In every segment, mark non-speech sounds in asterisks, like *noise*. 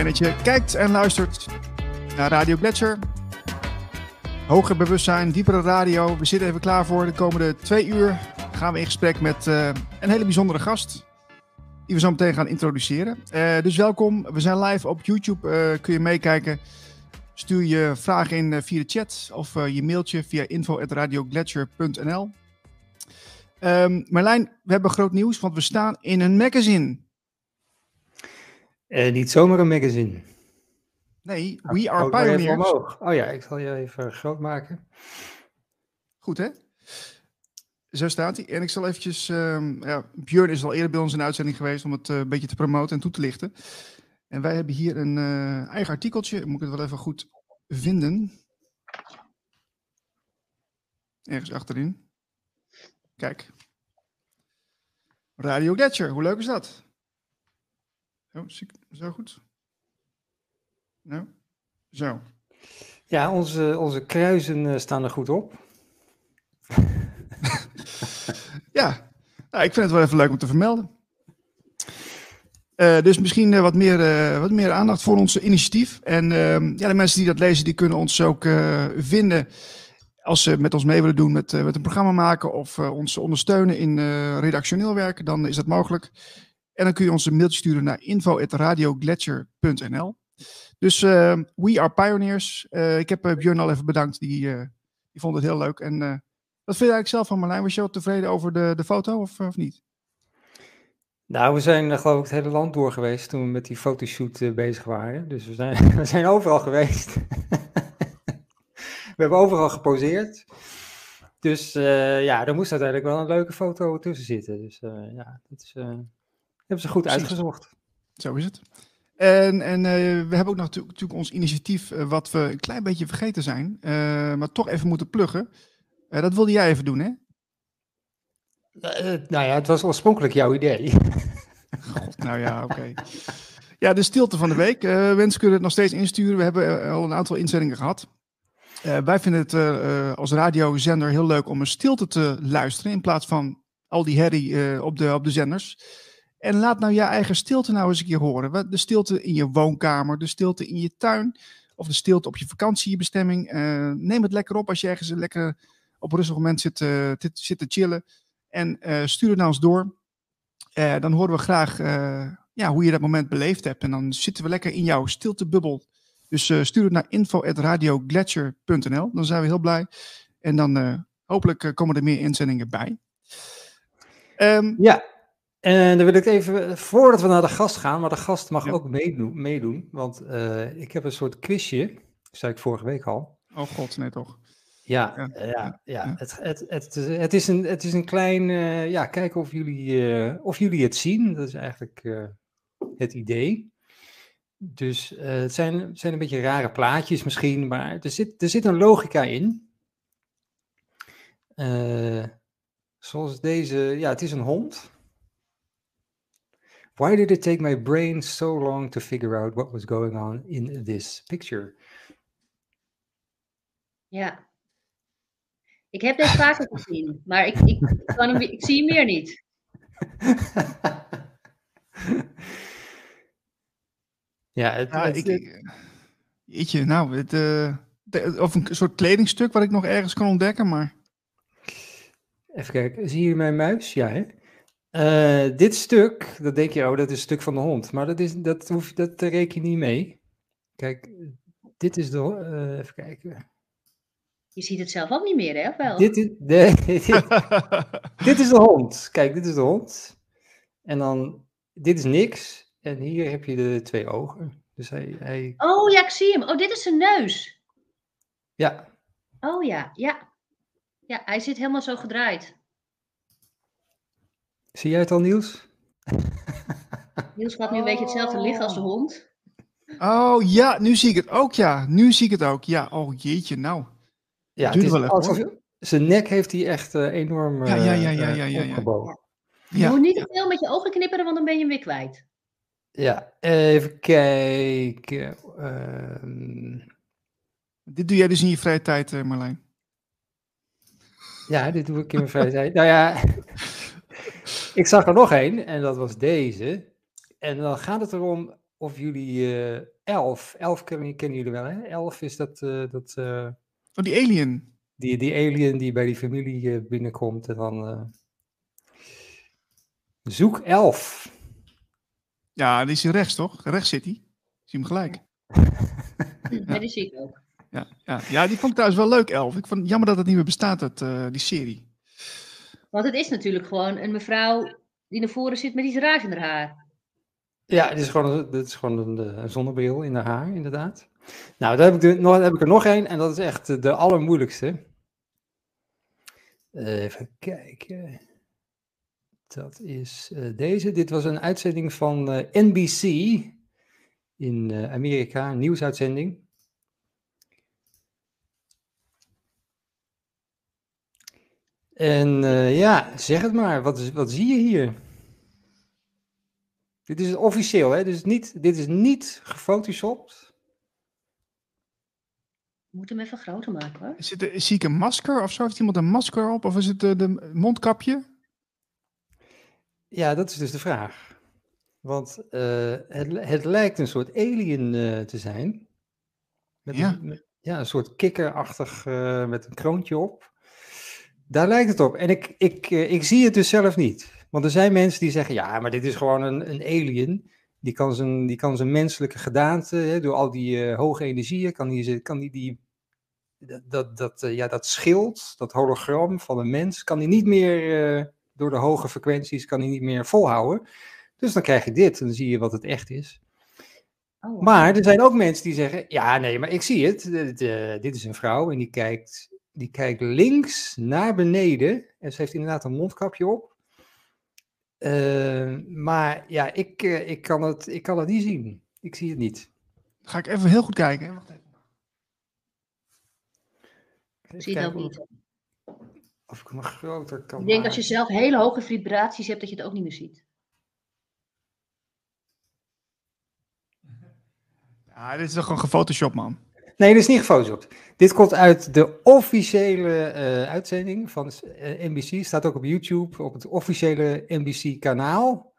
Fijn dat je kijkt en luistert naar Radio Gletscher. Hoger bewustzijn, diepere radio. We zitten even klaar voor de komende twee uur. Gaan we in gesprek met uh, een hele bijzondere gast. Die we zo meteen gaan introduceren. Uh, dus welkom. We zijn live op YouTube. Uh, kun je meekijken. Stuur je vragen in via de chat of je mailtje via info.radiogletscher.nl. Um, Marlijn, we hebben groot nieuws, want we staan in een magazine. Uh, niet zomaar een magazine. Nee, We Are Pioneers. Oh ja, ik zal je even groot maken. Goed hè? Zo staat hij. En ik zal eventjes... Um, ja, Björn is al eerder bij ons in de uitzending geweest om het uh, een beetje te promoten en toe te lichten. En wij hebben hier een uh, eigen artikeltje. Moet ik het wel even goed vinden. Ergens achterin. Kijk. Radio Gletscher, hoe leuk is dat? Oh, zo goed? Nou, zo. Ja, onze, onze kruisen uh, staan er goed op. *laughs* ja, nou, ik vind het wel even leuk om te vermelden. Uh, dus misschien uh, wat, meer, wat meer aandacht voor ons initiatief. En ehm, ja, de mensen die dat lezen, die kunnen ons ook vinden als ze met ons mee willen doen met, met een programma maken of ons ondersteunen in redactioneel werk, dan is dat mogelijk. En dan kun je ons een mailtje sturen naar info.radiogletscher.nl. Dus uh, we are pioneers. Uh, ik heb uh, Björn al even bedankt. Die, die vond het heel leuk. En wat vind je eigenlijk zelf van Marlijn? Was je ook tevreden over de, de foto of, of niet? Nou, we zijn geloof ik het hele land door geweest toen we met die fotoshoot bezig waren. Dus we zijn, *laughs* we zijn overal geweest. *laughs* we hebben overal geposeerd. Dus ja, er moest uiteindelijk wel een leuke foto tussen zitten. Dus ja, dat is hebben ze goed uitgezocht. Zo is het. En, en uh, we hebben ook nog natuurlijk ons initiatief, uh, wat we een klein beetje vergeten zijn, uh, maar toch even moeten pluggen. dat wilde jij even doen, hè? nou ja, het was oorspronkelijk jouw idee. *laughs* God, nou ja, oké. Ja, de stilte van de week. mensen kunnen het nog steeds insturen. We hebben al een aantal inzendingen gehad. wij vinden het als radiozender heel leuk om een stilte te luisteren in plaats van al die herrie op, de, op de zenders. En laat nou je eigen stilte nou eens een keer horen. De stilte in je woonkamer, de stilte in je tuin of de stilte op je vakantiebestemming. Uh, neem het lekker op als je ergens lekker op een rustig moment zit, uh, zit te chillen. En uh, stuur het naar ons door. dan horen we graag ja, hoe je dat moment beleefd hebt. En dan zitten we lekker in jouw stiltebubbel. Dus stuur het naar info.radiogletscher.nl. Dan zijn we heel blij. En dan hopelijk komen er meer inzendingen bij. Um, ja, en dan wil ik even, voordat we naar de gast gaan, maar de gast mag ook meedoen, meedoen want uh, ik heb een soort quizje, zei ik vorige week al. Oh god, nee toch. Ja, ja, ja, ja. Het, het, het, het, is een, het is een klein, uh, ja, kijken of jullie, uh, of jullie het zien. Dat is eigenlijk het idee. Dus het, zijn, zijn een beetje rare plaatjes misschien, maar er zit, er zit een logica in. zoals deze, ja, het is een hond. Why did it take my brain so long to figure out what was going on in this picture? Ja. Ik heb dit vaker *laughs* gezien, maar ik, ik, kan hem, ik zie hem meer niet. *laughs* ja, het, ja ik, ik, nou, het, uh, of een soort kledingstuk wat ik nog ergens kan ontdekken, maar... Even kijken, zie je mijn muis? Ja, hè? Uh, dit stuk, dat denk je, oh, dat is een stuk van de hond. Maar dat, is, dat, hoef, dat reken je niet mee. Kijk, dit is de. Uh, even kijken. Je ziet het zelf ook niet meer, hè? Of wel? Dit is, nee, *laughs* dit, dit, is de hond. Kijk, dit is de hond. En dan, dit is niks. En hier heb je de twee ogen. Dus hij, hij... Oh ja, ik zie hem. Oh, dit is zijn neus. Ja. Oh ja, ja. Ja, hij zit helemaal zo gedraaid. Zie jij het al, Niels? *laughs* Niels gaat nu een beetje hetzelfde liggen als de hond. Oh ja, nu zie ik het ook, ja. Nu zie ik het ook. Ja, oh jeetje, nou. Ja, het is wel even, zijn nek heeft hij echt uh, enorm ja, ja, ja, ja, ja, ja, ja. Je moet niet te veel met je ogen knipperen, want dan ben je hem weer kwijt. Ja, even kijken. Uh... Dit doe jij dus in je vrije tijd, uh, Marlijn? Ja, dit doe ik in mijn vrije tijd. Nou ja, *laughs* ik zag er nog één en dat was deze. En dan gaat het erom, of jullie eh, Elf, Elf kennen, kennen jullie wel hè? Elf is dat, eh, dat eh, Oh, die alien. die, die alien die bij die familie binnenkomt en dan eh, zoek Elf. Ja, die is hier rechts, toch? Rechts zit hij. Zie hem gelijk. Ja, die zie ik ook. Ja, ja. ja, die vond ik trouwens wel leuk, Elf. Ik vond het jammer dat het niet meer bestaat, dat, eh, die serie. Want het is natuurlijk gewoon een mevrouw die naar voren zit met iets raars in haar haar. Ja, dit is gewoon, een- dit is gewoon een, eh, een zonnebril in haar haar, inderdaad. Nou, daar heb ik, nog, heb ik er nog één en dat is echt eh, de allermoeilijkste. Eh, Even kijken. Dat is deze. Dit was een uitzending van NBC in Amerika, een nieuwsuitzending. En eh, ja, zeg het maar, wat, is, wat zie je hier? Dit is officieel, hè? Dit is niet, dit is niet gefotoshopt. We moeten hem even groter maken hoor. Is het, eh, zie ik een masker of zo? Heeft iemand een masker op? Of is het eh, de mondkapje? Ja, dat is dus de vraag. Want eh, het, het lijkt een soort alien eh, te zijn. Met Ja. Een, met- ja, een soort kikkerachtig eh, met een kroontje op. Daar lijkt het op. En ik, ik, eh, ik zie het dus zelf niet. Want er zijn mensen die zeggen, ja, maar dit is gewoon een, een alien. Die kan zijn, die kan zijn menselijke gedaante, hè, door al die eh, hoge energieën, kan die, ze- kan die, die dat, dat, eh, ja, dat schild, dat hologram van een mens, kan hij niet meer, door de hoge frequenties, kan hij niet meer volhouden. Dus dan krijg je dit en dan zie je wat het echt is. Oh, Maar er zijn ook mensen die zeggen, ja nee, maar ik zie het. Dit is een vrouw en die kijkt, die kijkt links naar beneden. En ze heeft inderdaad een mondkapje op. Eh, maar ja, ik, eh, ik, kan het, ik kan het niet zien. Ik zie het niet. Ga ik even heel goed kijken. Wacht even. Even zie je het ook kijken niet. Of ik hem groter kan Ik denk als je zelf hele hoge vibraties hebt, dat je het ook niet meer ziet. Ja, dit is toch gewoon gefotoshopt, man. Nee, dit is niet gefotoshopt. Dit komt uit de officiële eh, uitzending van eh, NBC. Staat ook op YouTube, op het officiële NBC-kanaal.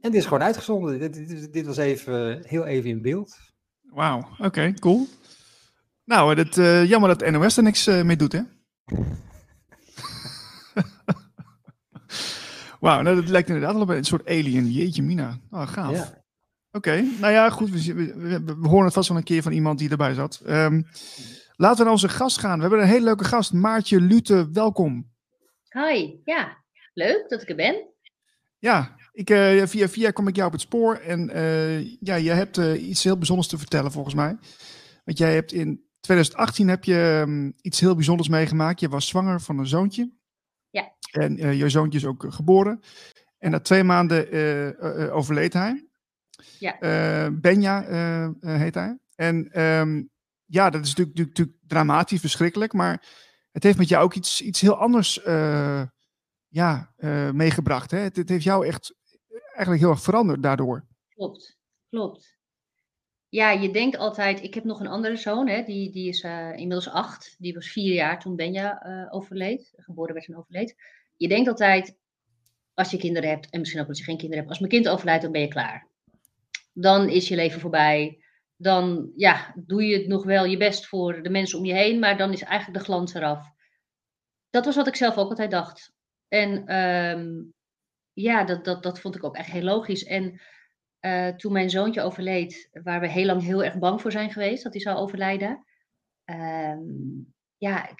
En dit is gewoon uitgezonden. Dit, dit, dit was even, heel even in beeld. Wauw, oké, cool. Nou, het, eh, jammer dat NOS er niks mee doet, hè? *laughs* Wauw, nou, dat lijkt inderdaad wel op een soort alien. Jeetje mina. Oh, gaaf. Ja. Oké, nou ja, goed. We, we, horen het vast wel een keer van iemand die erbij zat. Ehm, laten we naar onze gast gaan. We hebben een hele leuke gast. Maartje Lute, welkom. Hi, ja. Leuk dat ik er ben. Ja, ik, eh, via via kom ik jou op het spoor. En eh, ja, jij hebt eh, iets heel bijzonders te vertellen volgens mij. Want jij hebt in 2018 heb je ehm, iets heel bijzonders meegemaakt. Je was zwanger van een zoontje. Ja. En je zoontje is ook geboren. En na twee maanden overleed hij. Ja. Eh, Benja eh, eh, heet hij. En ehm, ja, dat is natuurlijk, natuurlijk, dramatisch, verschrikkelijk. Maar het heeft met jou ook iets, iets heel anders ja, meegebracht. Hè? Het, het heeft jou echt eigenlijk heel erg veranderd daardoor. Klopt, klopt. Ja, je denkt altijd, ik heb nog een andere zoon, hè, die, die is inmiddels acht. Die was vier jaar toen Benja overleed, geboren werd en overleed. Je denkt altijd, als je kinderen hebt, en misschien ook als je geen kinderen hebt, als mijn kind overlijdt, dan ben je klaar. Dan is je leven voorbij. Dan ja, doe je het nog wel je best voor de mensen om je heen, maar dan is eigenlijk de glans eraf. Dat was wat ik zelf ook altijd dacht. En ehm, ja, dat, dat, dat vond ik ook echt heel logisch. En eh, toen mijn zoontje overleed, waar we heel lang heel erg bang voor zijn geweest dat hij zou overlijden, ehm, ja,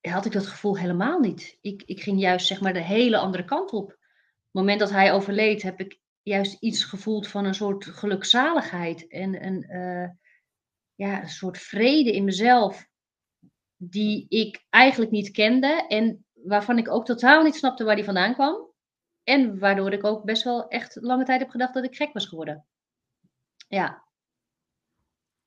had ik dat gevoel helemaal niet. Ik, ik ging juist zeg maar de hele andere kant op. Op het moment dat hij overleed, heb ik juist iets gevoeld van een soort gelukzaligheid en een, eh, ja, een soort vrede in mezelf, die ik eigenlijk niet kende en waarvan ik ook totaal niet snapte waar die vandaan kwam. En waardoor ik ook best wel echt lange tijd heb gedacht dat ik gek was geworden. Ja,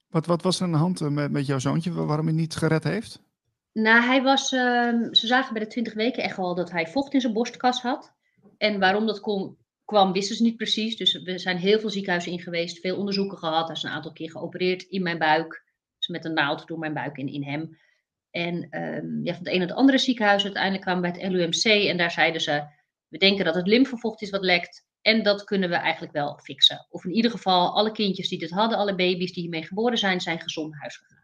Wat, wat was er aan de hand eh, met, met jouw zoontje, wa- waarom hij niet gered heeft? nou hij was, ehm, ze zagen bij de 20 weken echt wel dat hij vocht in zijn borstkas had. En waarom dat kon, kwam, wisten ze niet precies. Dus we zijn heel veel ziekenhuizen in geweest, veel onderzoeken gehad. Hij is een aantal keer geopereerd in mijn buik. Dus met een naald door mijn buik in, in hem. En ehm, ja, van het ene naar het andere ziekenhuis uiteindelijk kwamen we bij het LUMC. En daar zeiden ze, we denken dat het lymfevocht is wat lekt. En dat kunnen we eigenlijk wel fixen. Of in ieder geval, alle kindjes die dit hadden, alle baby's die hiermee geboren zijn, zijn gezond naar huis gegaan.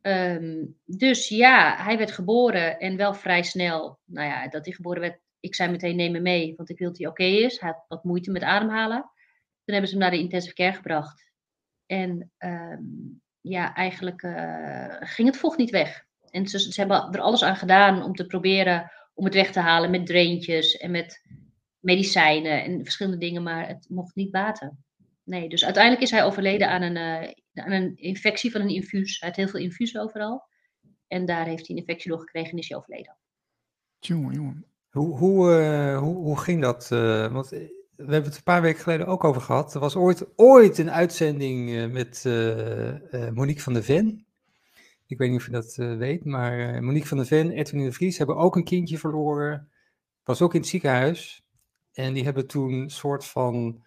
Ehm, dus ja, hij werd geboren en wel vrij snel. Nou ja, dat hij geboren werd, ik zei meteen neem me mee, want ik wil dat hij oké is. Hij had wat moeite met ademhalen. Toen hebben ze hem naar de intensive care gebracht. En ehm, ja, eigenlijk uh, ging het vocht niet weg. En ze, ze, hebben er alles aan gedaan om te proberen om het weg te halen met draintjes en met medicijnen en verschillende dingen, maar het mocht niet baten. Nee, dus uiteindelijk is hij overleden aan een, uh, aan een infectie van een infuus. Hij had heel veel infusen overal. En daar heeft hij een infectie door gekregen en is hij overleden. Jongen, jongen. Hoe, hoe, uh, hoe, hoe ging dat? Uh, want we hebben het een paar weken geleden ook over gehad. Er was ooit, ooit een uitzending met Monique van der Ven. Ik weet niet of je dat weet, maar Monique van der Ven, Edwin de Vries hebben ook een kindje verloren. Was ook in het ziekenhuis. En die hebben toen een soort van,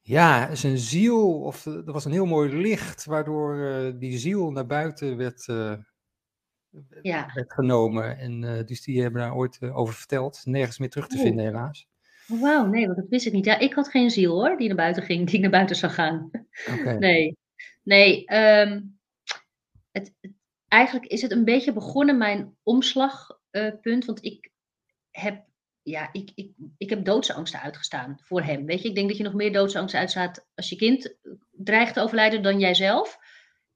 ja, zijn ziel, of er was een heel mooi licht, waardoor die ziel naar buiten werd, ja. werd genomen. En uh, dus die hebben daar ooit over verteld. Nergens meer terug te vinden, helaas. Wauw, nee, want dat wist ik niet. Ja, ik had geen ziel hoor, die naar buiten ging, die naar buiten zou gaan. Okay. *laughs* Nee, nee. Um, het, het, eigenlijk is het een beetje begonnen, mijn omslagpunt. want ik heb ja, ik, ik, ik heb doodsangsten uitgestaan voor hem. Weet je, ik denk dat je nog meer doodsangsten uitstaat als je kind dreigt te overlijden dan jijzelf.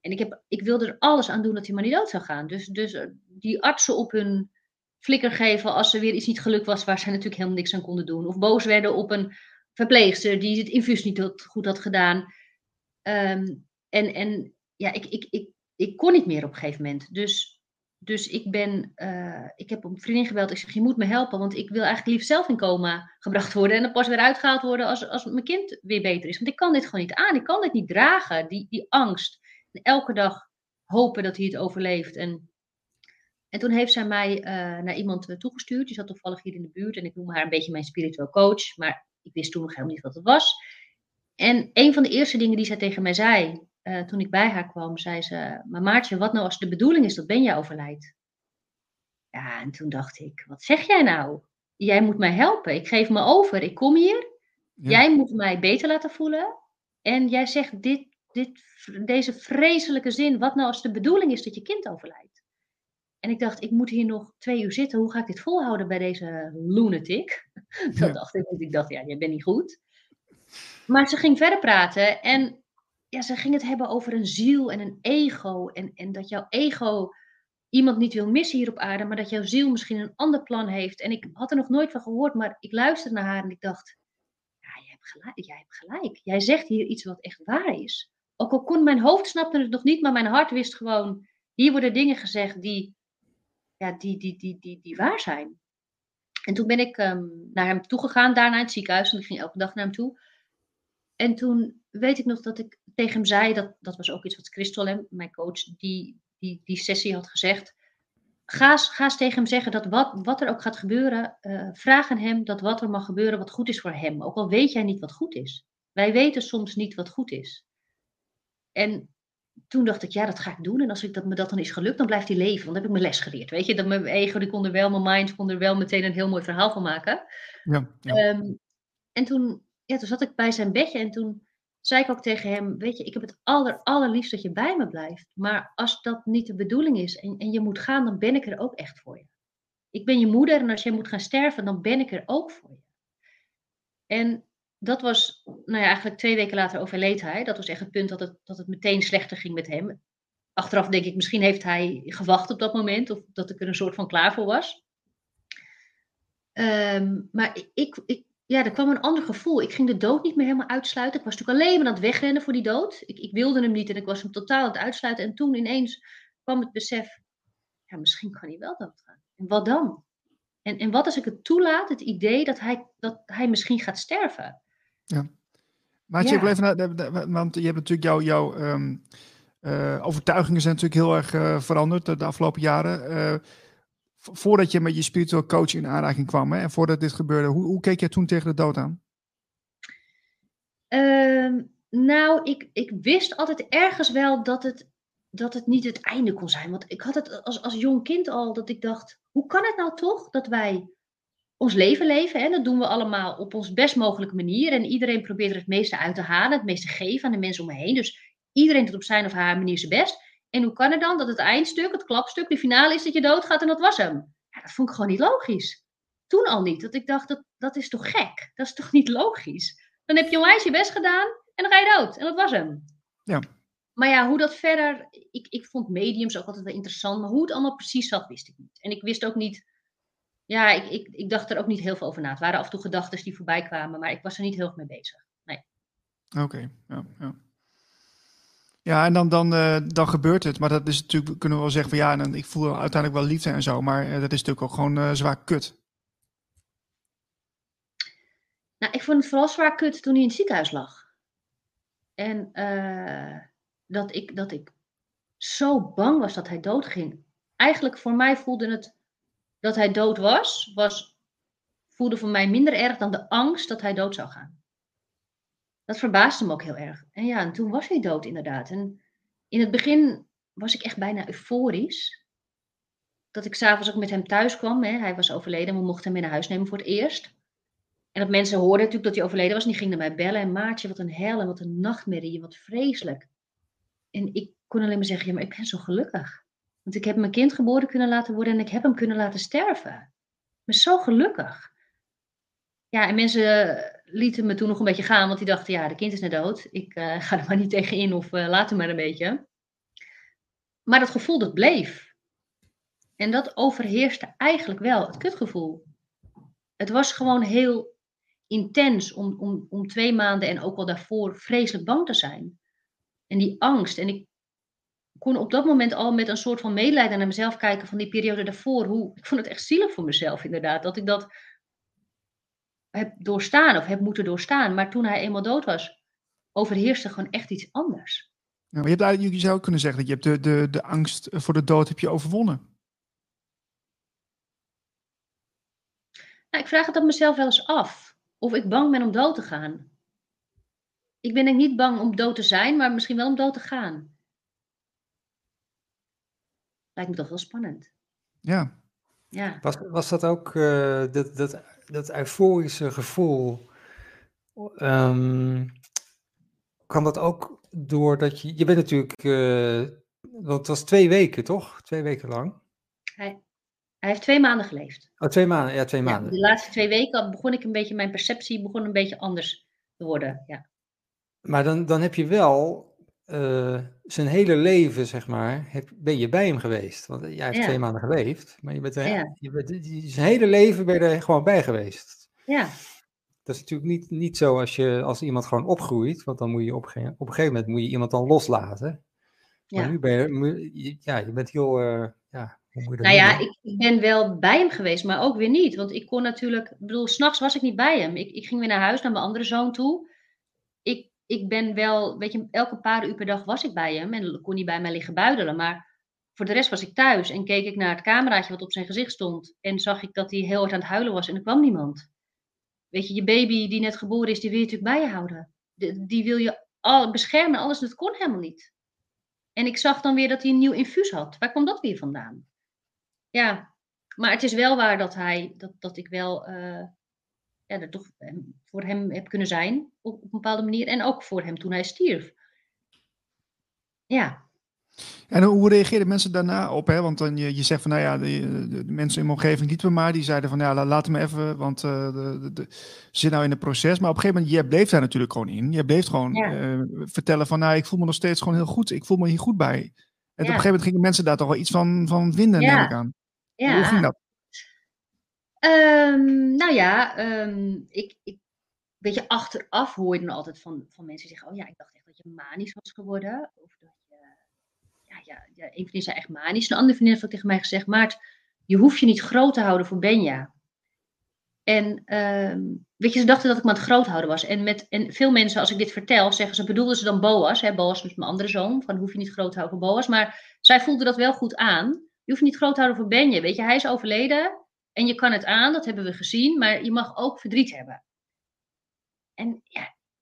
En ik, heb, ik wilde er alles aan doen dat hij maar niet dood zou gaan. Dus, dus eh, die artsen op hun flikker geven als er weer iets niet gelukt was waar zij natuurlijk helemaal niks aan konden doen. Of boos werden op een verpleegster die het infuus niet goed had gedaan. Um, en, en ja, ik, ik, ik, ik kon niet meer op een gegeven moment. Dus dus ik ben, uh, ik heb een vriendin gebeld. Ik zeg, je moet me helpen, want ik wil eigenlijk liever zelf in coma gebracht worden. En dan pas weer uitgehaald worden als, als mijn kind weer beter is. Want ik kan dit gewoon niet aan. Ik kan dit niet dragen, die, die angst. Elke dag hopen dat hij het overleeft. En, en toen heeft zij mij uh, naar iemand toegestuurd. Die zat toevallig hier in de buurt. En ik noem haar een beetje mijn spiritueel coach. Maar ik wist toen nog helemaal niet wat het was. En een van de eerste dingen die zij tegen mij zei, uh, toen ik bij haar kwam, zei ze: Maar Maartje, wat nou als de bedoeling is dat Benja overlijdt? Ja, en toen dacht ik: Wat zeg jij nou? Jij moet mij helpen. Ik geef me over. Ik kom hier. Ja. Jij moet mij beter laten voelen. En jij zegt dit, dit, deze vreselijke zin: Wat nou als de bedoeling is dat je kind overlijdt? En ik dacht: Ik moet hier nog twee uur zitten. Hoe ga ik dit volhouden bij deze lunatic? *laughs* Ja. Dat dacht ik. Ik dacht: Ja, jij bent niet goed. Maar ze ging verder praten. En ja, ze ging het hebben over een ziel en een ego. En, en dat jouw ego iemand niet wil missen hier op aarde, maar dat jouw ziel misschien een ander plan heeft. En ik had er nog nooit van gehoord, maar ik luisterde naar haar en ik dacht, ja, jij hebt gelijk. Jij, hebt gelijk. jij zegt hier iets wat echt waar is. Ook al kon mijn hoofd snapte het nog niet, maar mijn hart wist gewoon, hier worden dingen gezegd die, ja, die, die, die, die, die waar zijn. En toen ben ik um, naar hem toegegaan, daarna in het ziekenhuis, en ik ging elke dag naar hem toe. En toen weet ik nog dat ik tegen hem zei, dat, dat was ook iets wat Christel, mijn coach, die, die, die sessie had gezegd. Ga ga eens tegen hem zeggen dat wat, wat er ook gaat gebeuren, uh, vraag aan hem dat wat er mag gebeuren wat goed is voor hem. Ook al weet jij niet wat goed is. Wij weten soms niet wat goed is. En toen dacht ik, ja, dat ga ik doen. En als ik dat, me dat dan is gelukt, dan blijft hij leven. Want dan heb ik mijn les geleerd. Weet je, dat mijn ego, die kon er wel, mijn mind kon er wel meteen een heel mooi verhaal van maken. Ja, ja. Um, en toen, ja, toen zat ik bij zijn bedje en toen zei ik ook tegen hem, weet je, ik heb het aller, allerliefst dat je bij me blijft. Maar als dat niet de bedoeling is en, en je moet gaan, dan ben ik er ook echt voor je. Ik ben je moeder en als jij moet gaan sterven, dan ben ik er ook voor je. En dat was, nou ja, eigenlijk twee weken later overleed hij. Dat was echt het punt dat het, dat het meteen slechter ging met hem. Achteraf denk ik, misschien heeft hij gewacht op dat moment, of dat ik er een soort van klaar voor was. Um, maar ik, ik, ja, er kwam een ander gevoel. Ik ging de dood niet meer helemaal uitsluiten. Ik was natuurlijk alleen maar aan het wegrennen voor die dood. Ik, ik wilde hem niet en ik was hem totaal aan het uitsluiten. En toen ineens kwam het besef, ja, misschien kan hij wel doodgaan. En wat dan? En, en wat als ik het toelaat, het idee dat hij, dat hij misschien gaat sterven? Ja. Maar ja. ik even naar, want je hebt natuurlijk jouw, um, uh, overtuigingen zijn natuurlijk heel erg uh, veranderd de, de, afgelopen jaren. Uh, voordat je met je spiritueel coach in aanraking kwam hè, en voordat dit gebeurde, hoe, hoe keek jij toen tegen de dood aan? Uh, nou, ik, ik wist altijd ergens wel dat het, dat het niet het einde kon zijn. Want ik had het als, als jong kind al dat ik dacht, hoe kan het nou toch dat wij ons leven leven. Hè? Dat doen we allemaal op ons best mogelijke manier. En iedereen probeert er het meeste uit te halen, het meeste geven aan de mensen om me heen. Dus iedereen doet op zijn of haar manier zijn best. En hoe kan het dan dat het eindstuk, het klapstuk, de finale is dat je doodgaat en dat was hem? Ja, dat vond ik gewoon niet logisch. Toen al niet. Dat ik dacht, dat, dat is toch gek? Dat is toch niet logisch? Dan heb je onwijs je best gedaan en dan ga je dood. En dat was hem. Ja. Maar ja, hoe dat verder. Ik, ik vond mediums ook altijd wel interessant. Maar hoe het allemaal precies zat, wist ik niet. En ik wist ook niet. Ja, ik, ik, ik dacht er ook niet heel veel over na. Het waren af en toe gedachten die voorbij kwamen. Maar ik was er niet heel erg mee bezig. Nee. Oké, ja, ja. Ja, en dan, dan, uh, dan gebeurt het. Maar dat is natuurlijk, kunnen we wel zeggen van ja, en ik voel uiteindelijk wel liefde en zo. Maar uh, dat is natuurlijk ook gewoon uh, zwaar kut. Nou, ik vond het vooral zwaar kut toen hij in het ziekenhuis lag. En dat, ik, dat ik zo bang was dat hij doodging. Eigenlijk voor mij voelde het dat hij dood was, was voelde voor mij minder erg dan de angst dat hij dood zou gaan dat verbaasde me ook heel erg. En ja, en toen was hij dood inderdaad. En in het begin was ik echt bijna euforisch. Dat ik s'avonds ook met hem thuis kwam. Hè. Hij was overleden, we mochten hem mee naar huis nemen voor het eerst. En dat mensen hoorden natuurlijk dat hij overleden was. En die gingen naar mij bellen. En Maartje, wat een hel en wat een nachtmerrie. Wat vreselijk. En ik kon alleen maar zeggen, ja, maar ik ben zo gelukkig. Want ik heb mijn kind geboren kunnen laten worden en ik heb hem kunnen laten sterven. Ik ben zo gelukkig. Ja, en mensen lieten me toen nog een beetje gaan, want die dachten, ja, de kind is net dood. Ik uh, *laughs* ga er maar niet tegen in of uh, laat hem maar een beetje. Maar dat gevoel, dat bleef. En dat overheerste eigenlijk wel, het kutgevoel. Het was gewoon heel intens om, om, om twee maanden en ook al daarvoor vreselijk bang te zijn. En die angst. En ik kon op dat moment al met een soort van medelijden naar mezelf kijken van die periode daarvoor. Hoe, ik vond het echt zielig voor mezelf inderdaad. Dat ik dat heb doorstaan of heb moeten doorstaan. Maar toen hij eenmaal dood was, overheerste gewoon echt iets anders. Ja, maar je, hebt eigenlijk, je zou kunnen zeggen dat je hebt de, de, de angst voor de dood heb je overwonnen. Nou, ik vraag het op mezelf wel eens af. Of ik bang ben om dood te gaan. Ik ben denk niet bang om dood te zijn, maar misschien wel om dood te gaan. Lijkt me toch wel spannend. Ja. ja. Was, was dat ook uh, dat, dat dat euforische gevoel, um, kan dat ook doordat je, je bent natuurlijk, uh, want het was twee weken toch? Twee weken lang? Hij, hij heeft twee maanden geleefd. Oh, twee maanden, ja, twee maanden. Ja, de laatste twee weken begon ik een beetje, mijn perceptie begon een beetje anders te worden, ja. Maar dan, dan heb je wel uh, zijn hele leven, zeg maar, heb, ben je bij hem geweest. Want jij hebt ja. twee maanden geleefd, maar je bent, er, ja. je bent zijn hele leven ben je er gewoon bij geweest. Ja. Dat is natuurlijk niet, niet zo als, je, als iemand gewoon opgroeit, want dan moet je op, op een gegeven moment moet je iemand dan loslaten. Maar ja. nu ben je, ja, je bent heel, uh, ja, hoe moet je dat Nou ja, ik, ik, ben wel bij hem geweest, maar ook weer niet. Want ik kon natuurlijk, ik bedoel, s'nachts was ik niet bij hem. Ik, ik ging weer naar huis, naar mijn andere zoon toe. Ik ben wel, weet je, elke paar uur per dag was ik bij hem en kon hij bij mij liggen buidelen. Maar voor de rest was ik thuis en keek ik naar het cameraatje wat op zijn gezicht stond. En zag ik dat hij heel hard aan het huilen was en er kwam niemand. Weet je, je baby die net geboren is, die wil je natuurlijk bij je houden. die wil je al beschermen, alles. Dat kon helemaal niet. En ik zag dan weer dat hij een nieuw infuus had. Waar kwam dat weer vandaan? Ja, maar het is wel waar dat hij, dat, dat ik wel uh, ja, er toch voor hem heb kunnen zijn op, op, een bepaalde manier. En ook voor hem toen hij stierf. Ja. En hoe reageerden mensen daarna op? Hè? Want dan je, je zegt van, nou ja, de, de, mensen in mijn omgeving niet meer maar, die zeiden van, ja, laat hem even, want uh, de, de, ze zit nou in het proces. Maar op een gegeven moment, je bleef daar natuurlijk gewoon in. Je bleef gewoon ja. uh, vertellen van, nou, ik voel me nog steeds gewoon heel goed. Ik voel me hier goed bij. En ja. op een gegeven moment gingen mensen daar toch wel iets van, van vinden, ja. neem ik aan. Ja. Hoe ging dat? Um, nou ja, um, ik, ik, weet je, achteraf hoor je dan altijd van, van mensen die zeggen, oh ja, ik dacht echt dat je manisch was geworden. Of dat je, ja, ja, ja een vriendin zei echt manisch. Een andere vriendin heeft ook tegen mij gezegd, Maart, je hoeft je niet groot te houden voor Benja. En um, weet je, ze dachten dat ik me aan het groot houden was. En, met, en veel mensen, als ik dit vertel, zeggen ze, bedoelden ze dan Boas. Hè? Boas is mijn andere zoon, van hoef je niet groot te houden voor Boas. Maar zij voelde dat wel goed aan. Je hoeft je niet groot te houden voor Benja. Weet je, hij is overleden. En je kan het aan, dat hebben we gezien, maar je mag ook verdriet hebben. En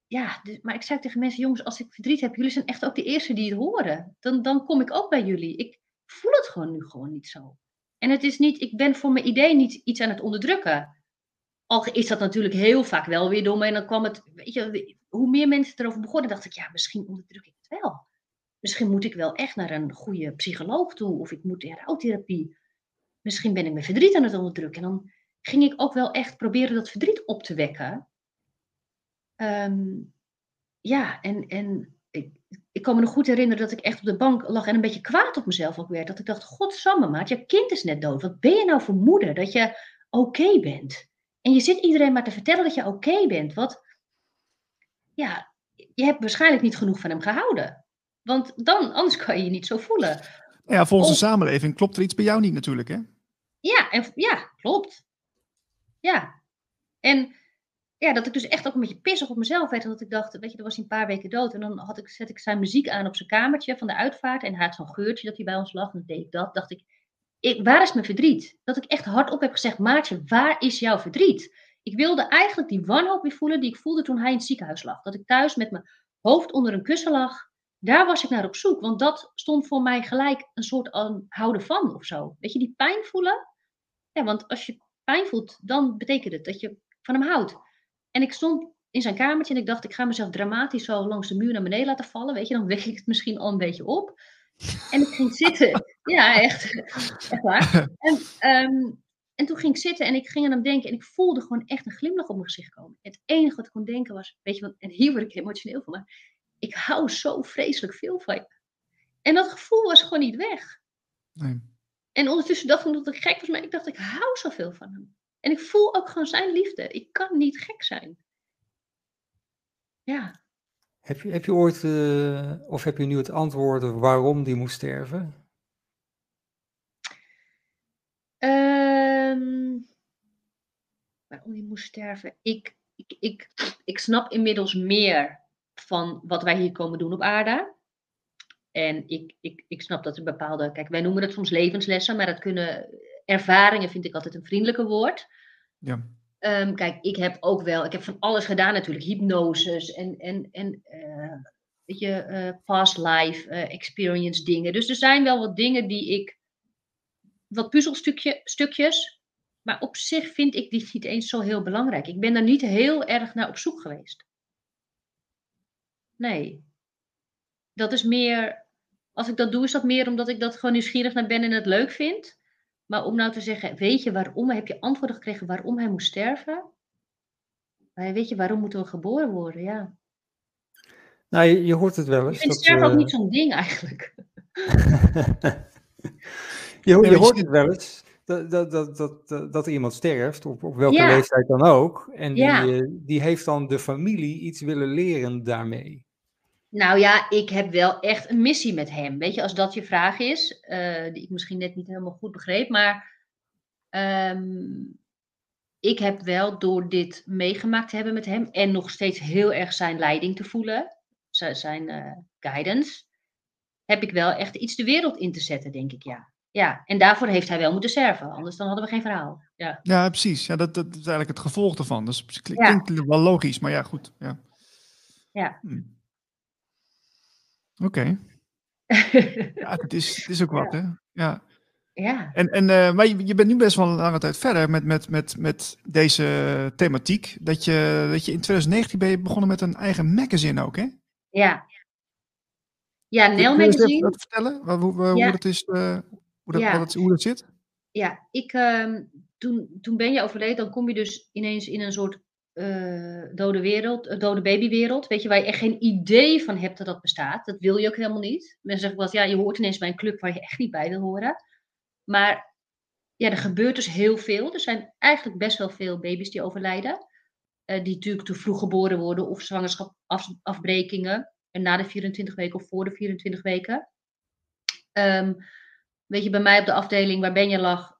ja, dus, maar ik zei tegen mensen, jongens, als ik verdriet heb, jullie zijn echt ook de eerste die het horen. Dan, dan kom ik ook bij jullie. Ik voel het gewoon nu gewoon niet zo. En het is niet, ik ben voor mijn idee niet iets aan het onderdrukken. al is dat natuurlijk heel vaak wel weer dom. En dan kwam het, weet je, hoe meer mensen erover begonnen, dacht ik, ja, misschien onderdruk ik het wel. Misschien moet ik wel echt naar een goede psycholoog toe. Of ik moet in rouwtherapie. Misschien ben ik mijn verdriet aan het onderdrukken. En dan ging ik ook wel echt proberen dat verdriet op te wekken. Ehm, ja, en, en ik, ik kan me nog goed herinneren dat ik echt op de bank lag en een beetje kwaad op mezelf ook werd. Dat ik dacht, godsamme maat, je kind is net dood. Wat ben je nou voor moeder dat je oké bent? En je zit iedereen maar te vertellen dat je oké bent. Wat, ja, je hebt waarschijnlijk niet genoeg van hem gehouden. Want dan, anders kan je je niet zo voelen. Ja, volgens de samenleving klopt er iets bij jou niet natuurlijk, hè? Ja, en, ja klopt. Ja. En ja, dat ik dus echt ook een beetje pissig op mezelf werd. Dat ik dacht, weet je, er was hij een paar weken dood. En dan had ik, zet ik zijn muziek aan op zijn kamertje van de uitvaart. En hij had zo'n geurtje dat hij bij ons lag. En dan deed ik dat. dacht ik, ik, waar is mijn verdriet? Dat ik echt hardop heb gezegd, Maartje, waar is jouw verdriet? Ik wilde eigenlijk die wanhoop weer voelen die ik voelde toen hij in het ziekenhuis lag. Dat ik thuis met mijn hoofd onder een kussen lag. Daar was ik naar op zoek. Want dat stond voor mij gelijk een soort aan houden van of zo. Weet je, die pijn voelen. Ja, want als je pijn voelt, dan betekent het dat je van hem houdt. En ik stond in zijn kamertje en ik dacht, ik ga mezelf dramatisch zo langs de muur naar beneden laten vallen. Weet je, dan wek ik het misschien al een beetje op. En ik ging zitten. *laughs* Ja, echt. Echt waar. En, ehm, en toen ging ik zitten en ik ging aan hem denken. En ik voelde gewoon echt een glimlach op mijn gezicht komen. Het enige wat ik kon denken was, weet je wat, en hier word ik emotioneel van. Maar ik hou zo vreselijk veel van je. En dat gevoel was gewoon niet weg. Nee. En ondertussen dacht ik dat ik gek was, maar ik dacht, ik hou zoveel van hem. En ik voel ook gewoon zijn liefde. Ik kan niet gek zijn. Ja. Heb je, heb je ooit, uh, of heb je nu het antwoord waarom die moest sterven? Um, waarom die moest sterven? Ik, ik, ik, ik snap inmiddels meer van wat wij hier komen doen op aarde. En ik, ik, ik snap dat er bepaalde, kijk, wij noemen het soms levenslessen, maar dat kunnen ervaringen, vind ik altijd een vriendelijke woord. Ja. Um, kijk, ik heb ook wel, ik heb van alles gedaan natuurlijk, hypnoses en, en, en uh, weet je, uh, past life uh, experience dingen. Dus er zijn wel wat dingen die ik, wat puzzelstukjes, maar op zich vind ik die niet eens zo heel belangrijk. Ik ben daar niet heel erg naar op zoek geweest. Nee. Dat is meer, als ik dat doe, is dat meer omdat ik dat gewoon nieuwsgierig naar ben en het leuk vind. Maar om nou te zeggen, weet je waarom, heb je antwoorden gekregen waarom hij moest sterven? Maar weet je, waarom moeten we geboren worden? Ja. Nou, je, je hoort het wel eens. Ik vind sterven ook niet zo'n ding eigenlijk. *laughs* je, je hoort het wel eens. Dat, dat, dat, dat, dat iemand sterft, op, op welke leeftijd dan ook. En die, ja. die heeft dan de familie iets willen leren daarmee. Nou ja, ik heb wel echt een missie met hem. Weet je, als dat je vraag is, uh, die ik misschien net niet helemaal goed begreep, maar um, ik heb wel door dit meegemaakt te hebben met hem en nog steeds heel erg zijn leiding te voelen, zijn uh, guidance, heb ik wel echt iets de wereld in te zetten, denk ik, ja. Ja, en daarvoor heeft hij wel moeten serven, anders dan hadden we geen verhaal. Ja, ja precies. Ja, dat, dat is eigenlijk het gevolg ervan. Dus klinkt ja. wel logisch, maar ja, goed. Ja. ja. Hm. Oké. *laughs* ja, het is, het is ook wat, hè? Ja. Ja. En, en, uh, maar je, je, bent nu best wel een lange tijd verder met, met, met, met deze thematiek. Dat je, dat je in 2019 ben je begonnen met een eigen magazine ook, hè? Ja. Ja, Nel Magazine. Kun je wat vertellen? Hoe, hoe, ja. dat is, uh, hoe, dat, ja. hoe dat zit? Ja, ik, uh, toen, toen ben je overleden, dan kom je dus ineens in een soort uh, dode wereld, uh, dode babywereld, weet je, waar je echt geen idee van hebt dat dat bestaat. Dat wil je ook helemaal niet. Mensen zeggen wel ja, je hoort ineens bij een club waar je echt niet bij wil horen. Maar ja, er gebeurt dus heel veel. Er zijn eigenlijk best wel veel baby's die overlijden. Uh, die natuurlijk te vroeg geboren worden of zwangerschapsafbrekingen. En na de 24 weken of voor de 24 weken. Um, weet je, bij mij op de afdeling waar Benja lag,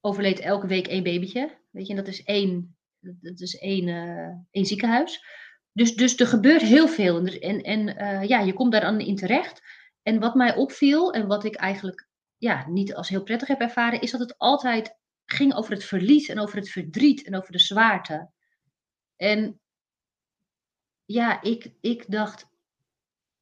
overleed elke week één babytje. Weet je, en dat is één dat is één, uh, één ziekenhuis. Dus, dus er gebeurt heel veel. En, en uh, ja, je komt daar dan in terecht. En wat mij opviel en wat ik eigenlijk ja, niet als heel prettig heb ervaren, is dat het altijd ging over het verlies en over het verdriet en over de zwaarte. En ja, ik, ik dacht,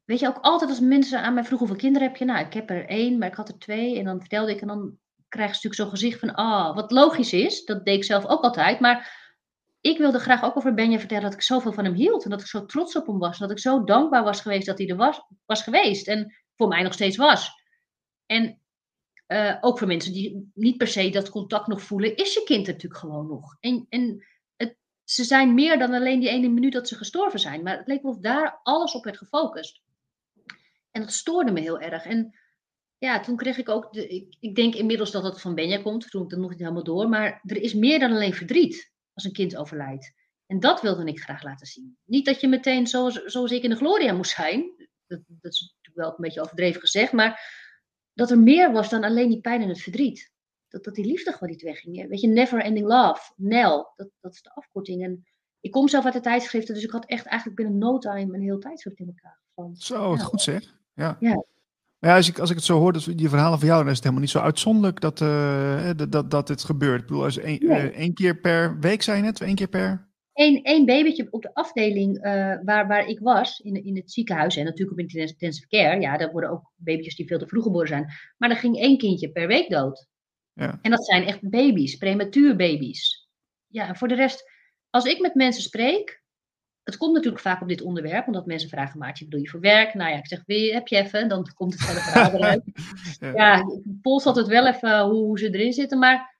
weet je, ook altijd als mensen aan mij vroegen hoeveel kinderen heb je? Nou, ik heb er één, maar ik had er twee. En dan vertelde ik en dan krijg je natuurlijk zo'n gezicht van, ah, wat logisch is. Dat deed ik zelf ook altijd. Maar ik wilde graag ook over Benja vertellen dat ik zoveel van hem hield. En dat ik zo trots op hem was. Dat ik zo dankbaar was geweest dat hij er was, was geweest. En voor mij nog steeds was. En uh, ook voor mensen die niet per se dat contact nog voelen, is je kind natuurlijk gewoon nog. En, en het, ze zijn meer dan alleen die ene minuut dat ze gestorven zijn. Maar het leek wel of daar alles op werd gefocust. En dat stoorde me heel erg. En ja, toen kreeg ik ook, de, ik, ik denk inmiddels dat het van Benja komt, toen ik het nog niet helemaal door. Maar er is meer dan alleen verdriet als een kind overlijdt. En dat wilde ik graag laten zien. Niet dat je meteen zoals, zoals ik in de Gloria moest zijn. Dat, dat is natuurlijk wel een beetje overdreven gezegd. Maar dat er meer was dan alleen die pijn en het verdriet. Dat, dat die liefde gewoon niet wegging. Weet je, never ending love. NEL, dat, dat is de afkorting. En ik kom zelf uit de tijdschriften, dus ik had echt eigenlijk binnen no time een heel tijdschrift in elkaar gevallen. Zo, ja. goed zeg. Ja. ja. Ja, als ik, als ik het zo hoor, dat die verhalen van jou, dan is het helemaal niet zo uitzonderlijk dat, uh, dat, dat, dat dit gebeurt. Ik bedoel, als één, nee. uh, één keer per week zijn het, één keer per... Eén, één babytje op de afdeling uh, waar, waar ik was, in, in het ziekenhuis en natuurlijk op intensive care. Ja, daar worden ook baby's die veel te vroeg geboren zijn. Maar er ging één kindje per week dood. Ja. En dat zijn echt baby's, prematuurbaby's. Ja, en voor de rest, als ik met mensen spreek, het komt natuurlijk vaak op dit onderwerp, omdat mensen vragen, Maartje, bedoel je voor werk? Nou ja, ik zeg, heb je even? Dan komt het hele verhaal *laughs* eruit. ja, ja ik pols altijd wel even hoe, hoe ze erin zitten, maar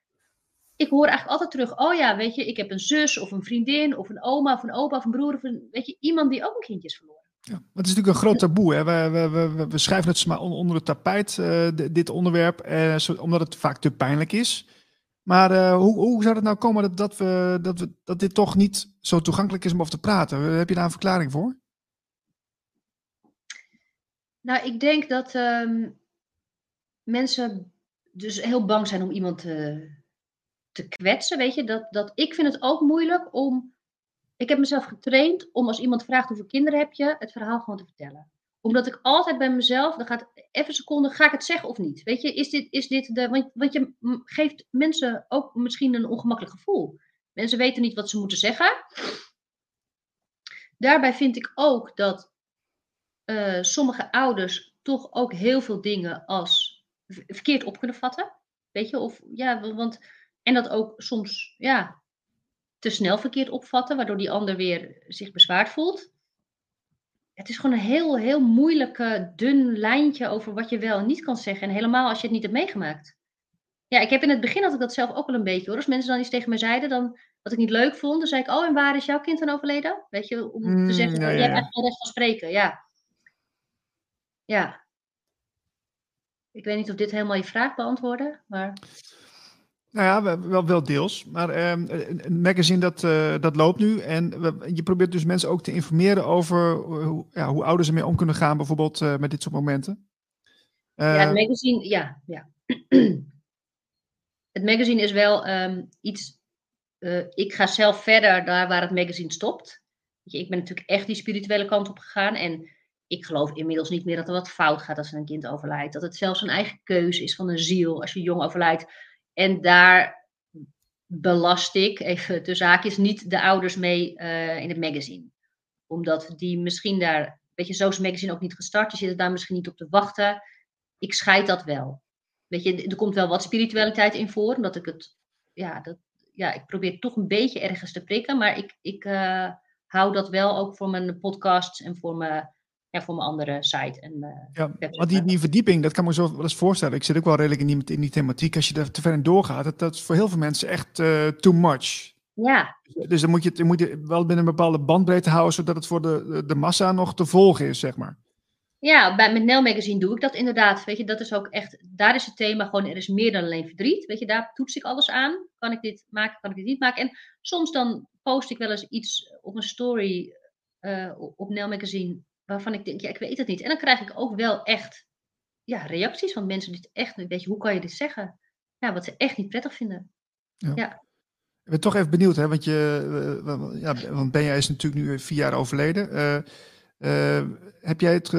ik hoor eigenlijk altijd terug, oh ja, weet je, ik heb een zus of een vriendin of een oma of een opa of een broer of een, weet je, iemand die ook een kindje is verloren. Ja, het is natuurlijk een groot taboe. Hè? We, we, we, we schrijven het maar onder het tapijt, uh, dit onderwerp, uh, zo, omdat het vaak te pijnlijk is. Maar uh, hoe, hoe zou het nou komen dat, dat, we, dat, we, dat dit toch niet zo toegankelijk is om over te praten? Heb je daar een verklaring voor? Nou, ik denk dat um, mensen dus heel bang zijn om iemand te, te kwetsen. Weet je, dat, dat, ik vind het ook moeilijk om. Ik heb mezelf getraind om als iemand vraagt hoeveel kinderen heb je, het verhaal gewoon te vertellen omdat ik altijd bij mezelf, dan gaat even een seconde, ga ik het zeggen of niet? Weet je, is dit, is dit de. Want, want je geeft mensen ook misschien een ongemakkelijk gevoel. Mensen weten niet wat ze moeten zeggen. Daarbij vind ik ook dat uh, sommige ouders toch ook heel veel dingen als verkeerd op kunnen vatten. Weet je, of ja, want. En dat ook soms, ja, te snel verkeerd opvatten, waardoor die ander weer zich bezwaard voelt het is gewoon een heel, heel moeilijke, dun lijntje over wat je wel en niet kan zeggen. En helemaal als je het niet hebt meegemaakt. Ja, ik heb in het begin had ik dat zelf ook wel een beetje hoor. Als mensen dan iets tegen me zeiden, dan, wat ik niet leuk vond, dan zei ik, oh en waar is jouw kind dan overleden? Weet je, om mm, te zeggen, ja, ja. je hebt echt wel recht van spreken, ja. Ja. Ik weet niet of dit helemaal je vraag beantwoordde, maar... Nou ja, wel, wel deels. Maar um, een magazine dat, uh, dat loopt nu. En we, je probeert dus mensen ook te informeren over hoe, ja, hoe ouders ermee om kunnen gaan, bijvoorbeeld uh, met dit soort momenten. Uh, ja, het magazine, ja. ja. *clears throat* het magazine is wel um, iets. ik ga zelf verder daar waar het magazine stopt. Je, ik ben natuurlijk echt die spirituele kant op gegaan. En ik geloof inmiddels niet meer dat er wat fout gaat als een kind overlijdt. Dat het zelfs een eigen keuze is van een ziel als je jong overlijdt en daar belast ik, even zaak is niet de ouders mee uh, in het magazine. Omdat die misschien daar, weet je, zo is het magazine ook niet gestart. Die zitten daar misschien niet op te wachten. Ik scheid dat wel. Weet je, er komt wel wat spiritualiteit in voor, omdat ik het, ja, dat, ja ik probeer toch een beetje ergens te prikken. Maar ik, ik uh, hou dat wel ook voor mijn podcasts en voor mijn ja, voor mijn andere site. En, uh, ja, want die, die verdieping, dat kan me zo wel eens voorstellen. Ik zit ook wel redelijk in die, in die thematiek. Als je er te ver in doorgaat, dat, dat is voor heel veel mensen echt uh, too much. Ja. Dus dan moet je, het, moet je wel binnen een bepaalde bandbreedte houden, zodat het voor de, de massa nog te volgen is, zeg maar. Ja, bij, met Nel Magazine doe ik dat inderdaad. Weet je, dat is ook echt, daar is het thema gewoon, er is meer dan alleen verdriet. Weet je, daar toets ik alles aan. Kan ik dit maken, kan ik dit niet maken? En soms dan post ik wel eens iets op een story uh, op Nel Magazine waarvan ik denk, ja, ik weet het niet. En dan krijg ik ook wel echt ja, reacties van mensen die het echt, weet je, hoe kan je dit zeggen? Ja, wat ze echt niet prettig vinden. Ja. ja. Ik ben toch even benieuwd, hè, want, je, uh, ja, want Benja is natuurlijk nu vier jaar overleden. Uh, uh, heb jij het,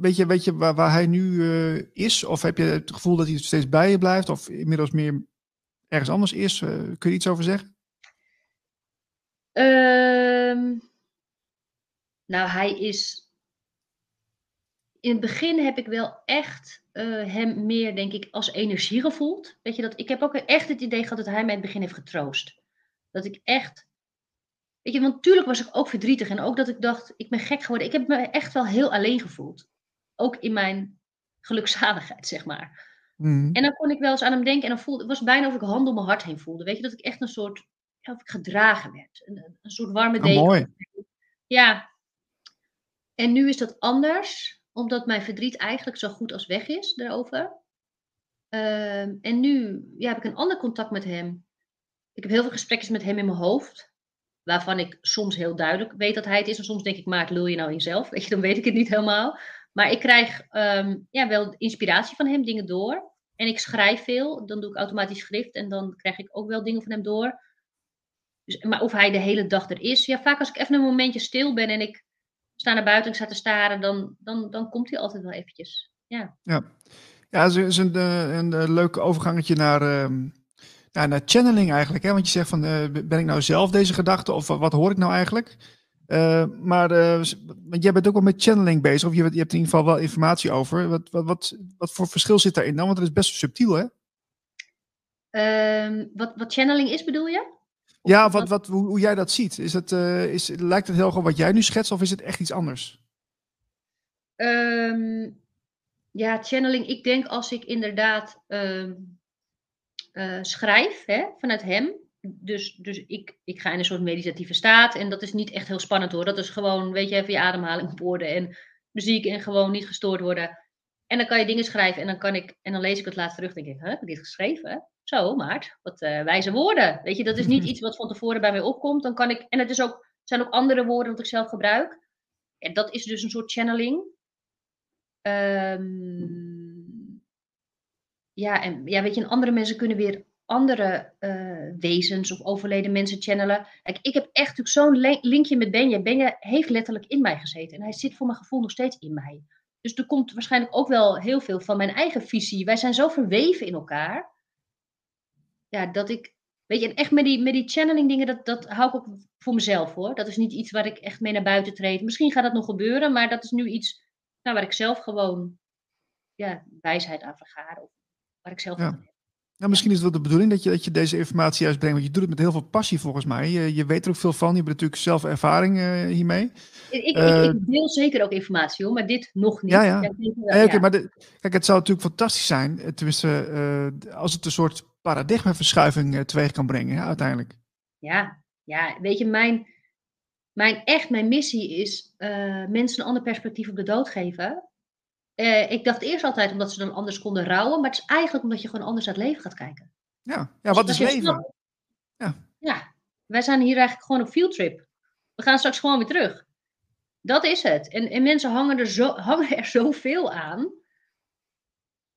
weet je, weet je waar, waar hij nu is? Of heb je het gevoel dat hij steeds bij je blijft? Of inmiddels meer ergens anders is? kun je iets over zeggen? Ehm, nou, hij is. In het begin heb ik wel echt uh, hem meer, denk ik, als energie gevoeld. Weet je dat? Ik heb ook echt het idee gehad dat hij mij in het begin heeft getroost. Dat ik echt Weet je, want natuurlijk was ik ook verdrietig. En ook dat ik dacht, ik ben gek geworden. Ik heb me echt wel heel alleen gevoeld. Ook in mijn gelukzaligheid, zeg maar. Mhm. En dan kon ik wel eens aan hem denken. En dan voelde het was bijna of ik handen om mijn hart heen voelde. Weet je, dat ik echt een soort, ja, of ik gedragen werd. Een, een soort warme Ah, deken. mooi. Ja. En nu is dat anders, omdat mijn verdriet eigenlijk zo goed als weg is daarover. Ehm, en nu ja, heb ik een ander contact met hem. Ik heb heel veel gesprekjes met hem in mijn hoofd. Waarvan ik soms heel duidelijk weet dat hij het is. En soms denk ik, maar lul je nou in? *laughs* Weet je, dan weet ik het niet helemaal. Maar ik krijg ehm, ja, wel inspiratie van hem, dingen door. En ik schrijf veel. Dan doe ik automatisch schrift. En dan krijg ik ook wel dingen van hem door. Dus, maar of hij de hele dag er is. Ja, vaak als ik even een momentje stil ben en ik sta naar buiten en ik sta te staren. Dan, dan, dan komt hij altijd wel eventjes. Ja. Ja, het is, is een, eh, een, eh, leuk overgangetje naar, ehm, naar, naar channeling eigenlijk. Hè? Want je zegt van, eh, ben ik nou zelf deze gedachte of wat hoor ik nou eigenlijk? Maar want jij bent ook wel met channeling bezig, of je, hebt- je hebt in ieder geval wel informatie over. Wat, wat, wat, wat voor verschil zit daarin dan? Want het is best subtiel, hè? Ehm, wat, wat channeling is, bedoel je? Ja, wat, wat, hoe, hoe jij dat ziet. Is het, eh, is, lijkt het heel erg op wat jij nu schetst, of is het echt iets anders? Ehm, ja, channeling. Ik denk als ik inderdaad ehm, eh, schrijf hè, vanuit hem. Dus, dus ik, ik ga in een soort meditatieve staat. En dat is niet echt heel spannend hoor. Dat is gewoon, weet je, even je ademhaling op orde en muziek en gewoon niet gestoord worden. En dan kan je dingen schrijven en dan kan ik, en dan lees ik het laatst terug. denk ik, huh, heb ik dit geschreven? Zo, Maart, wat eh, wijze woorden. Weet je, dat is niet *laughs* iets wat van tevoren bij mij opkomt. Dan kan ik, en het is ook, zijn ook andere woorden wat ik zelf gebruik. En dat is dus een soort channeling. Ehm, ja, en ja, weet je, en andere mensen kunnen weer andere eh, wezens of overleden mensen channelen. Kijk, ik heb echt natuurlijk zo'n linkje met Benja. Benja heeft letterlijk in mij gezeten. En hij zit voor mijn gevoel nog steeds in mij. Dus er komt waarschijnlijk ook wel heel veel van mijn eigen visie. Wij zijn zo verweven in elkaar. Ja, dat ik. Weet je, en echt met die, met die channeling dingen, dat, dat hou ik ook voor mezelf hoor. Dat is niet iets waar ik echt mee naar buiten treed. Misschien gaat dat nog gebeuren, maar dat is nu iets nou, waar ik zelf gewoon ja, wijsheid aan vergaar. Of waar ik zelf Ja. aan heb. Nou, misschien is het wel de bedoeling dat je, dat je deze informatie juist brengt. Want je doet het met heel veel passie volgens mij. Je, je weet er ook veel van. Je hebt natuurlijk zelf ervaring eh, hiermee. Ik, ik, Eh, ik, deel zeker ook informatie hoor, maar dit nog niet. Ja, ja. maar de, kijk, het zou natuurlijk fantastisch zijn. eh, Tenminste, als het een soort paradigmaverschuiving teweeg kan brengen, ja, uiteindelijk. Ja, ja, weet je, mijn, mijn echt, mijn missie is mensen een ander perspectief op de dood geven. Eh, ik dacht eerst altijd omdat ze dan anders konden rouwen, maar het is eigenlijk omdat je gewoon anders naar het leven gaat kijken. Ja, ja Dus wat dat is leven? snapt- Ja. ja, wij zijn hier eigenlijk gewoon op fieldtrip. We gaan straks gewoon weer terug. Dat is het. En, en mensen hangen er, zo, *laughs* hangen er zoveel aan.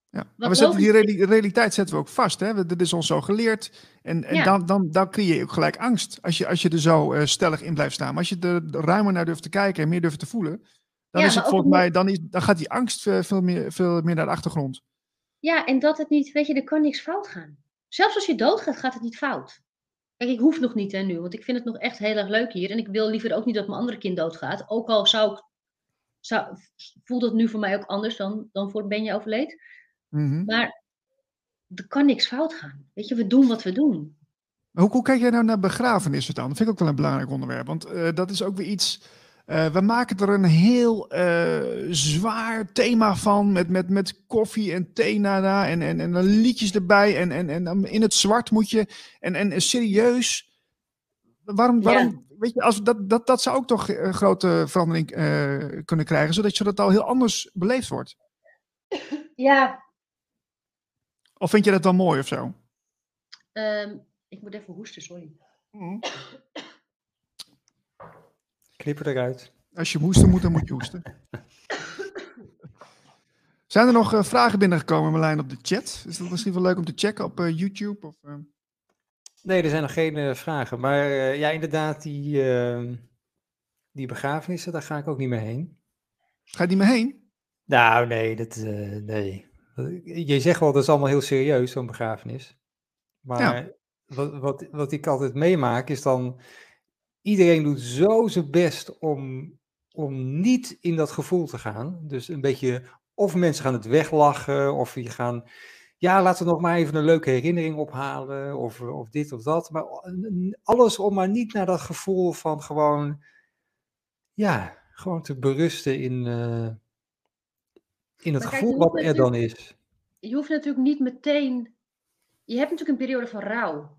Ja. Maar we zetten die reali- realiteit zetten we ook vast. Hè? Dit is ons zo geleerd. En, en Ja. dan, dan, dan creëer je ook gelijk angst. Als je, als je er zo eh, stellig in blijft staan. Maar als je er ruimer naar durft te kijken en meer durft te voelen. Dan, Ja, is het ook volgens mij, dan, is, dan gaat die angst eh, veel meer, veel meer naar de achtergrond. Ja, en dat het niet, weet je, er kan niks fout gaan. Zelfs als je doodgaat, gaat het niet fout. Kijk, ik hoef nog niet hè, nu, want ik vind het nog echt heel erg leuk hier. En ik wil liever ook niet dat mijn andere kind doodgaat. Ook al zou ik, zou, voelt het nu voor mij ook anders dan, dan voor Benja overleed. Mhm. Maar er kan niks fout gaan. Weet je, we doen wat we doen. Hoe, hoe kijk jij nou naar begrafenissen dan? Dat vind ik ook wel een belangrijk onderwerp. Want eh, dat is ook weer iets. Eh, we maken er een heel eh, zwaar thema van. Met, met, met koffie en thee daarna. En, en, en dan liedjes erbij. En, en, en dan in het zwart moet je. En, en, serieus. Waarom, Ja. waarom weet je, als, dat, dat, dat zou ook toch een grote verandering eh, kunnen krijgen. Zodat je dat al heel anders beleefd wordt. Ja. Of vind je dat dan mooi of zo? ehm, ik moet even hoesten, sorry. Knip het eruit. Als je hoesten moet, dan moet je hoesten. Zijn er nog eh, vragen binnengekomen, Marlijn, op de chat? Is dat misschien wel leuk om te checken op eh, YouTube? Of, eh? Nee, er zijn nog geen vragen. Maar ja, inderdaad, die, eh, die begrafenissen, daar ga ik ook niet meer heen. Ga je niet meer heen? Nou, nee, dat, nee. Je zegt wel, dat is allemaal heel serieus, zo'n begrafenis. Maar wat, wat, wat ik altijd meemaak, is dan... Iedereen doet zo zijn best om, om niet in dat gevoel te gaan. Dus een beetje... Of mensen gaan het weglachen, of je gaan... ja, laten we nog maar even een leuke herinnering ophalen, of, of dit of dat. Maar alles om maar niet naar dat gevoel van gewoon, ja, gewoon te berusten in, uh, in het gevoel wat er dan is. Je hoeft natuurlijk niet meteen, je hebt natuurlijk een periode van rouw.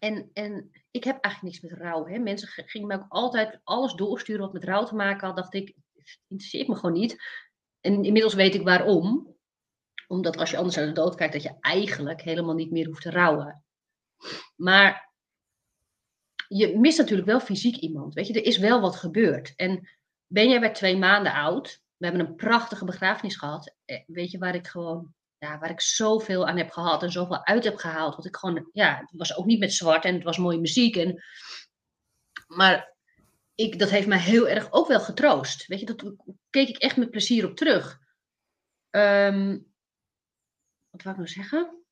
En, en ik heb eigenlijk niks met rouw. Hè. Mensen gingen mij ook altijd alles doorsturen wat met rouw te maken had. Dacht ik, interesseert me gewoon niet. En inmiddels weet ik waarom omdat als je anders naar de dood kijkt, dat je eigenlijk helemaal niet meer hoeft te rouwen. Maar je mist natuurlijk wel fysiek iemand. Weet je, er is wel wat gebeurd. En ben jij bij twee maanden oud? We hebben een prachtige begrafenis gehad. Eh, weet je, waar ik gewoon, ja, waar ik zoveel aan heb gehad en zoveel uit heb gehaald. Want ik gewoon, ja, het was ook niet met zwart en het was mooie muziek. En, maar ik, dat heeft mij heel erg ook wel getroost. Weet je, dat keek ik echt met plezier op terug. Um, wat wou ik nou zeggen?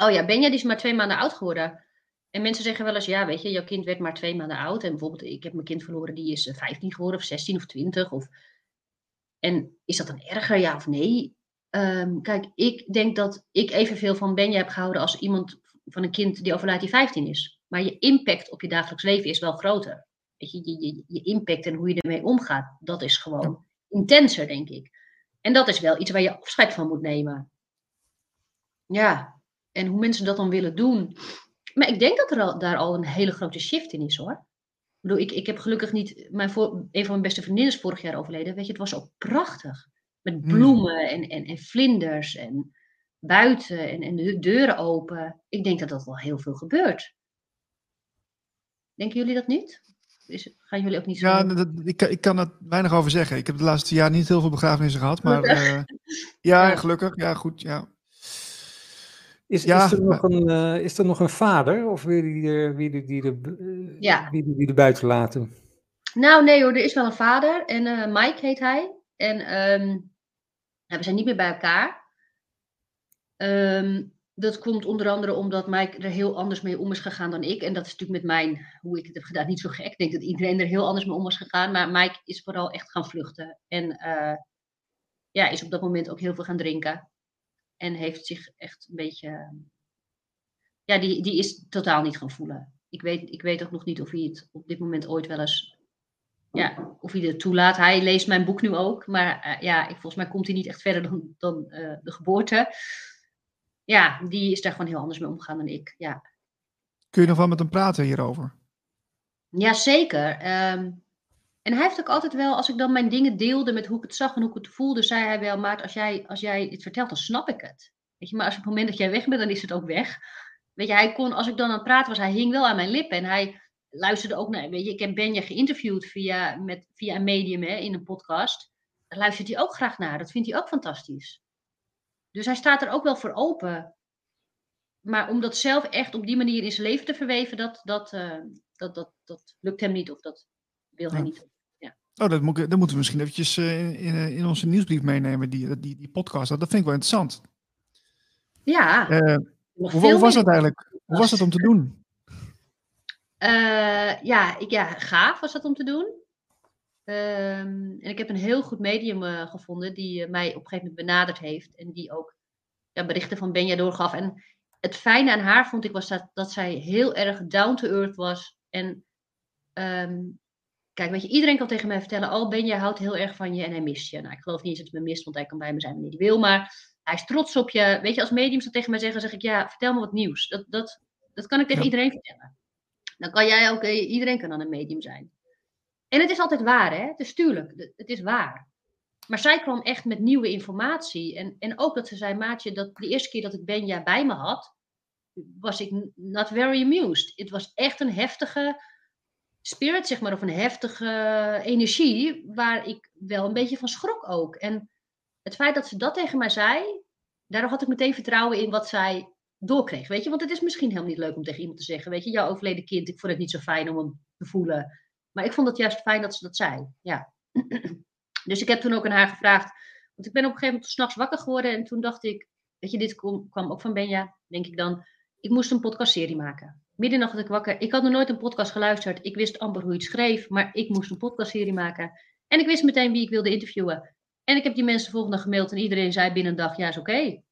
Oh ja, Benja die is maar twee maanden oud geworden. En mensen zeggen wel eens, ja, weet je, jouw kind werd maar twee maanden oud. En bijvoorbeeld, ik heb mijn kind verloren, die is 15 eh, geworden, of 16 of 20. Of... En is dat dan erger, ja of nee? Ehm, kijk, ik denk dat ik evenveel van Benja heb gehouden als iemand van een kind die overlijdt die 15 is. Maar je impact op je dagelijks leven is wel groter. Weet je, je, je, je impact en hoe je ermee omgaat, dat is gewoon intenser, denk ik. En dat is wel iets waar je afscheid van moet nemen. Ja, en hoe mensen dat dan willen doen. Maar ik denk dat er al, daar al een hele grote shift in is hoor. Ik bedoel, ik, ik heb gelukkig niet. Mijn voor, een van mijn beste vriendinnen is vorig jaar overleden. Weet je, het was ook prachtig. Met hmm. bloemen en, en, en vlinders en buiten en, en de deuren open. Ik denk dat dat wel heel veel gebeurt. Denken jullie dat niet? is, gaan jullie ook niet zo... Ja, dat, ik, ik kan er weinig over zeggen. Ik heb de laatste jaar niet heel veel begrafenissen gehad. Maar *laughs* uh, ja, gelukkig. Ja, goed. Ja. Is, ja, is, er nog een, uh, is er nog een vader? Of wil je die, wie die, die, ja. wie die, die er buiten laten? Nou, nee hoor. Er is wel een vader. En uh, Mike heet hij. En um, we zijn niet meer bij elkaar. Um, dat komt onder andere omdat Mike er heel anders mee om is gegaan dan ik. En dat is natuurlijk met mijn, hoe ik het heb gedaan, niet zo gek. Ik denk dat iedereen er heel anders mee om is gegaan. Maar Mike is vooral echt gaan vluchten. En uh, ja, is op dat moment ook heel veel gaan drinken. En heeft zich echt een beetje. Ja, die, die is totaal niet gaan voelen. Ik weet, ik weet ook nog niet of hij het op dit moment ooit wel eens. Ja, of hij het toelaat. Hij leest mijn boek nu ook. Maar uh, ja, volgens mij komt hij niet echt verder dan, dan uh, de geboorte ja, die is daar gewoon heel anders mee omgegaan dan ik. Ja. Kun je nog wel met hem praten hierover? Ja, zeker. Ehm, en hij heeft ook altijd wel, als ik dan mijn dingen deelde met hoe ik het zag en hoe ik het voelde, zei hij wel, maar als jij, als jij het vertelt, dan snap ik het. Weet je, maar als op het moment dat jij weg bent, dan is het ook weg. Weet je, hij kon, als ik dan aan het praten was, hij hing wel aan mijn lippen en hij luisterde ook naar, weet je, ik heb Benja geïnterviewd via, met, via een medium hè, in een podcast. Daar luistert hij ook graag naar. Dat vindt hij ook fantastisch. Dus hij staat er ook wel voor open. Maar om dat zelf echt op die manier in zijn leven te verweven, dat, dat, uh, dat, dat, dat lukt hem niet of dat wil hij niet. Ja. Oh, dat, moet, dat moeten we misschien eventjes uh, in, in, in, onze nieuwsbrief meenemen, die, die, die podcast. Dat vind ik wel interessant. Ja. Uh, hoe, hoe, was dat eigenlijk? Hoe was het om te doen? Ja, ik, ja, gaaf was dat om te doen. Um, en ik heb een heel goed medium uh, gevonden die uh, mij op een gegeven moment benaderd heeft. En die ook ja, berichten van Benja doorgaf. En het fijne aan haar vond ik was dat, dat zij heel erg down to earth was. En um, kijk, weet je, iedereen kan tegen mij vertellen: Oh, Benja houdt heel erg van je en hij mist je. Nou, ik geloof niet eens dat hij me mist, want hij kan bij me zijn wanneer hij wil. Maar hij is trots op je. Weet je, als mediums dat tegen mij zeggen, zeg ik: Ja, vertel me wat nieuws. Dat, dat, dat kan ik tegen iedereen vertellen. Dan kan jij ook, eh, iedereen kan dan een medium zijn. En het is altijd waar, hè? Dus tuurlijk, het is waar. Maar zij kwam echt met nieuwe informatie. En, en ook dat ze zei, maatje, dat de eerste keer dat ik Benja bij me had, was ik not very amused. Het was echt een heftige spirit, zeg maar, of een heftige energie, waar ik wel een beetje van schrok ook. En het feit dat ze dat tegen mij zei, daardoor had ik meteen vertrouwen in wat zij doorkreeg. Weet je, want het is misschien helemaal niet leuk om tegen iemand te zeggen, weet je, jouw overleden kind, ik vond het niet zo fijn om hem te voelen. Maar ik vond het juist fijn dat ze dat zei. Ja. *clears throat* dus ik heb toen ook aan haar gevraagd. Want ik ben op een gegeven moment s'nachts wakker geworden. En toen dacht ik, weet je, dit kwam ook van Benja, denk ik dan. Ik moest een podcastserie maken. Middernacht had ik wakker. Ik had nog nooit een podcast geluisterd. Ik wist amper hoe je het schreef. Maar ik moest een podcastserie maken. En ik wist meteen wie ik wilde interviewen. En ik heb die mensen de volgende dag gemaild. En iedereen zei binnen een dag, ja is oké.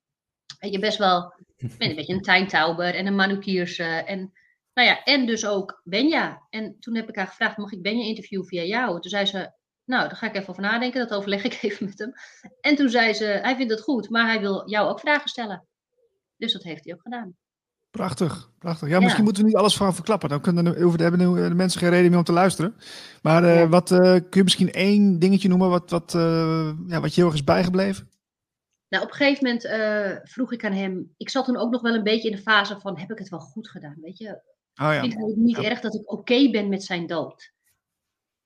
Je best wel ben een beetje een tuintouwer en een manukiers. en, nou ja, en dus ook Benja. En toen heb ik haar gevraagd, mag ik Benja interviewen via jou? Toen zei ze, nou, daar ga ik even over nadenken. Dat overleg ik *laughs* even met hem. En toen zei ze, hij vindt het goed, maar hij wil jou ook vragen stellen. Dus dat heeft hij ook gedaan. Prachtig, prachtig. Ja, misschien moeten we niet alles van verklappen. Dan kunnen de, hebben de mensen geen reden meer om te luisteren. Maar uh, wat, uh, kun je misschien één dingetje noemen wat, wat, uh, ja, wat je heel erg is bijgebleven? Nou, op een gegeven moment vroeg ik aan hem. Ik zat toen ook nog wel een beetje in de fase van: heb ik het wel goed gedaan? Weet je, oh, ja. vind het niet erg dat ik oké ben met zijn dood?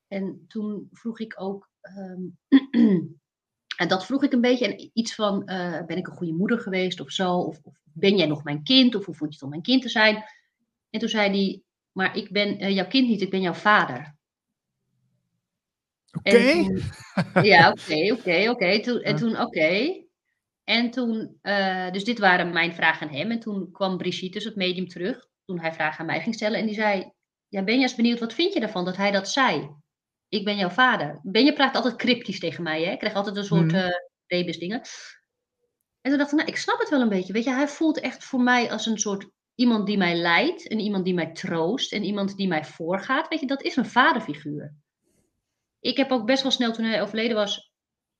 En toen vroeg ik ook. Um, *clears throat* en dat vroeg ik een beetje. En iets van: ben ik een goede moeder geweest of zo? Of, of ben jij nog mijn kind? Of hoe vond je het om mijn kind te zijn? En toen zei hij, maar ik ben uh, jouw kind niet, ik ben jouw vader. Oké. *laughs* Ja, oké, oké, oké. En toen, oké. En toen, uh, dus dit waren mijn vragen aan hem. En toen kwam Brigitte, dus het medium, terug. Toen hij vragen aan mij ging stellen. En die zei, ja, ben je eens benieuwd, wat vind je daarvan dat hij dat zei? Ik ben jouw vader. Ben je praat altijd cryptisch tegen mij, hè? Ik krijg altijd een soort uh, rebus dingen. En toen dacht ik, nou, ik snap het wel een beetje. Weet je, hij voelt echt voor mij als een soort iemand die mij leidt. En iemand die mij troost. En iemand die mij voorgaat. Weet je, dat is een vaderfiguur. Ik heb ook best wel snel, toen hij overleden was,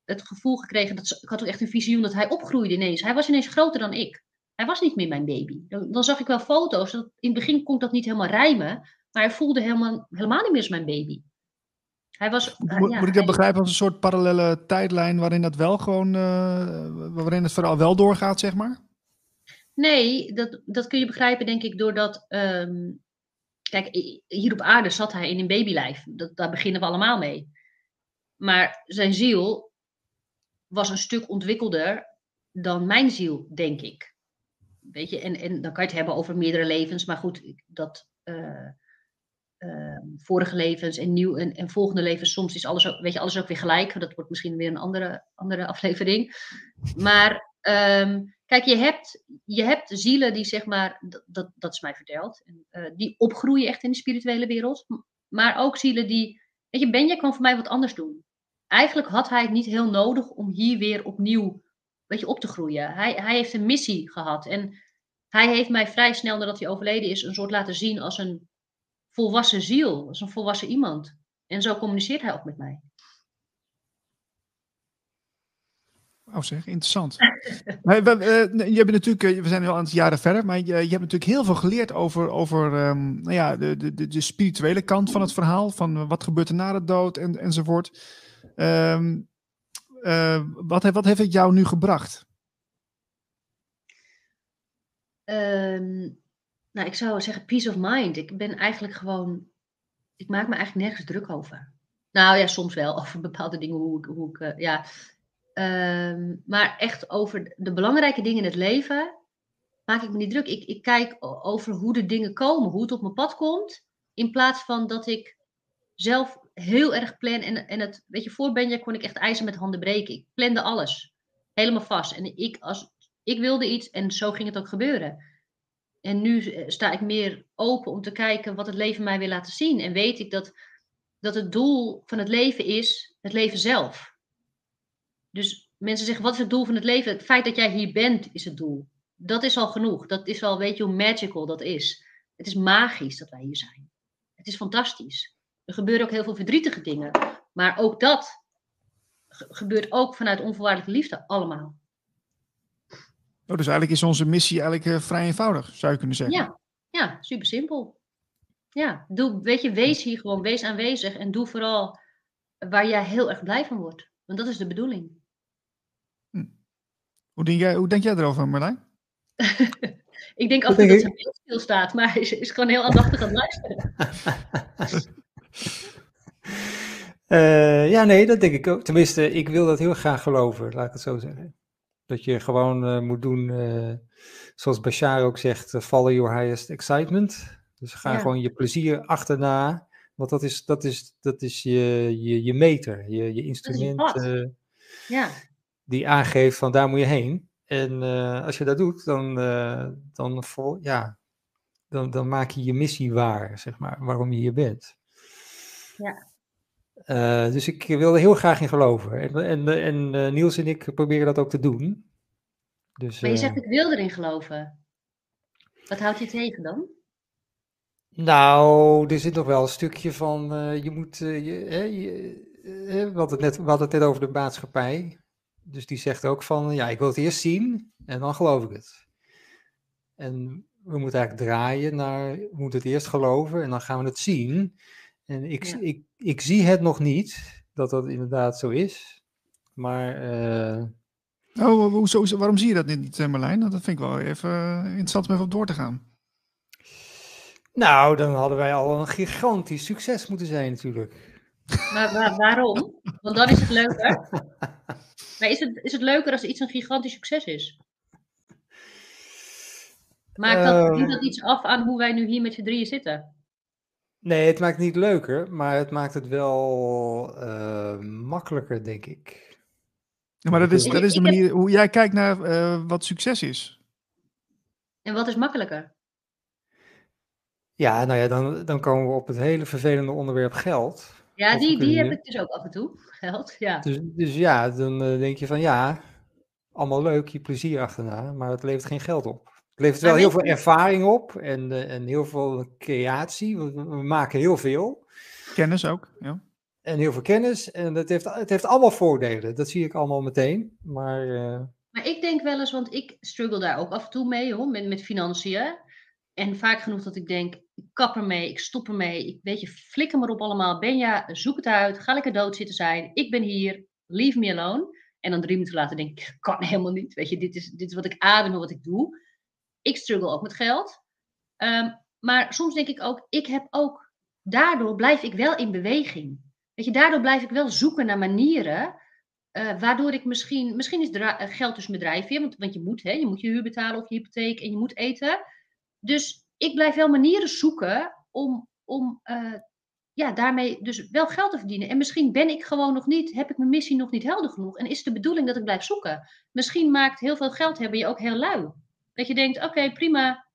het gevoel gekregen. Dat, ik had ook echt een visioen dat hij opgroeide ineens. Hij was ineens groter dan ik. Hij was niet meer mijn baby. Dan, dan zag ik wel foto's. Dat, in het begin kon ik dat niet helemaal rijmen. Maar hij voelde helemaal, helemaal niet meer als mijn baby. Hij was, moet, ja, moet ik dat begrijpen als een soort parallele tijdlijn waarin dat wel gewoon, uh, waarin het vooral wel doorgaat, zeg maar? Nee, dat, dat kun je begrijpen, denk ik, doordat. Um, kijk, hier op aarde zat hij in een babylijf. Dat, daar beginnen we allemaal mee. Maar zijn ziel was een stuk ontwikkelder dan mijn ziel, denk ik. Weet je, en, en dan kan je het hebben over meerdere levens, maar goed, dat. Uh, Ehm, vorige levens en nieuw en, en, volgende levens. Soms is alles ook, weet je, alles ook weer gelijk. Dat wordt misschien weer een andere, andere aflevering. Maar um, kijk, je hebt, je hebt zielen die zeg maar, dat, dat, is mij verteld, en, uh, die opgroeien echt in de spirituele wereld. Maar ook zielen die, weet je, Benja kan voor mij wat anders doen. Eigenlijk had hij het niet heel nodig om hier weer opnieuw, weet je, op te groeien. Hij, hij heeft een missie gehad en hij heeft mij vrij snel nadat hij overleden is een soort laten zien als een volwassen ziel, als een volwassen iemand. En zo communiceert hij ook met mij. Oh zeg, interessant. *laughs* we, uh, je hebt natuurlijk, eh, we zijn al aan het jaren verder, maar je, je hebt natuurlijk heel veel geleerd over, over um, nou ja, de, de, de spirituele kant van het verhaal, van wat gebeurt er na de dood en, enzovoort. Um, uh, wat, wat heeft het jou nu gebracht? Um, nou, ik zou zeggen peace of mind. Ik ben eigenlijk gewoon, ik maak me eigenlijk nergens druk over. Nou ja, soms wel *laughs* over bepaalde dingen, hoe ik, hoe ik uh, ja. Um, maar echt over de belangrijke dingen in het leven maak ik me niet druk. Ik, ik kijk over hoe de dingen komen, hoe het op mijn pad komt. In plaats van dat ik zelf heel erg plan. En, en het, weet je, voor Benja kon ik echt ijzer met handen breken. Ik plande alles. Helemaal vast. En ik, als, ik wilde iets en zo ging het ook gebeuren. En nu eh, sta ik meer open om te kijken wat het leven mij wil laten zien. En weet ik dat, dat het doel van het leven is het leven zelf. Dus mensen zeggen, wat is het doel van het leven? Het feit dat jij hier bent is het doel. Dat is al genoeg. Dat is al, weet je hoe magical dat is. Het is magisch dat wij hier zijn. Het is fantastisch. Er gebeuren ook heel veel verdrietige dingen. Maar ook dat gebeurt ook vanuit onvoorwaardelijke liefde allemaal. Oh, dus eigenlijk is onze missie eigenlijk uh, vrij eenvoudig, zou je kunnen zeggen. Ja, ja super simpel. Ja, doe, weet je, wees hier gewoon, wees aanwezig en doe vooral waar jij heel erg blij van wordt. Want dat is de bedoeling. Hm. Hoe, denk jij, hoe denk jij erover, Marlijn? *laughs* ik denk af en toe dat zijn beeld stil staat, maar is, is gewoon heel aandachtig aan het luisteren. *laughs* uh, *laughs* ja, nee, dat denk ik ook. Tenminste, ik wil dat heel graag geloven, laat ik het zo zeggen. Dat je gewoon uh, moet doen, uh, zoals Bashar ook zegt, follow your highest excitement. Dus ga ja. gewoon je plezier achterna. Want dat is, dat is, dat is je, je, je meter, je, je instrument ja. die aangeeft van daar moet je heen. En als je dat doet, dan, dan, vol, ja, dan, dan maak je je missie waar, zeg maar, waarom je hier bent. Ja. Uh, dus ik wil er heel graag in geloven. En, en, en uh, Niels en ik proberen dat ook te doen. Dus, Maar je eh, zegt ik wil erin geloven. Wat houdt je tegen dan? Nou, er zit nog wel een stukje van, eh, je moet, eh, je, hè, je, eh, we, hadden het net, we hadden het net over de maatschappij. Dus die zegt ook van, ja, ik wil het eerst zien en dan geloof ik het. En we moeten eigenlijk draaien naar, we moeten het eerst geloven en dan gaan we het zien. En ik, Ja. ik, ik zie het nog niet, dat dat inderdaad zo is. Maar eh, Oh, hoezo, waarom zie je dat niet, eh, Marlijn? Dat vind ik wel even eh, interessant om even op door te gaan. nou, dan hadden wij al een gigantisch succes moeten zijn natuurlijk. Maar wa- waarom? Want dan is het leuker. *laughs* Maar is het, is het leuker als iets een gigantisch succes is? Maakt dat, Ehm. dat iets af aan hoe wij nu hier met z'n drieën zitten? Nee, het maakt het niet leuker, maar het maakt het wel eh, makkelijker, denk ik. Ja, maar dat is, dat is de manier hoe jij kijkt naar eh, wat succes is. En wat is makkelijker? Ja, nou ja, dan, dan komen we op het hele vervelende onderwerp geld. Ja, die, die heb ik dus ook af en toe. *laughs* Geld, ja. Dus, dus ja, dan eh, denk je van ja, allemaal leuk, je plezier achterna, maar het levert geen geld op. Het levert wel heel veel ervaring op en, eh, en heel veel creatie. We, we maken heel veel Kennis ook. Ja. en heel veel kennis en het heeft, het heeft allemaal voordelen. Dat zie ik allemaal meteen. Maar eh, Maar ik denk wel eens, want ik struggle daar ook af en toe mee, hoor, met, met financiën. En vaak genoeg dat ik denk, ik kap ermee, ik stop ermee. Ik weet je, flikker maar op allemaal. Benja, zoek het uit. Ga lekker dood zitten zijn. Ik ben hier. Leave me alone. En dan drie minuten later denk ik, *laughs* kan helemaal niet. Weet je, dit is, dit is wat ik adem en wat ik doe. Ik struggle ook met geld. Ehm, maar soms denk ik ook, ik heb ook, daardoor blijf ik wel in beweging. Weet je, daardoor blijf ik wel zoeken naar manieren eh, waardoor ik misschien, misschien is eh, geld dus mijn drijfveer, want, want je moet, hè, je moet je huur betalen of je hypotheek en je moet eten. Dus ik blijf wel manieren zoeken om, om eh, ja, daarmee dus wel geld te verdienen. En misschien ben ik gewoon nog niet, heb ik mijn missie nog niet helder genoeg. En is de bedoeling dat ik blijf zoeken? Misschien maakt heel veel geld hebben je ook heel lui. Dat je denkt, oké, prima,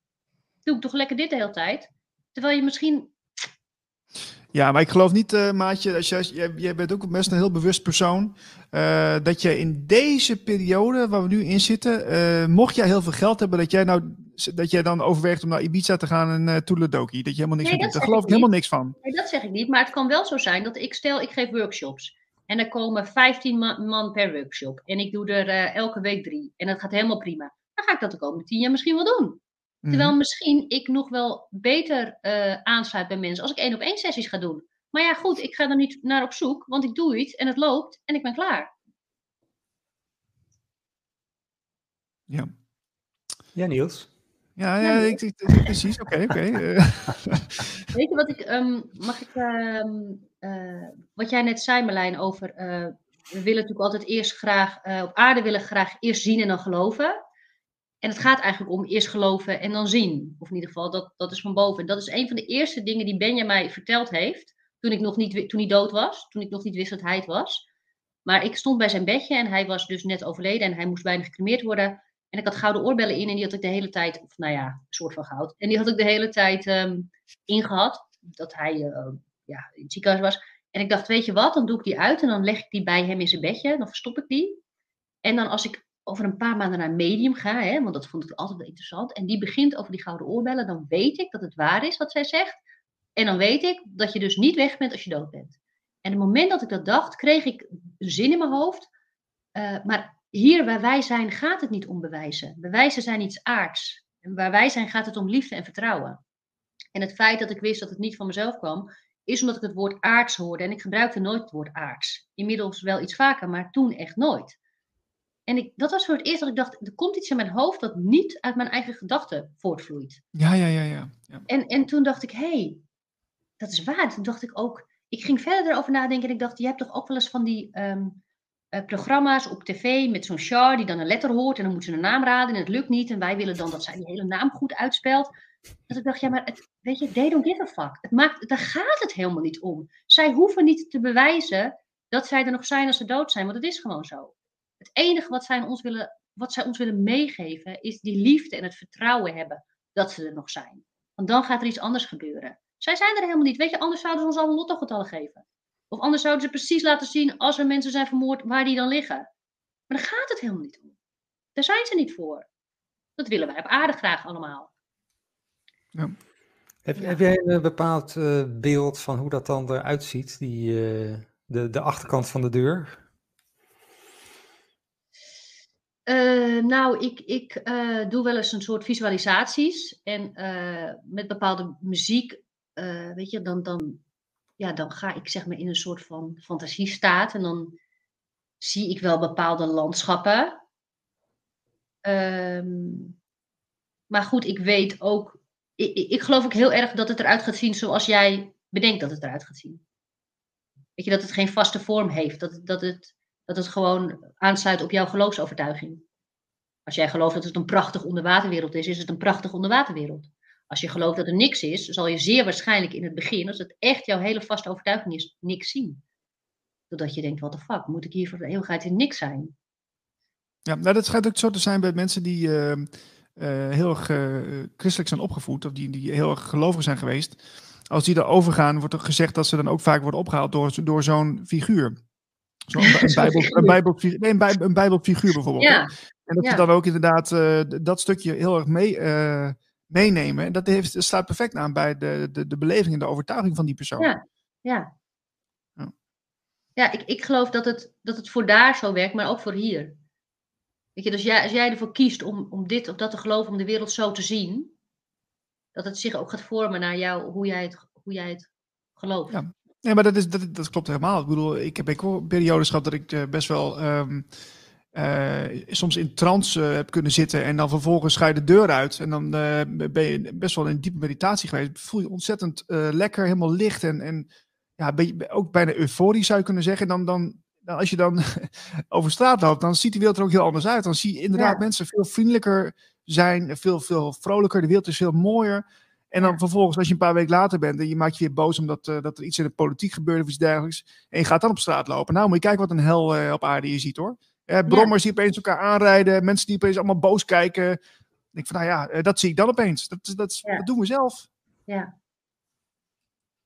doe ik toch lekker dit de hele tijd. Terwijl je misschien Ja, maar ik geloof niet, eh, Maatje, als jij, jij, jij bent ook best een heel bewust persoon, eh, dat je in deze periode waar we nu in zitten, eh, mocht jij heel veel geld hebben, dat jij, nou, dat jij dan overweegt om naar Ibiza te gaan en uh, Toeledoki, dat je helemaal niks Nee, dat Daar geloof ik helemaal niks van. Nee, dat zeg ik niet. Maar het kan wel zo zijn dat ik stel, ik geef workshops. En er komen 15 ma- man per workshop. En ik doe er elke week drie. En dat gaat helemaal prima. Dan ga ik dat de komende 10 jaar misschien wel doen. Mhm. Terwijl misschien ik nog wel beter eh aansluit bij mensen als ik één op één sessies ga doen. Maar ja, goed, ik ga er niet naar op zoek, want ik doe iets en het loopt en ik ben klaar. Ja, ja, Niels. ja, ja ik, ik- ik- precies. Oké, oké. eh. *laughs* Weet je wat ik, ehm, mag ik, ehm, eh, wat jij net zei Marlijn over, eh, we willen natuurlijk altijd eerst graag, eh, op aarde willen graag eerst zien en dan geloven. En het gaat eigenlijk om eerst geloven en dan zien. Of in ieder geval, dat, dat is van boven. En dat is een van de eerste dingen die Benja mij verteld heeft, toen ik nog niet, toen hij dood was, toen ik nog niet wist dat hij het was. Maar ik stond bij zijn bedje en hij was dus net overleden en hij moest bijna gecremeerd worden. En ik had gouden oorbellen in en die had ik de hele tijd, of nou ja, soort van goud. En die had ik de hele tijd ehm, ingehad, dat hij eh, ja, in het ziekenhuis was. En ik dacht, weet je wat, dan doe ik die uit en dan leg ik die bij hem in zijn bedje, dan verstop ik die. En dan als ik over een paar maanden naar Medium ga, hè, want dat vond ik altijd wel interessant, en die begint over die gouden oorbellen, dan weet ik dat het waar is wat zij zegt. En dan weet ik dat je dus niet weg bent als je dood bent. En het moment dat ik dat dacht, kreeg ik zin in mijn hoofd. Eh, maar hier waar wij zijn, gaat het niet om bewijzen. Bewijzen zijn iets aards. En waar wij zijn, gaat het om liefde en vertrouwen. En het feit dat ik wist dat het niet van mezelf kwam, is omdat ik het woord aards hoorde. En ik gebruikte nooit het woord aards. Inmiddels wel iets vaker, maar toen echt nooit. En ik, dat was voor het eerst dat ik dacht, er komt iets in mijn hoofd dat niet uit mijn eigen gedachten voortvloeit. Ja, ja, ja, ja. ja. En, en toen dacht ik, hé, hey, dat is waar. Toen dacht ik ook, ik ging verder erover nadenken en ik dacht, je hebt toch ook wel eens van die ehm, eh, programma's op tv met zo'n char die dan een letter hoort en dan moet ze een naam raden en het lukt niet en wij willen dan dat zij die hele naam goed uitspelt. Dat ik dacht, ja, maar het, weet je, they don't give a fuck. Het maakt, daar gaat het helemaal niet om. Zij hoeven niet te bewijzen dat zij er nog zijn als ze dood zijn, want het is gewoon zo. Het enige wat zij ons willen, wat zij ons willen meegeven is die liefde en het vertrouwen hebben dat ze er nog zijn. Want dan gaat er iets anders gebeuren. Zij zijn er helemaal niet. Weet je, anders zouden ze ons al lottogetallen geven. Of anders zouden ze precies laten zien als er mensen zijn vermoord waar die dan liggen. Maar daar gaat het helemaal niet om. Daar zijn ze niet voor. Dat willen wij op aarde graag allemaal. Ja. Heb, heb, jij een bepaald uh, beeld van hoe dat dan eruit ziet, die, uh, de, de achterkant van de deur? Uh, nou, ik, ik doe wel eens een soort visualisaties. En met bepaalde muziek, weet je, dan, dan, ja, dan ga ik zeg maar in een soort van fantasiestaat. En dan zie ik wel bepaalde landschappen. Um, maar goed, ik weet ook. Ik, ik, geloof ook heel erg dat het eruit gaat zien zoals jij bedenkt dat het eruit gaat zien. Weet je, dat het geen vaste vorm heeft. Dat, dat, het, dat het gewoon aansluit op jouw geloofsovertuiging. Als jij gelooft dat het een prachtig onderwaterwereld is, is het een prachtig onderwaterwereld. Als je gelooft dat er niks is, zal je zeer waarschijnlijk in het begin, als het echt jouw hele vaste overtuiging is, niks zien. Doordat je denkt, wat de fuck, moet ik hier voor de eeuwigheid in niks zijn? Ja, dat schijnt ook zo te zijn bij mensen die uh, uh, heel erg uh, christelijk zijn opgevoed, of die, die heel erg gelovig zijn geweest. Als die erover gaan, wordt er gezegd dat ze dan ook vaak worden opgehaald door, door zo'n figuur. Zo'n een, *laughs* bijbel, een, bijbel, nee, een, bij, een bijbelfiguur bijvoorbeeld. Ja. En dat ja. ze dan ook inderdaad dat stukje heel erg mee, meenemen. En dat, heeft, staat perfect aan bij de, de, de beleving en de overtuiging van die persoon. Ja, ja. Ja, ik, ik geloof dat het, dat het voor daar zo werkt, maar ook voor hier. Weet je, dus jij, als jij ervoor kiest om, om dit of dat te geloven, om de wereld zo te zien, dat het zich ook gaat vormen naar jou, hoe jij het, hoe jij het gelooft. Ja. Nee, maar dat, is, dat, dat klopt helemaal. Ik bedoel, ik heb ook periodes gehad dat ik uh, best wel um, uh, soms in trance uh, heb kunnen zitten en dan vervolgens ga je de deur uit en dan ben je best wel in diepe meditatie geweest. Voel je ontzettend lekker, helemaal licht en, en ja, je, ook bijna euforisch zou je kunnen zeggen. Dan, dan, dan als je dan *laughs* over straat loopt, dan ziet de wereld er ook heel anders uit. Dan zie je inderdaad mensen veel vriendelijker zijn, veel, veel vrolijker. De wereld is veel mooier. En dan vervolgens, als je een paar weken later bent en je maakt je weer boos omdat uh, dat er iets in de politiek gebeurt of iets dergelijks. En je gaat dan op straat lopen. Nou, moet je kijken wat een hel uh, op aarde je ziet hoor. Eh, brommers die opeens elkaar aanrijden, mensen die opeens allemaal boos kijken. Ik denk van, nou ja, uh, dat zie ik dan opeens. Dat, dat, ja. dat doen we zelf. Ja.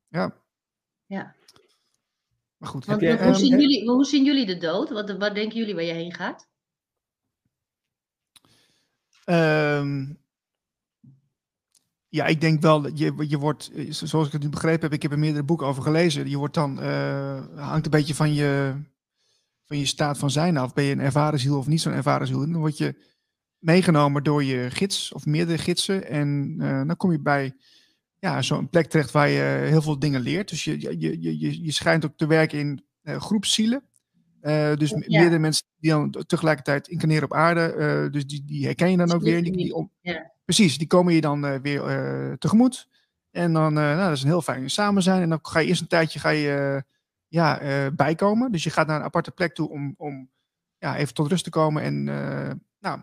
Ja. Ja. Maar goed. Want, jij, hoe, zien jullie, hoe zien jullie de dood? Wat, wat denken jullie waar je heen gaat? Um, ja, ik denk wel dat je, je wordt, zoals ik het nu begrepen heb, ik heb er meerdere boeken over gelezen. Je wordt dan, uh, hangt een beetje van je, van je staat van zijn af. Ben je een ervaren ziel of niet zo'n ervaren ziel? Dan word je meegenomen door je gids of meerdere gidsen. En uh, dan kom je bij ja, zo'n plek terecht waar je heel veel dingen leert. Dus je, je, je, je schijnt ook te werken in uh, groepszielen. Uh, dus ja. meerdere mensen die dan tegelijkertijd incarneren op aarde. Dus die, die herken je dan ook weer. Die, die om, ja. Precies, die komen je dan weer tegemoet. En dan, nou, dat is een heel fijn samen zijn. En dan ga je eerst een tijdje ga je, ja, bijkomen. Dus je gaat naar een aparte plek toe om, om ja, even tot rust te komen. En nou,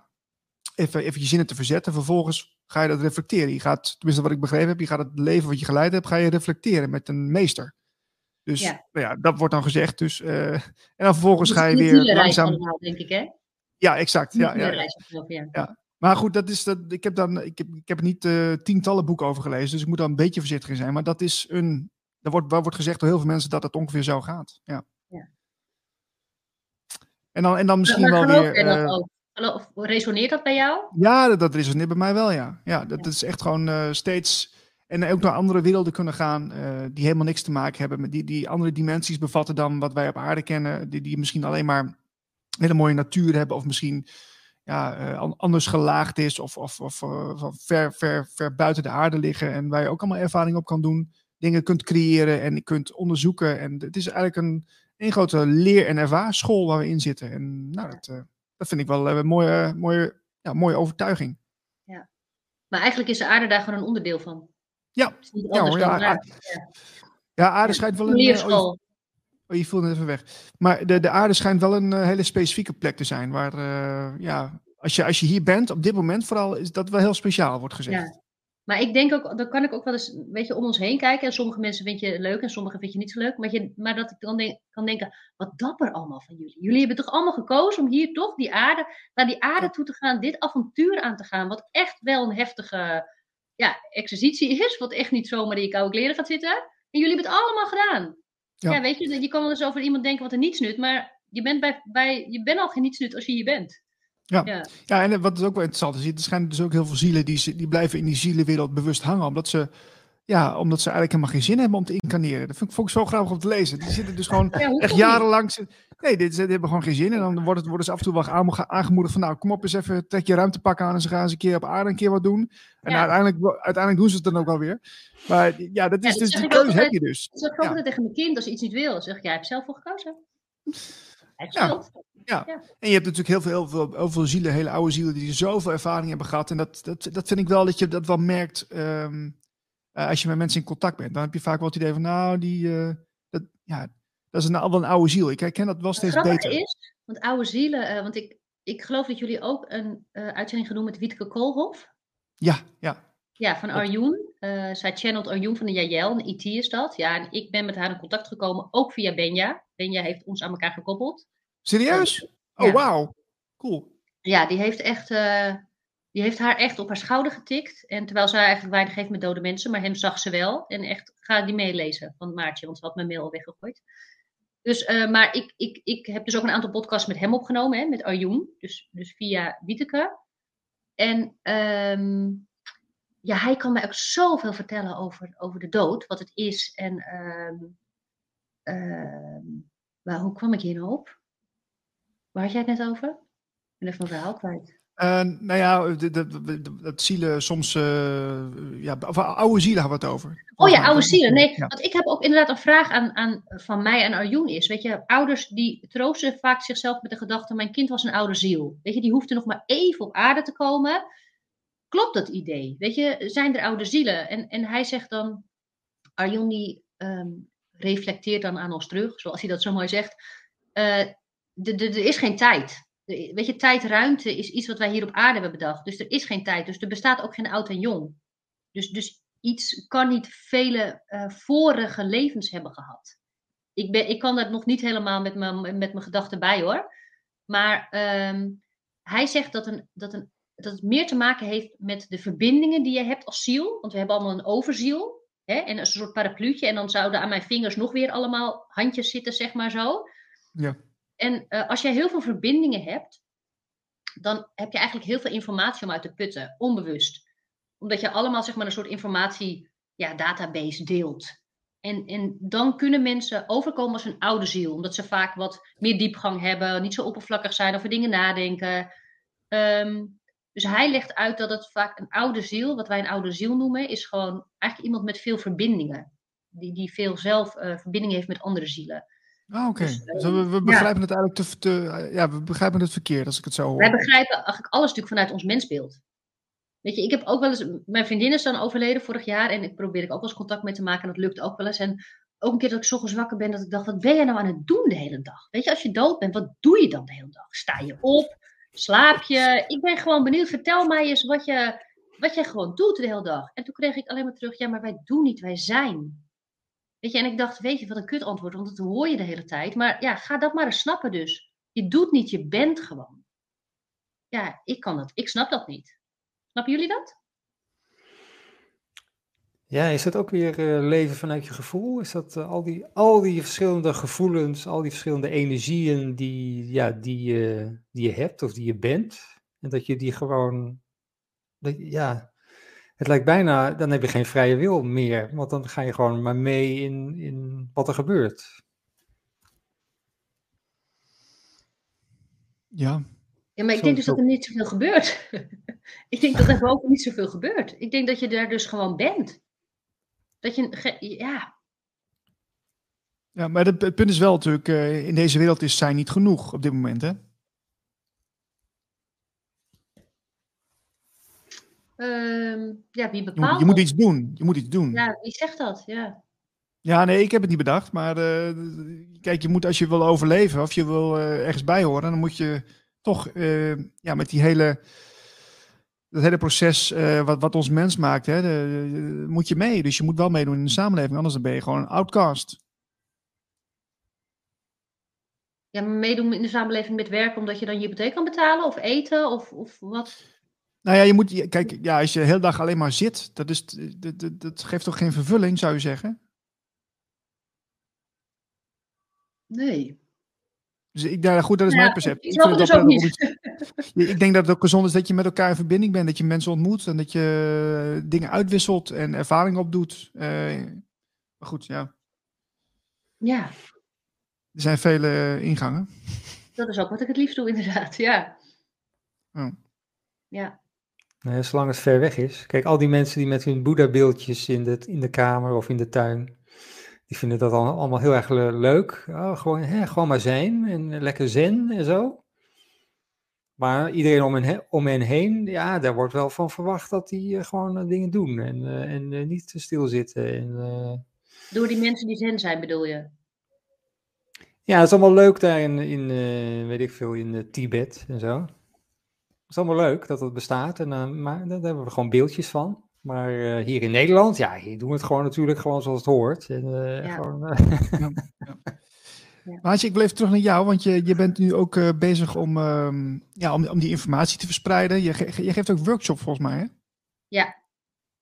even, even je zinnen te verzetten. Vervolgens ga je dat reflecteren. Je gaat, tenminste wat ik begrepen heb, je gaat het leven wat je geleid hebt, ga je reflecteren met een meester. Dus ja. Nou ja, dat wordt dan gezegd. Dus, uh, en dan vervolgens ga je weer langzaam... Allemaal, denk ik, hè? Ja, exact. Ja, ja, ja. ja. Maar goed, dat is dat, ik heb dan, ik heb, ik heb er niet uh, tientallen boeken over gelezen, dus ik moet daar een beetje voorzichtig in zijn. Maar dat is een, er wordt, wordt gezegd door heel veel mensen dat het ongeveer zo gaat. Ja. ja. En dan, en dan misschien wel weer. Uh, of resoneert dat bij jou? Ja, dat, dat resoneert bij mij wel, ja. Ja, dat, is echt gewoon uh, steeds... En ook naar andere werelden kunnen gaan die helemaal niks te maken hebben met die, die andere dimensies bevatten dan wat wij op aarde kennen. Die, die misschien alleen maar hele mooie natuur hebben of misschien ja, uh, anders gelaagd is of, of, of ver, ver, ver buiten de aarde liggen. En waar je ook allemaal ervaring op kan doen. Dingen kunt creëren en kunt onderzoeken. En het is eigenlijk een, een grote leer- en ervaarschool waar we in zitten. En nou, dat dat vind ik wel een mooie, mooie, ja, mooie overtuiging. Ja. Maar eigenlijk is de aarde daar gewoon een onderdeel van. Ja, ja, hoor, ja, ja. ja, aarde schijnt wel een... Leerschool. Oh, je voelt het even weg. Maar de, de aarde schijnt wel een uh, hele specifieke plek te zijn. Waar, uh, ja, als je, als je hier bent, op dit moment vooral, is dat wel heel speciaal, wordt gezegd. Ja. Maar ik denk ook, dan kan ik ook wel eens een beetje om ons heen kijken. En sommige mensen vind je leuk en sommige vind je niet zo leuk. Maar, je, maar dat ik dan denk, kan denken, wat dapper allemaal van jullie. Jullie hebben toch allemaal gekozen om hier toch die aarde, naar die aarde toe te gaan. Dit avontuur aan te gaan. Wat echt wel een heftige ja, exercitie is. Wat echt niet zomaar in je koude kleren gaat zitten. En jullie hebben het allemaal gedaan. Ja, ja weet je, je kan wel eens over iemand denken wat er niets nut. Maar je bent, bij, bij, je bent al geen niets nut als je hier bent. Ja. ja. Ja. en wat is ook wel interessant is, er schijnen dus ook heel veel zielen die, die blijven in die zielenwereld bewust hangen, omdat ze ja, omdat ze eigenlijk helemaal geen zin hebben om te incarneren. Dat vond ik, vond ik zo grappig om te lezen. Die zitten dus gewoon *laughs* echt jarenlang. Nee, dit, ze hebben gewoon geen zin. En dan worden, worden ze af en toe wel aangemoedigd van... nou, kom op eens even, trek je ruimte pakken aan... en ze gaan eens een keer op aarde een keer wat doen. En uiteindelijk, uiteindelijk doen ze het dan ook wel weer. Maar ja, dat is dus die keuze heb je dus. Dat zeg ik altijd tegen mijn kind als ze iets niet wil. zeg ik, jij hebt zelf voor gekozen. Ja. Ja. en je hebt natuurlijk heel veel, heel veel, heel veel zielen, hele oude zielen... die zoveel ervaring hebben gehad. En dat, dat, dat vind ik wel dat je dat wel merkt... Um, uh, als je met mensen in contact bent, dan heb je vaak wel het idee van, nou, die, uh, dat, ja, dat is een, wel een oude ziel. Ik herken dat wel steeds het beter. is, want oude zielen, uh, want ik, ik geloof dat jullie ook een uitzending genoemd met Wietke Koolhof. Ja, ja. Ja, van Arjoen. zij channelt Arjoen van de Jajel, een IT is dat. Ja, en ik ben met haar in contact gekomen, ook via Benja. Benja heeft ons aan elkaar gekoppeld. Serieus? Oh, ja. wauw. Cool. Ja, die heeft echt die heeft haar echt op haar schouder getikt. En terwijl zij eigenlijk weinig heeft met dode mensen, maar hem zag ze wel. En echt, ga die meelezen van Maartje, want ze had mijn mail al weggegooid. Dus, uh, maar ik, ik, ik heb dus ook een aantal podcasts met hem opgenomen, hè, met Arjoen. Dus, dus via Wieteke. En um, ja, hij kan mij ook zoveel vertellen over, over de dood, wat het is. En um, waar, hoe kwam ik hier nou op? Waar had jij het net over? Ik ben even mijn verhaal kwijt. Uh, nou ja, dat zielen soms, uh, ja, of oude zielen hebben we het over. Oh ja, oude zielen. Nee, want ik heb ook inderdaad een vraag aan, aan, van mij en Arjoen is. Weet je, ouders die troosten vaak zichzelf met de gedachte, mijn kind was een oude ziel. Weet je, die hoeft er nog maar even op aarde te komen. Klopt dat idee? Weet je, zijn er oude zielen? En, en hij zegt dan, Arjoen die um, reflecteert dan aan ons terug, zoals hij dat zo mooi zegt. Uh, er is geen tijd weet je, tijd, ruimte is iets wat wij hier op aarde hebben bedacht. Dus er is geen tijd. Dus er bestaat ook geen oud en jong. Dus, dus iets kan niet vele uh, vorige levens hebben gehad. Ik, ben, ik kan dat nog niet helemaal met mijn, met mijn gedachten bij hoor. Maar um, hij zegt dat, een, dat, een, dat het meer te maken heeft met de verbindingen die je hebt als ziel. Want we hebben allemaal een overziel. Hè, en een soort parapluutje. En dan zouden aan mijn vingers nog weer allemaal handjes zitten, zeg maar zo. Ja. En uh, als jij heel veel verbindingen hebt, dan heb je eigenlijk heel veel informatie om uit te putten, onbewust. Omdat je allemaal zeg maar, een soort informatie ja, database deelt. En, en dan kunnen mensen overkomen als een oude ziel, omdat ze vaak wat meer diepgang hebben, niet zo oppervlakkig zijn over dingen nadenken. Um, dus hij legt uit dat het vaak een oude ziel, wat wij een oude ziel noemen, is gewoon eigenlijk iemand met veel verbindingen. Die, die veel zelf uh, verbinding heeft met andere zielen. Ah, oké. Dus, dus we, begrijpen het eigenlijk te, te, ja, we begrijpen het verkeerd als ik het zo hoor. Wij begrijpen eigenlijk alles natuurlijk vanuit ons mensbeeld. Weet je, ik heb ook wel eens, mijn vriendin is dan overleden vorig jaar en ik probeer ik ook wel eens contact mee te maken en dat lukt ook wel eens. En ook een keer dat ik zo zwakker ben dat ik dacht, wat ben je nou aan het doen de hele dag? Weet je, als je dood bent, wat doe je dan de hele dag? Sta je op? Slaap je? Ik ben gewoon benieuwd, vertel mij eens wat je, wat je gewoon doet de hele dag. En toen kreeg ik alleen maar terug, ja, maar wij doen niet, wij zijn. Weet je, en ik dacht, weet je, wat een kut antwoord, want dat hoor je de hele tijd. Maar ja, ga dat maar eens snappen dus. Je doet niet, je bent gewoon. Ja, ik kan dat. Ik snap dat niet. Snappen jullie dat? Ja, is dat ook weer uh, leven vanuit je gevoel? Is dat uh, al, die, al die verschillende gevoelens, al die verschillende energieën die, ja, die, uh, die je hebt of die je bent? En dat je die gewoon, dat, ja, het lijkt bijna, dan heb je geen vrije wil meer, want dan ga je gewoon maar mee in, in wat er gebeurt. Ja. Ja, maar ik denk dus dat er niet zoveel gebeurt. *laughs* ik denk dat er ook niet zoveel gebeurt. Ik denk dat je daar dus gewoon bent. Dat je, ja. Ja, maar het, punt is wel natuurlijk, uh, in deze wereld is zijn niet genoeg op dit moment, hè? Ehm, ja, wie bepaalt Je moet iets doen. Je moet iets doen. Ja, wie zegt dat? Ja. Ja, nee, ik heb het niet bedacht. Maar uh, kijk, je moet als je wil overleven of je wil uh, ergens bij horen, dan moet je toch uh, ja, met die hele, dat hele proces wat, wat ons mens maakt, hè, de, moet je mee. Dus je moet wel meedoen in de samenleving, anders dan ben je gewoon een outcast. Ja, meedoen in de samenleving met werken omdat je dan je hypotheek kan betalen of eten of, of wat? Nou ja, je moet, kijk, ja, als je de hele dag alleen maar zit, dat, is, dat, dat, dat geeft toch geen vervulling, zou je zeggen? Nee. Dus ik, daar, goed, dat is Ja, mijn perceptie. ik Ik, dus ik denk dat het ook gezond is dat je met elkaar in verbinding bent. Dat je mensen ontmoet en dat je eh, dingen uitwisselt en ervaring opdoet. Eh, maar goed, ja. Ja, Er zijn vele eh, ingangen. dat is ook wat ik het liefst doe, inderdaad. Ja. Ja. Ja. Nee, zolang het ver weg is. Kijk, al die mensen die met hun Boeddha-beeldjes in de, in de kamer of in de tuin, die vinden dat al- allemaal heel erg le- leuk. Oh, gewoon, hè, gewoon maar zijn en lekker zen en zo. Maar iedereen om hen, he- om hen heen, ja, daar wordt wel van verwacht dat die eh, gewoon eh, dingen doen en, eh, en niet te stilzitten. En, Door die mensen die zen zijn, bedoel je? ja, het is allemaal leuk daar in, in weet ik veel, in Tibet en zo. Het is allemaal leuk dat het bestaat, en, eh, maar daar hebben we gewoon beeldjes van. Maar eh, hier in Nederland, ja, hier doen we het gewoon natuurlijk gewoon zoals het hoort. En, eh, Ja. gewoon, eh, *laughs* Maar Haatje, ik even terug naar jou, want je, je bent nu ook eh, bezig om, ehm, ja, om, om die informatie te verspreiden. Je, ge- je geeft ook workshops volgens mij, hè? Ja.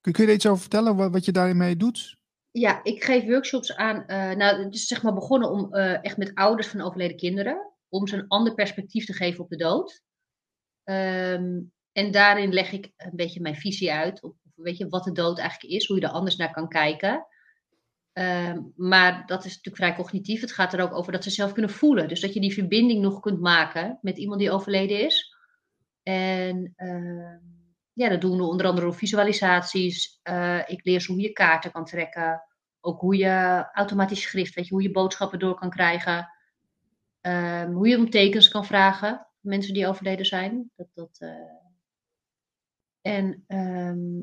Kun, kun je er iets over vertellen, wat, wat je daarmee doet? Ja, ik geef workshops aan. eh, nou, het is zeg maar begonnen om eh, echt met ouders van overleden kinderen. Om ze een ander perspectief te geven op de dood. Ehm, en daarin leg ik een beetje mijn visie uit. Weet je, wat de dood eigenlijk is. Hoe je er anders naar kan kijken. Ehm, maar dat is natuurlijk vrij cognitief. Het gaat er ook over dat ze zelf kunnen voelen. Dus dat je die verbinding nog kunt maken met iemand die overleden is. En ehm, ja, dat doen we onder andere door visualisaties. Eh, ik leer ze hoe je kaarten kan trekken. Ook hoe je automatisch schrift, weet je, hoe je boodschappen door kan krijgen. Hoe je om tekens kan vragen. Mensen die overleden zijn. Dat, dat, eh, En ehm,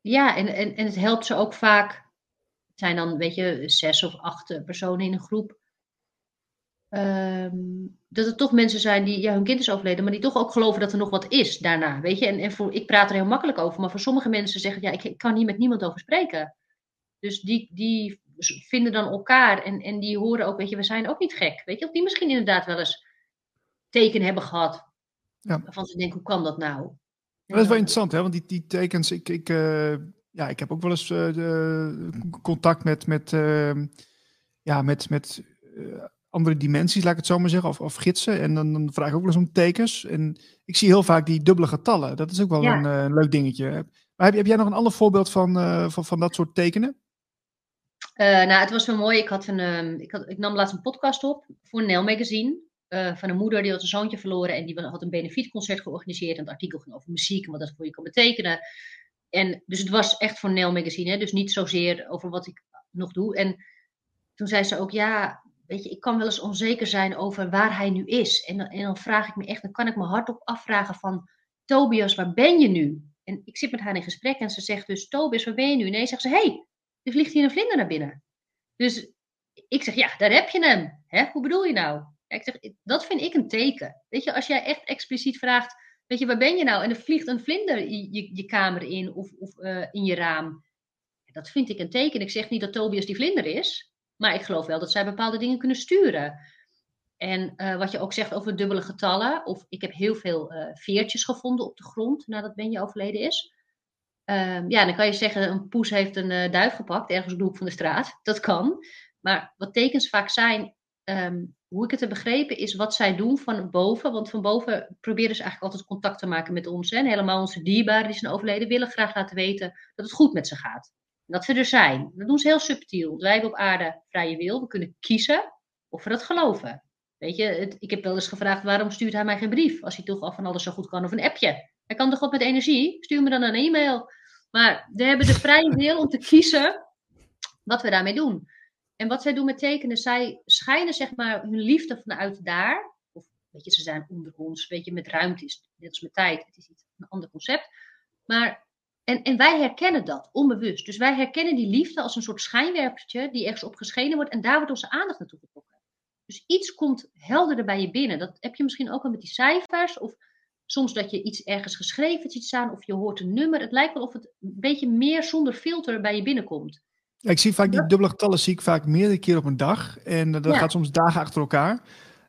ja, en, en, en het helpt ze ook vaak. Het zijn dan, weet je, zes of acht eh, personen in een groep. Ehm, dat het toch mensen zijn die, ja, hun kind is overleden, maar die toch ook geloven dat er nog wat is daarna. Weet je, en, en voor, ik praat er heel makkelijk over, maar voor sommige mensen zeggen, ja, ik, ik kan hier met niemand over spreken. Dus die, die vinden dan elkaar en, en die horen ook, weet je, we zijn ook niet gek. Weet je, of die misschien inderdaad wel eens teken hebben gehad. Ja. Waarvan ze denken, hoe kan dat nou? Maar dat is wel interessant, hè? Want die, die tekens, ik, ik, eh, ja, ik heb ook wel eens eh, de, contact met, met, eh, ja, met, met eh, andere dimensies, laat ik het zo maar zeggen, of, of gidsen. En dan, dan vraag ik ook wel eens om tekens. En ik zie heel vaak die dubbele getallen. Dat is ook wel Ja. een leuk dingetje. Maar heb, heb jij nog een ander voorbeeld van, van, van dat soort tekenen? Nou, het was wel mooi. Ik, had een, ehm, ik, had, ik nam laatst een podcast op voor Nel Magazine. Eh, van een moeder die had een zoontje verloren. En die had een benefietconcert georganiseerd. En het artikel ging over muziek en wat dat voor je kan betekenen. En dus het was echt voor Nel Magazine. Hè, dus niet zozeer over wat ik nog doe. En toen zei ze ook, ja, weet je, ik kan wel eens onzeker zijn over waar hij nu is. En, dan- en dan vraag ik me echt, dan kan ik me hardop afvragen van... Tobias, waar ben je nu? En ik zit met haar in gesprek en ze zegt dus, Tobias, waar ben je nu? Nee, zegt ze, hé, hey, er vliegt hier een vlinder naar binnen. Dus ik zeg, ja, daar heb je hem. Hè? Hoe bedoel je nou? Ik zeg, dat vind ik een teken. Weet je, als jij echt expliciet vraagt, weet je, waar ben je nou? En er vliegt een vlinder je, je, je kamer in of, of eh, in je raam. Dat vind ik een teken. Ik zeg niet dat Tobias die vlinder is, maar ik geloof wel dat zij bepaalde dingen kunnen sturen. En eh, wat je ook zegt over dubbele getallen, of ik heb heel veel eh, veertjes gevonden op de grond nadat Benja overleden is. Ehm, ja, dan kan je zeggen, een poes heeft een duif gepakt, ergens op de hoek van de straat. Dat kan. Maar wat tekens vaak zijn, ehm, hoe ik het heb begrepen, is wat zij doen van boven. Want van boven proberen ze eigenlijk altijd contact te maken met ons. En helemaal onze dierbaren die zijn overleden willen graag laten weten dat het goed met ze gaat. Dat ze er zijn. Dat doen ze heel subtiel. Wij hebben op aarde vrije wil. We kunnen kiezen of we dat geloven. Weet je, ik heb wel eens gevraagd waarom stuurt hij mij geen brief? Als hij toch al van alles zo goed kan of een appje. Hij kan toch wat met energie? Stuur me dan een e-mail. Maar we hebben de vrije wil om te kiezen wat we daarmee doen. En wat zij doen met tekenen, zij schijnen zeg maar hun liefde vanuit daar. Of weet je, ze zijn onder ons, weet je, met ruimte is net als met tijd. Het is iets, een ander concept. Maar, en, en wij herkennen dat, onbewust. Dus wij herkennen die liefde als een soort schijnwerpertje die ergens op geschenen wordt. En daar wordt onze aandacht naartoe getrokken. Dus iets komt helderder bij je binnen. Dat heb je misschien ook al met die cijfers. Of soms dat je iets ergens geschreven ziet staan. Of je hoort een nummer. Het lijkt wel of het een beetje meer zonder filter bij je binnenkomt. Ja, ik zie vaak die dubbele getallen zie ik vaak meerdere keer op een dag. En eh, dat Ja. gaat soms dagen achter elkaar.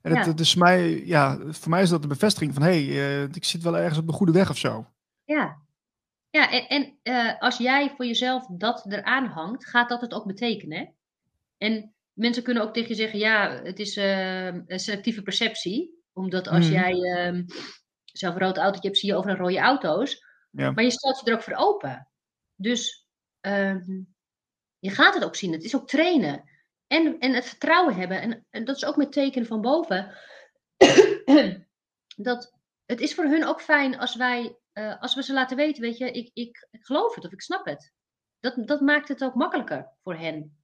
En het, Ja. mij, ja, voor mij is dat de bevestiging van hé, hey, eh, ik zit wel ergens op de goede weg of zo. Ja, ja en, en eh, als jij voor jezelf dat eraan hangt, gaat dat het ook betekenen. hè? En mensen kunnen ook tegen je zeggen, ja, het is uh, een selectieve perceptie. Omdat als mm. jij uh, zelf een rood autootje hebt, zie je overal rode auto's. Ja. Maar je stelt je er ook voor open. Dus uh, je gaat het ook zien. Het is ook trainen. En, en het vertrouwen hebben. En, en dat is ook met tekenen van boven. *coughs* dat het is voor hun ook fijn als wij, uh, als we ze laten weten, weet je, ik, ik, ik geloof het of ik snap het. Dat, dat maakt het ook makkelijker voor hen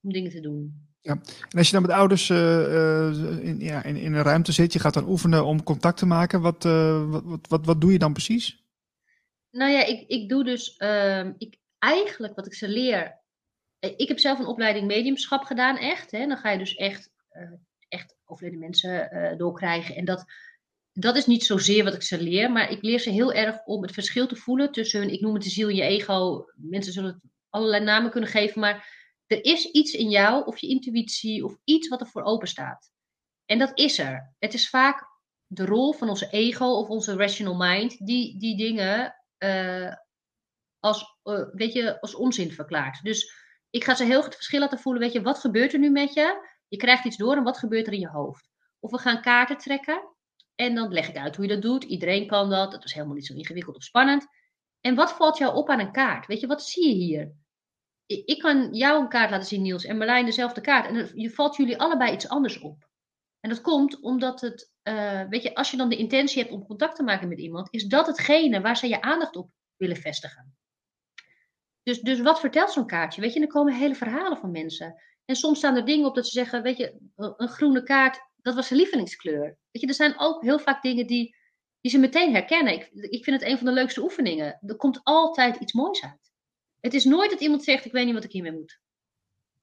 om dingen te doen. Ja, en als je dan met ouders uh, in, ja, in, in een ruimte zit, je gaat dan oefenen om contact te maken, wat, uh, wat, wat, wat doe je dan precies? Nou ja, ik, ik doe dus ehm, ik, eigenlijk wat ik ze leer. Ik heb zelf een opleiding mediumschap gedaan, echt. Hè, dan ga je dus echt, echt overleden mensen doorkrijgen. En dat, dat is niet zozeer wat ik ze leer, maar ik leer ze heel erg om het verschil te voelen tussen hun, ik noem het de ziel en je ego. Mensen zullen het allerlei namen kunnen geven, maar er is iets in jou of je intuïtie of iets wat er voor open staat. En dat is er. Het is vaak de rol van onze ego of onze rational mind die die dingen uh, als, uh, weet je, als onzin verklaart. Dus ik ga ze heel goed verschil laten voelen. Weet je, wat gebeurt er nu met je? Je krijgt iets door en wat gebeurt er in je hoofd? Of we gaan kaarten trekken en dan leg ik uit hoe je dat doet. Iedereen kan dat. Het is helemaal niet zo ingewikkeld of spannend. En wat valt jou op aan een kaart? Weet je, wat zie je hier? Ik kan jou een kaart laten zien, Niels, en Marlijn dezelfde kaart. En je valt jullie allebei iets anders op. En dat komt omdat het, uh, weet je, als je dan de intentie hebt om contact te maken met iemand, is dat hetgene waar ze je aandacht op willen vestigen. Dus, dus wat vertelt zo'n kaartje? Weet je, er komen hele verhalen van mensen. En soms staan er dingen op dat ze zeggen, weet je, een groene kaart dat was zijn lievelingskleur. Weet je, er zijn ook heel vaak dingen die, die ze meteen herkennen. Ik, ik vind het een van de leukste oefeningen. Er komt altijd iets moois uit. Het is nooit dat iemand zegt, ik weet niet wat ik hiermee moet.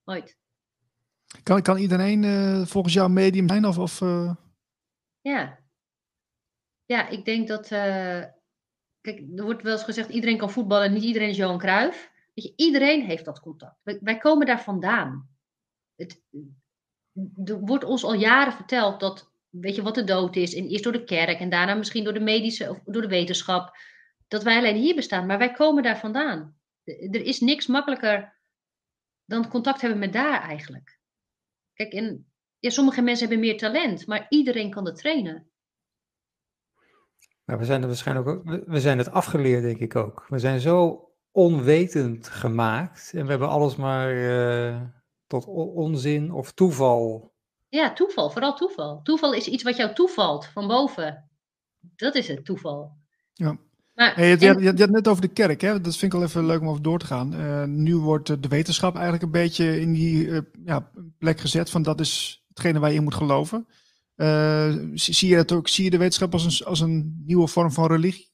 Nooit. Kan, kan iedereen uh, volgens jou medium zijn? Of, of uh... Ja. Ja, ik denk dat... Uh, kijk, er wordt wel eens gezegd, iedereen kan voetballen, niet iedereen is Johan Cruijff. Weet je, iedereen heeft dat contact. Wij, komen daar vandaan. Het, er wordt ons al jaren verteld dat, weet je wat de dood is, en eerst door de kerk en daarna misschien door de medische of door de wetenschap, dat wij alleen hier bestaan, maar wij komen daar vandaan. Er is niks makkelijker dan contact hebben met daar eigenlijk. Kijk, en ja, sommige mensen hebben meer talent, maar iedereen kan dat trainen. Maar we zijn er waarschijnlijk ook, we zijn het afgeleerd, denk ik ook. We zijn zo onwetend gemaakt en we hebben alles maar. Uh tot onzin of toeval? Ja, toeval, vooral toeval. Toeval is iets wat jou toevalt van boven. Dat is het toeval. Ja. Maar, je, je, had net over de kerk, hè? dat vind ik wel even leuk om over door te gaan. Uh, nu wordt de wetenschap eigenlijk een beetje in die uh, ja, plek gezet van dat is hetgene waar je in moet geloven. Uh, zie, je dat ook, zie je de wetenschap als een, als een nieuwe vorm van religie?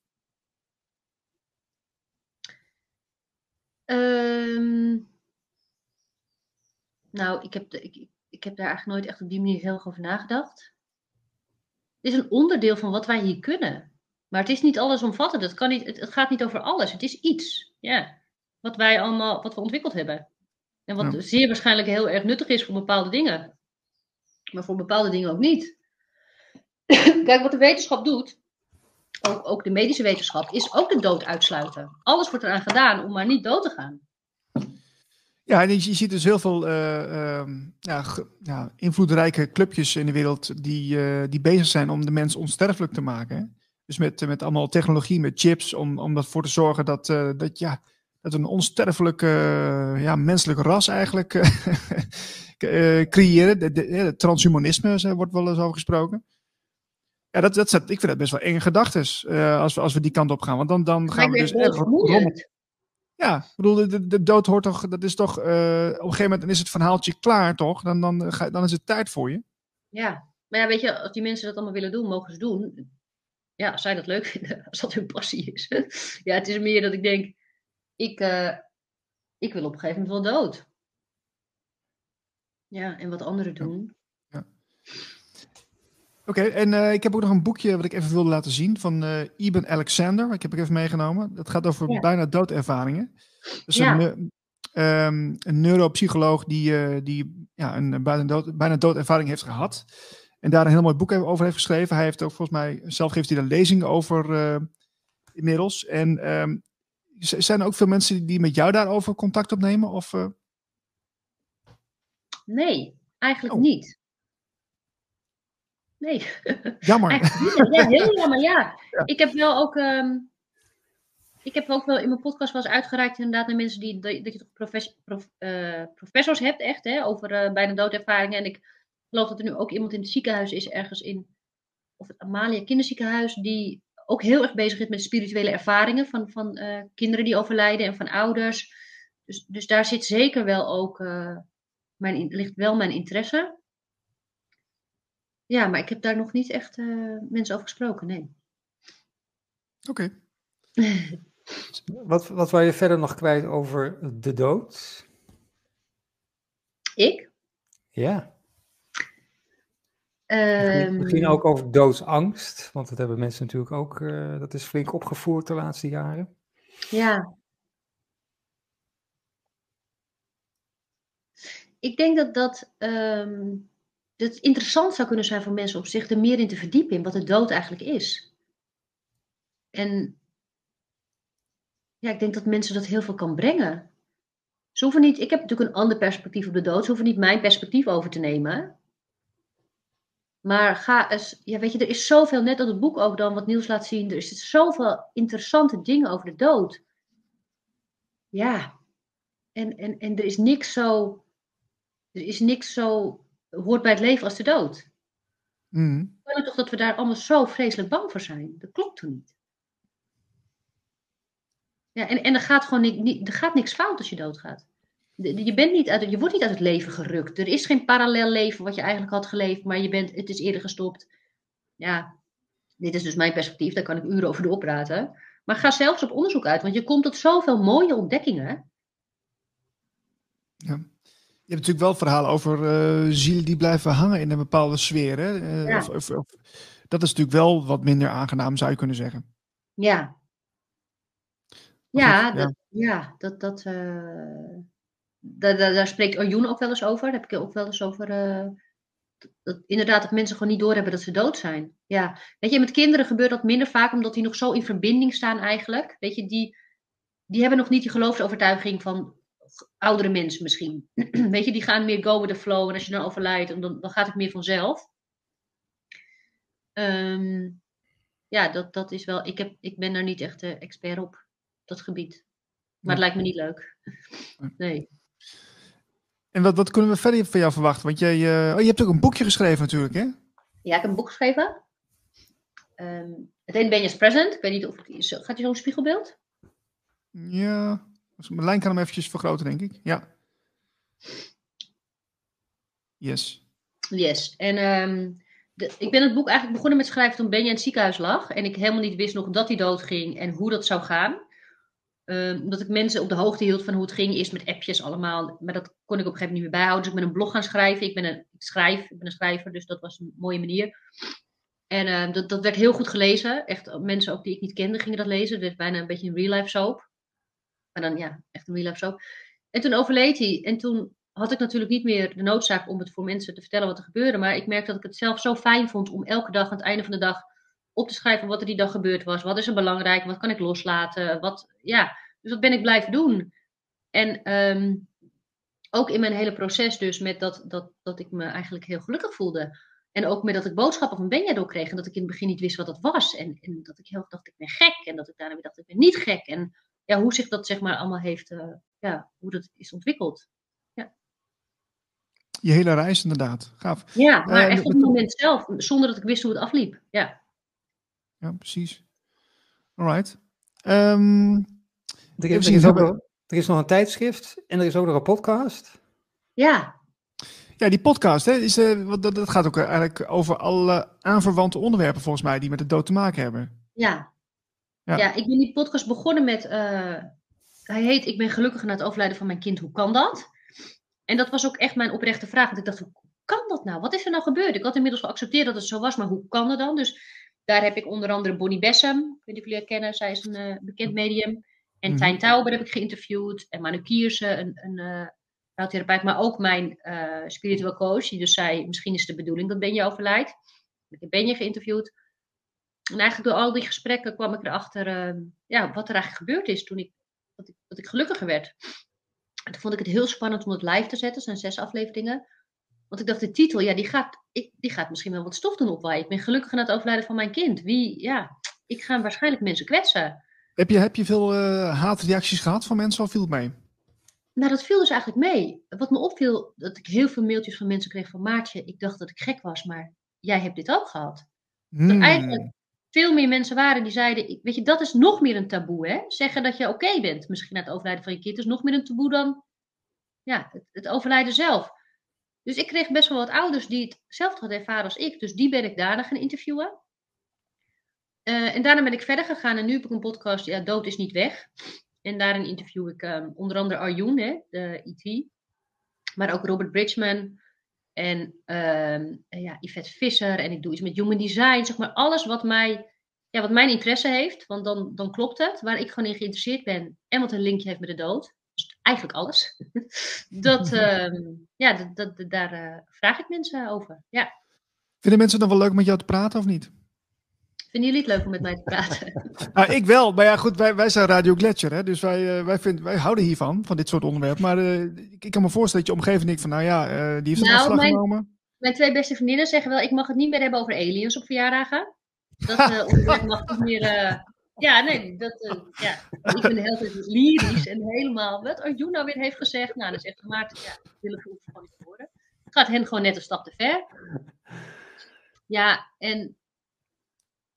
Nou, ik heb, ik, ik heb daar eigenlijk nooit echt op die manier heel erg over nagedacht. Het is een onderdeel van wat wij hier kunnen. Maar het is niet allesomvattend. Het, kan niet, het, gaat niet over alles. Het is iets. Ja. Wat wij allemaal, wat we ontwikkeld hebben. En wat zeer waarschijnlijk heel erg nuttig is voor bepaalde dingen. Maar voor bepaalde dingen ook niet. *coughs* Kijk, wat de wetenschap doet, ook, ook de medische wetenschap, is ook de dood uitsluiten. Alles wordt eraan gedaan om maar niet dood te gaan. Ja, en je, ziet dus heel veel uh, ja, ja, invloedrijke clubjes in de wereld die, uh, die bezig zijn om de mens onsterfelijk te maken. Dus met, met allemaal technologie, met chips, om, om ervoor te zorgen dat, uh, dat, ja, dat een onsterfelijk ja, menselijk ras eigenlijk *laughs* creëren. De, de, de, transhumanisme wordt wel eens over gesproken. Ja, dat, dat, ik vind dat best wel enge gedachten als, we, als we die kant op gaan. Want dan, dan gaan we dus echt ja, ik bedoel, de, de, dood hoort toch, dat is toch, uh, op een gegeven moment is het verhaaltje klaar, toch? Dan, dan, ga, dan is het tijd voor je. Ja, maar ja, weet je, als die mensen dat allemaal willen doen, mogen ze doen. Ja, als zij dat leuk vinden, *laughs* als dat hun passie is. *laughs* ja, het is meer dat ik denk, ik, uh, ik wil op een gegeven moment wel dood. Ja, en wat anderen doen. Ja. Oké, en uh, ik heb ook nog een boekje wat ik even wilde laten zien van uh, Ibn Alexander. Ik heb ik even meegenomen. Dat gaat over ja. bijna doodervaringen. Dus ja. een, um, een neuropsycholoog die, uh, die ja, een bijna, dood, bijna doodervaring heeft gehad. En daar een heel mooi boek over heeft geschreven. Hij heeft ook volgens mij, zelf geeft hij een lezing over inmiddels. En um, zijn er ook veel mensen die met jou daarover contact opnemen? Of, Nee, eigenlijk Oh. niet. Nee. Jammer. Ja, heel *laughs* jammer, ja. Ja. Ik heb wel ook. ehm, ik heb ook wel in mijn podcast wel eens uitgereikt, inderdaad, naar mensen die. Dat je toch profes- prof- eh, professors hebt, echt, hè, over eh, bijna doodervaringen. En ik geloof dat er nu ook iemand in het ziekenhuis is, ergens in. Of het Amalia Kinderziekenhuis, die ook heel erg bezig is met spirituele ervaringen van, van eh, kinderen die overlijden en van ouders. Dus, dus daar zit zeker wel ook. mijn, ligt wel mijn interesse. Ja, maar ik heb daar nog niet echt eh, mensen over gesproken, nee. Oké. *laughs* Wat, wat wil je verder nog kwijt over de dood? Ik? Ja. Ehm, Misschien- Misschien ook over doodsangst, want dat hebben mensen natuurlijk ook, eh, dat is flink opgevoerd de laatste jaren. Ja. Ik denk dat dat, ehm, dat interessant zou kunnen zijn voor mensen om zich er meer in te verdiepen in wat de dood eigenlijk is. En ja, ik denk dat mensen dat heel veel kan brengen. Ze hoeven niet, ik heb natuurlijk een ander perspectief op de dood. Ze hoeven niet mijn perspectief over te nemen. Maar ga eens, ja, weet je, er is zoveel, net als het boek ook dan, wat Niels laat zien, er is zoveel interessante dingen over de dood. Ja, en, en, en er is niks zo, er is niks zo, hoort bij het leven als de dood. Ik denk toch dat we daar allemaal zo vreselijk bang voor zijn. Dat klopt toch niet? Ja, en, en er gaat gewoon ni- ni- er gaat niks fout als je doodgaat. Je, bent niet uit, je wordt niet uit het leven gerukt. Er is geen parallel leven wat je eigenlijk had geleefd, maar je bent, het is eerder gestopt. Ja, dit is dus mijn perspectief, daar kan ik uren over doorpraten. Maar ga zelfs op onderzoek uit, want je komt tot zoveel mooie ontdekkingen. Ja. Je hebt natuurlijk wel verhalen over eh, zielen die blijven hangen in een bepaalde sfeer. Hè? Eh, Ja. of, of, of- dat is natuurlijk wel wat minder aangenaam, zou je kunnen zeggen. Ja. Ja, dat, ja, dat, dat, eh, daar, daar, spreekt Arjoen ook wel eens over. Daar heb ik ook wel eens over. dat, inderdaad, dat mensen gewoon niet doorhebben dat ze dood zijn. Ja, weet je, met kinderen gebeurt dat minder vaak, omdat die nog zo in verbinding staan eigenlijk. Weet je, die, die hebben nog niet die geloofsovertuiging van oudere mensen misschien. *clears throat* weet je, die gaan meer go with the flow. En als je dan overlijdt, dan, dan gaat het meer vanzelf. Ehm, ja, dat, dat is wel. Ik, heb, ik ben daar niet echt expert op, dat gebied. Maar het lijkt me niet leuk. *laughs* Nee. En wat, wat kunnen we verder van jou verwachten? Want jij, eh, oh, je hebt ook een boekje geschreven natuurlijk, hè? Ja, ik heb een boek geschreven. Ehm, het heet Benja's Present. Ik weet niet of het is. Gaat hij zo'n spiegelbeeld? Ja. Dus Mijn lijn kan hem eventjes vergroten, denk ik. Ja. Yes. Yes. En ehm, de, ik ben het boek eigenlijk begonnen met schrijven toen Benja in het ziekenhuis lag. En ik helemaal niet wist nog dat hij doodging en hoe dat zou gaan. Ehm, omdat ik mensen op de hoogte hield van hoe het ging. Eerst met appjes allemaal. Maar dat kon ik op een gegeven moment niet meer bijhouden. Dus ik ben een blog gaan schrijven. Ik ben een, ik schrijf, ik ben een schrijver. Dus dat was een mooie manier. En ehm, dat, dat werd heel goed gelezen. Echt, mensen ook die ik niet kende gingen dat lezen. Het werd bijna een beetje een real life soap. Maar dan ja, echt een life soap. En toen overleed hij. En toen had ik natuurlijk niet meer de noodzaak om het voor mensen te vertellen wat er gebeurde. Maar ik merkte dat ik het zelf zo fijn vond om elke dag aan het einde van de dag op te schrijven wat er die dag gebeurd was. Wat is er belangrijk? Wat kan ik loslaten? Wat, ja, dus dat ben ik blijven doen. En ehm, ook in mijn hele proces dus met dat, dat, dat ik me eigenlijk heel gelukkig voelde. En ook met dat ik boodschappen van Benja doorkreeg. En dat ik in het begin niet wist wat dat was. En, en dat ik heel erg dacht, ik ben gek. En dat ik daarna weer dacht, ik ben niet gek. En ja, hoe zich dat zeg maar allemaal heeft, eh, ja, hoe dat is ontwikkeld. Je hele reis inderdaad. Gaaf. Ja, maar Eh, echt op het moment zelf, zonder dat ik wist hoe het afliep. Ja, Ja, precies. Alright. Ehm, Er is, er, is ook er is nog een tijdschrift en er is ook nog een podcast. ja, ja, die podcast, hè, is, eh, wat, dat, dat gaat ook eigenlijk over alle aanverwante onderwerpen volgens mij die met de dood te maken hebben. ja. Ja. Ja, ik ben die podcast begonnen met, eh, hij heet Ik ben gelukkig na het overlijden van mijn kind, hoe kan dat? En dat was ook echt mijn oprechte vraag, want ik dacht, hoe kan dat nou? Wat is er nou gebeurd? Ik had inmiddels geaccepteerd dat het zo was, maar hoe kan dat dan? Dus daar heb ik onder andere Bonnie Bessem, ik weet niet of jullie haar kennen, zij is een eh, bekend medium. En Mhm. Tijn Tauber heb ik geïnterviewd. En Manu Kiersen, een, een eh, rouwtherapeut, maar ook mijn spiritual coach. Die dus zei, misschien is de bedoeling dat Benje overlijdt. Ik heb Benje geïnterviewd. En eigenlijk door al die gesprekken kwam ik erachter eh, ja, wat er eigenlijk gebeurd is toen ik, dat ik, dat ik gelukkiger werd. En toen vond ik het heel spannend om het live te zetten. Er zijn zes afleveringen. Want ik dacht, de titel, ja, die gaat, ik, die gaat misschien wel wat stof doen opwaaien. Ik ben gelukkig aan het overlijden van mijn kind. Wie, ja, ik ga waarschijnlijk mensen kwetsen. Heb je, heb je veel uh, haatreacties gehad van mensen of viel het mee? Nou, dat viel dus eigenlijk mee. Wat me opviel, dat ik heel veel mailtjes van mensen kreeg van Maartje. Ik dacht dat ik gek was, maar jij hebt dit ook gehad. Hmm. Dat eigenlijk veel meer mensen waren die zeiden, weet je, dat is nog meer een taboe, hè? Zeggen dat je oké bent, misschien na het overlijden van je kind, is nog meer een taboe dan ja, het, het, overlijden zelf. Dus ik kreeg best wel wat ouders die hetzelfde hadden ervaren als ik. Dus die ben ik daarna gaan interviewen. Uh, en daarna ben ik verder gegaan en nu heb ik een podcast, ja, Dood is niet weg. En daarin interview ik um, onder andere Arjun, hè, de IT. Maar ook Robert Bridgman en um, ja, Yvette Visser. En ik doe iets met human design. Zeg maar alles wat, mij, ja, wat mijn interesse heeft. Want dan, dan klopt het. Waar ik gewoon in geïnteresseerd ben. En wat een linkje heeft met de dood. Dus eigenlijk alles. *laughs* dat, um, *laughs* ja, dat, dat, daar uh, vraag ik mensen over. Ja. Vinden mensen dan wel leuk met jou te praten of niet? Vinden jullie het leuk om met mij te praten? *laughs* ah, ik wel, maar ja goed, wij, wij zijn Radio Gletscher, hè, dus wij, uh, wij, vind, wij houden hiervan, van dit soort onderwerpen. Maar uh, ik, ik, kan me voorstellen dat je omgeving denkt van, nou ja, uh, die heeft een nou, afslag mijn, genomen. Mijn twee beste vriendinnen zeggen wel, ik mag het niet meer hebben over aliens op verjaardagen. Dat *laughs* onderwerp mag niet meer... ja, nee, dat, ja. ik ben heel tijd lyrisch en helemaal, wat Arjuna weer heeft gezegd. Nou, dan zegt Maarten, ja, ik wil het gewoon niet horen. Het gaat hen gewoon net een stap te ver. Ja, en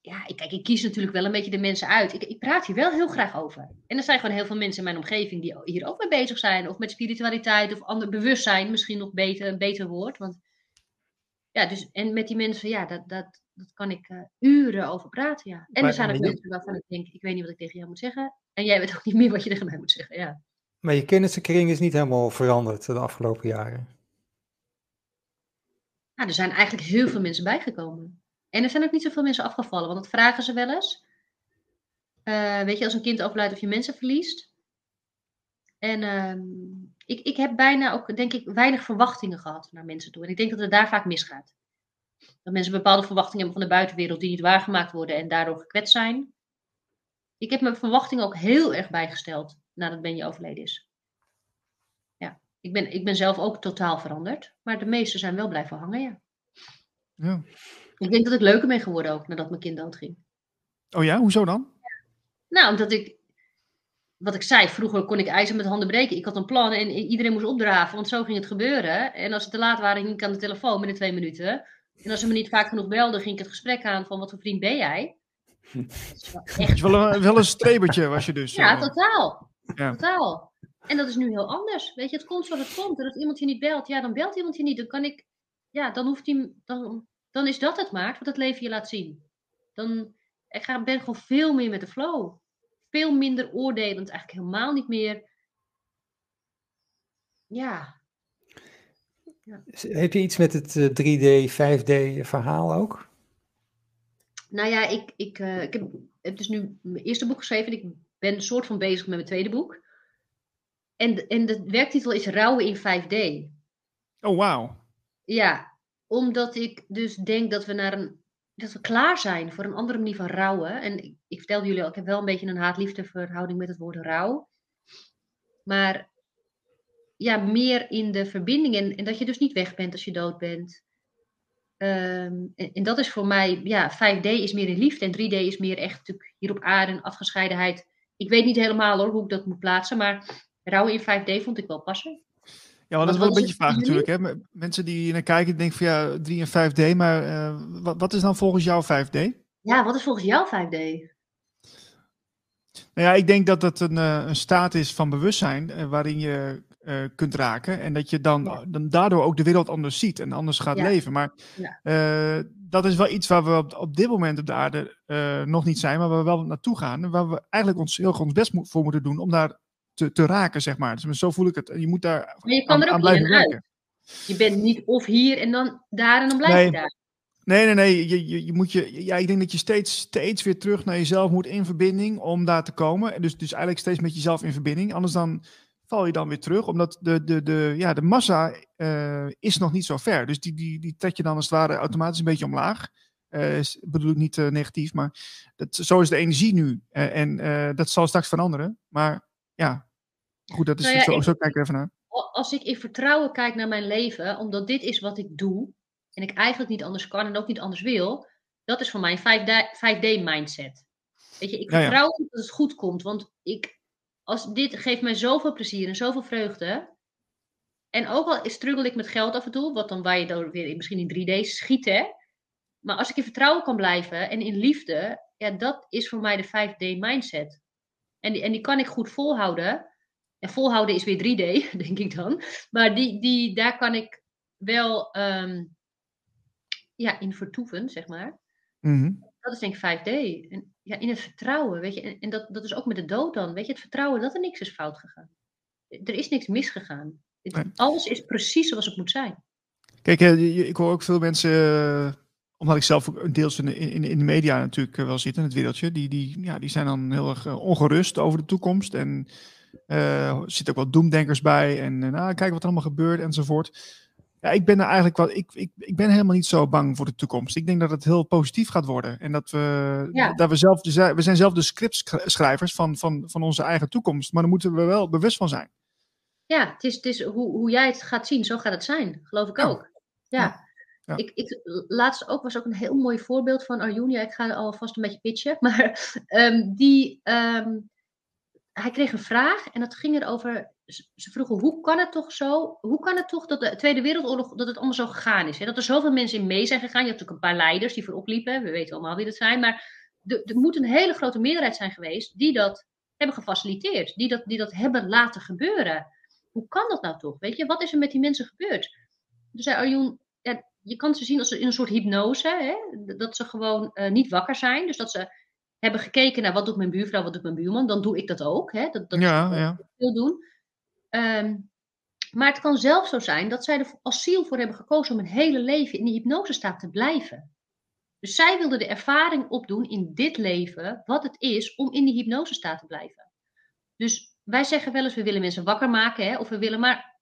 ja, ik, kijk, ik kies natuurlijk wel een beetje de mensen uit. Ik, ik praat hier wel heel graag over. En er zijn gewoon heel veel mensen in mijn omgeving die hier ook mee bezig zijn. Of met spiritualiteit of ander bewustzijn, misschien nog beter, een beter woord. Want ja, dus, en met die mensen, ja, dat, dat, dat kan ik uh, uren over praten, ja. En er zijn ook mensen waarvan ik denk, ik weet niet wat ik tegen jou moet zeggen. En jij weet ook niet meer wat je tegen mij moet zeggen, ja. Maar je kennissenkring is niet helemaal veranderd de afgelopen jaren. Nou, er zijn eigenlijk heel veel mensen bijgekomen. En er zijn ook niet zoveel mensen afgevallen, want dat vragen ze wel eens. Uh, weet je, als een kind overlijdt of je mensen verliest. En uh, ik, ik heb bijna ook, denk ik, weinig verwachtingen gehad naar mensen toe. En ik denk dat het daar vaak misgaat. Dat mensen bepaalde verwachtingen hebben van de buitenwereld die niet waargemaakt worden en daardoor gekwetst zijn. Ik heb mijn verwachtingen ook heel erg bijgesteld nadat Benje overleden is. Ja, ik ben, ik ben zelf ook totaal veranderd. Maar de meesten zijn wel blijven hangen, ja. Ja. Ik denk dat ik leuker ben geworden ook nadat mijn kind doodging. Oh ja, hoezo dan? Nou, omdat ik, wat ik zei, vroeger kon ik ijzer met handen breken. Ik had een plan en iedereen moest opdraven, want zo ging het gebeuren. En als ze te laat waren, ging ik aan de telefoon binnen twee minuten. En als ze me niet vaak genoeg belden, ging ik het gesprek aan van wat voor vriend ben jij? *laughs* Echt... Wel, een, wel een strebertje was je dus. Ja, totaal. Ja. Totaal. En dat is nu heel anders. Weet je, het komt zoals het komt. En als iemand je niet belt, ja, dan belt iemand je niet. Dan kan ik, ja, dan hoeft hij, dan dan is dat het maakt wat het leven je laat zien. Dan ik ga, ben gewoon veel meer met de flow. Veel minder oordelend, eigenlijk helemaal niet meer. Ja. ja. Heb je iets met het 3D, 5D verhaal ook? Nou ja, ik, ik, uh, ik heb, heb, dus nu mijn eerste boek geschreven. Ik ben een soort van bezig met mijn tweede boek. En, en de werktitel is Rouwen in 5D. Oh, wauw. Ja, omdat ik dus denk dat we naar een dat we klaar zijn voor een andere manier van rouwen. En ik, ik vertelde jullie al, ik heb wel een beetje een haat-liefde verhouding met het woord rouw. Maar ja, meer in de verbinding en, dat je dus niet weg bent als je dood bent. Ehm, en, dat is voor mij, ja, 5D is meer in liefde en 3D is meer echt natuurlijk hier op aarde en afgescheidenheid. Ik weet niet helemaal hoor hoe ik dat moet plaatsen, maar rouwen in 5D vond ik wel passen. Ja, maar dat is wel een beetje vaag natuurlijk. Hè? Mensen die naar kijken denken van ja, 3 en 5D, maar uh, wat, wat is dan volgens jou 5D? Ja, wat is volgens jou 5D? Nou ja, ik denk dat dat een, uh, een staat is van bewustzijn uh, waarin je kunt raken. En dat je dan, ja. dan daardoor ook de wereld anders ziet en anders gaat ja. leven. Maar ja. dat is wel iets waar we op, op dit moment op de aarde nog niet zijn, maar waar we wel naartoe gaan. En waar we eigenlijk ons heel ons best voor moeten doen om daar te, te raken, zeg maar. Dus zo voel ik het. Je moet daar maar je kan aan, er ook aan blijven werken. Je bent niet of hier en dan daar en dan blijf nee. je daar. Nee, nee, nee. Je, je, je, moet je, ja, ik denk dat je steeds, steeds weer terug naar jezelf moet in verbinding om daar te komen. Dus, dus eigenlijk steeds met jezelf in verbinding. Anders dan val je dan weer terug, omdat de, de, de, ja, de massa uh, is nog niet zo ver. Dus die, die, die trek je dan als het ware automatisch een beetje omlaag. Uh, bedoel ik niet uh, negatief, maar dat, zo is de energie nu. en dat zal straks veranderen. Maar ja, Goed, dat is nou ja, zo, ik, zo kijk even naar. als ik in vertrouwen kijk naar mijn leven, omdat dit is wat ik doe, en ik eigenlijk niet anders kan en ook niet anders wil, dat is voor mij een 5D-mindset. Weet je, ik Ja, ja. vertrouw dat het goed komt, want ik, als, dit geeft mij zoveel plezier en zoveel vreugde. En ook al struggle ik met geld af en toe, wat dan waar je dan weer misschien in 3D schiet, hè. Maar als ik in vertrouwen kan blijven en in liefde, ja, dat is voor mij de 5D-mindset. En die, en die kan ik goed volhouden. En volhouden is weer 3D, *laughs* denk ik dan. Maar die, die, daar kan ik wel ehm, ja, in vertoeven, zeg maar. Mhm. Dat is denk ik 5D. En ja, in het vertrouwen, weet je. En, en dat, dat is ook met de dood dan. Weet je, het vertrouwen dat er niks is fout gegaan. Er is niks misgegaan. Het-. Alles is precies zoals het moet zijn. Kijk, eh, ik hoor ook veel mensen, eh, omdat ik zelf ook deels in in, in de media natuurlijk eh, wel zit in het wereldje, die, die, ja, die zijn dan heel erg ongerust over de toekomst. En er zitten ook wel doemdenkers bij. En eh, nou, kijk wat er allemaal gebeurt enzovoort. Ja, ik ben er eigenlijk wel, ik, ik, ik ben helemaal niet zo bang voor de toekomst. Ik denk dat het heel positief gaat worden. En dat we, Ja. dat we zelf, we zijn zelf de scriptschrijvers van, van, van onze eigen toekomst. Maar daar moeten we wel bewust van zijn. Ja, het is, het is hoe, hoe jij het gaat zien, zo gaat het zijn. Geloof ik Ja. ook. Ja. Ja. Ja. Ik, ik, laatst ook was ook een heel mooi voorbeeld van Arjun. Ja, ik ga alvast een beetje pitchen. Maar *laughs* ehm, die, ehm, hij kreeg een vraag en dat ging erover. Ze vroegen, hoe kan het toch zo? Hoe kan het toch dat de Tweede Wereldoorlog, dat het allemaal zo gegaan is? Hè? Dat er zoveel mensen in mee zijn gegaan. Je hebt natuurlijk een paar leiders die voorop liepen. We weten allemaal wie dat zijn. Maar er, moet een hele grote meerderheid zijn geweest die dat hebben gefaciliteerd. Die dat, die dat hebben laten gebeuren. Hoe kan dat nou toch? Weet je, wat is er met die mensen gebeurd? Dus zei ja, je kan ze zien als in een soort hypnose. Hè? Dat ze gewoon eh, niet wakker zijn. Dus dat ze hebben gekeken naar wat doet mijn buurvrouw, wat doet mijn buurman. Dan doe ik dat ook. Hè? Dat, dat Ja, wil doen. Ehm, maar het kan zelfs zo zijn dat zij er als ziel voor hebben gekozen om een hele leven in die hypnosestaat te blijven. Dus zij wilden de ervaring opdoen in dit leven wat het is om in die hypnosestaat te blijven. Dus wij zeggen wel eens, we willen mensen wakker maken, hè, of we willen maar.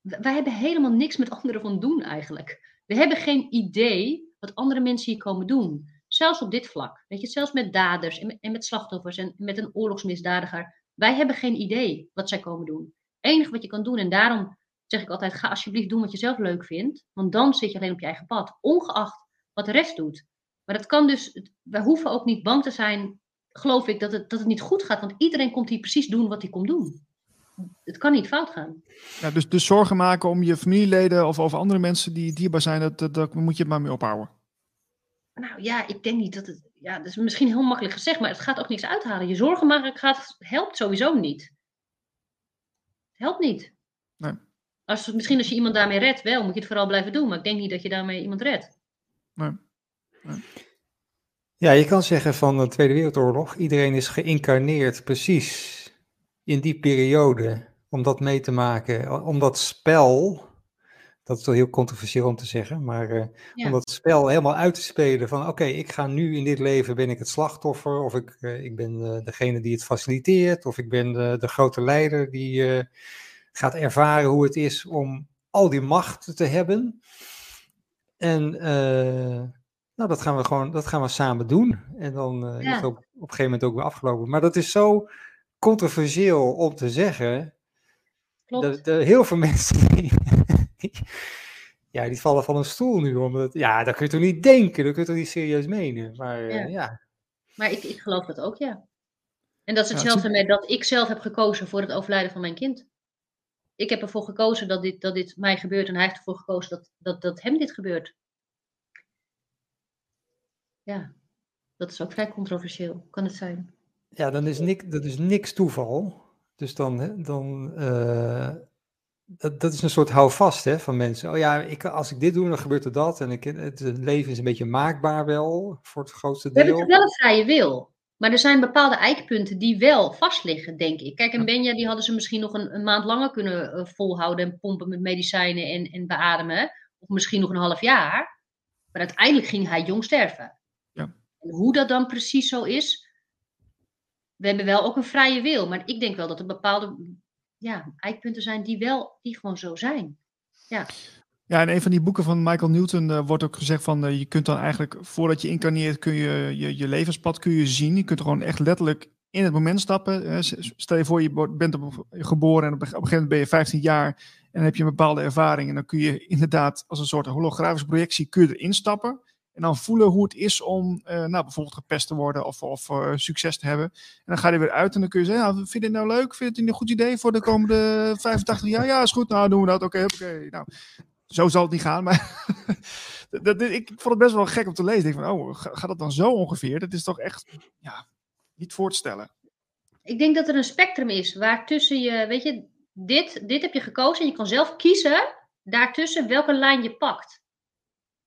Wij hebben helemaal niks met anderen van doen eigenlijk. We hebben geen idee wat andere mensen hier komen doen. Zelfs op dit vlak. Weet je, zelfs met daders en met, en met slachtoffers en met een oorlogsmisdadiger. Wij hebben geen idee wat zij komen doen. Het enige wat je kan doen, en daarom zeg ik altijd: ga alsjeblieft doen wat je zelf leuk vindt. Want dan zit je alleen op je eigen pad, ongeacht wat de rest doet. Maar dat kan dus, wij hoeven ook niet bang te zijn, geloof ik, dat het, dat het niet goed gaat. Want iedereen komt hier precies doen wat hij komt doen. Het kan niet fout gaan. Ja, dus, dus zorgen maken om je familieleden of over andere mensen die dierbaar zijn, dat, dat, dat moet je het maar mee ophouden. Nou ja, ik denk niet dat het. Ja, dat is misschien heel makkelijk gezegd, maar het gaat ook niks uithalen. Je zorgen maken gaat, helpt sowieso niet. Het helpt niet. Nee. Als, misschien als je iemand daarmee redt, wel, moet je het vooral blijven doen. Maar ik denk niet dat je daarmee iemand redt. Ja, je kan zeggen van de Tweede Wereldoorlog, iedereen is geïncarneerd precies in die periode om dat mee te maken, om dat spel, dat is wel heel controversieel om te zeggen, maar eh, Ja. om dat spel helemaal uit te spelen van oké, ik ga nu in dit leven, ben ik het slachtoffer, of ik, eh, ik ben eh, degene die het faciliteert, of ik ben de, de grote leider die gaat ervaren hoe het is om al die macht te hebben. En nou, dat gaan we gewoon, dat gaan we samen doen. En dan is Ja. het ook op een gegeven moment ook weer afgelopen. Maar dat is zo controversieel om te zeggen. Klopt. Dat, heel veel *laughs* mensen *laughs* ja, die vallen van een stoel nu. Omdat, ja, dat kun je toch niet denken, dat kun je toch niet serieus menen. Maar eh, Ja. ja. Maar ik, ik geloof dat ook, ja. En dat is Ja, het hetzelfde met dat ik zelf heb gekozen voor het overlijden van mijn kind. Ik heb ervoor gekozen dat dit, dat dit mij gebeurt en hij heeft ervoor gekozen dat, dat, dat hem dit gebeurt. Ja, dat is ook vrij controversieel, kan het zijn. Ja, dan is niks, dat is niks toeval. Dus dan, dan eh, dat, dat is een soort houvast hè, van mensen. Oh ja, ik, als ik dit doe, dan gebeurt er dat. En ik, het, leven is een beetje maakbaar wel, voor het grootste We hebben deel. wel een vrije wil. Maar er zijn bepaalde eikpunten die wel vastliggen, denk ik. Kijk, en Benja, die hadden ze misschien nog een, een maand langer kunnen eh, volhouden en pompen met medicijnen en, en beademen. Of misschien nog een half jaar. Maar uiteindelijk ging hij jong sterven. Ja. En hoe dat dan precies zo is, we hebben wel ook een vrije wil. Maar ik denk wel dat er bepaalde ja, eikpunten zijn die wel, die gewoon zo zijn. Ja, in een van die boeken van Michael Newton eh, wordt ook gezegd van eh, je kunt dan eigenlijk voordat je incarneert kun je je, je levenspad kun je zien. Je kunt gewoon echt letterlijk in het moment stappen. Stel je voor je bent geboren en op, een- gegeven moment ben je 15 jaar dan heb je een bepaalde ervaring. En dan kun je inderdaad als een soort holografische projectie kun je erin stappen. En dan voelen hoe het is om uh, nou, bijvoorbeeld gepest te worden of, of uh, succes te hebben. En dan ga je weer uit en dan kun je zeggen, ja, vind je het nou leuk? Vind je het een goed idee voor de komende 85 jaar? Ja, is goed. Nou, doen we dat. Oké, okay, oké. Nou, zo zal het niet gaan. Maar *laughs* dat, ik vond het best wel gek om te lezen. Ik denk van, oh, gaat dat dan zo ongeveer? Dat is toch echt ja, niet voor te stellen. Ik denk dat er een spectrum is waartussen je, weet je, dit, dit heb je gekozen en je kan zelf kiezen daartussen welke lijn je pakt.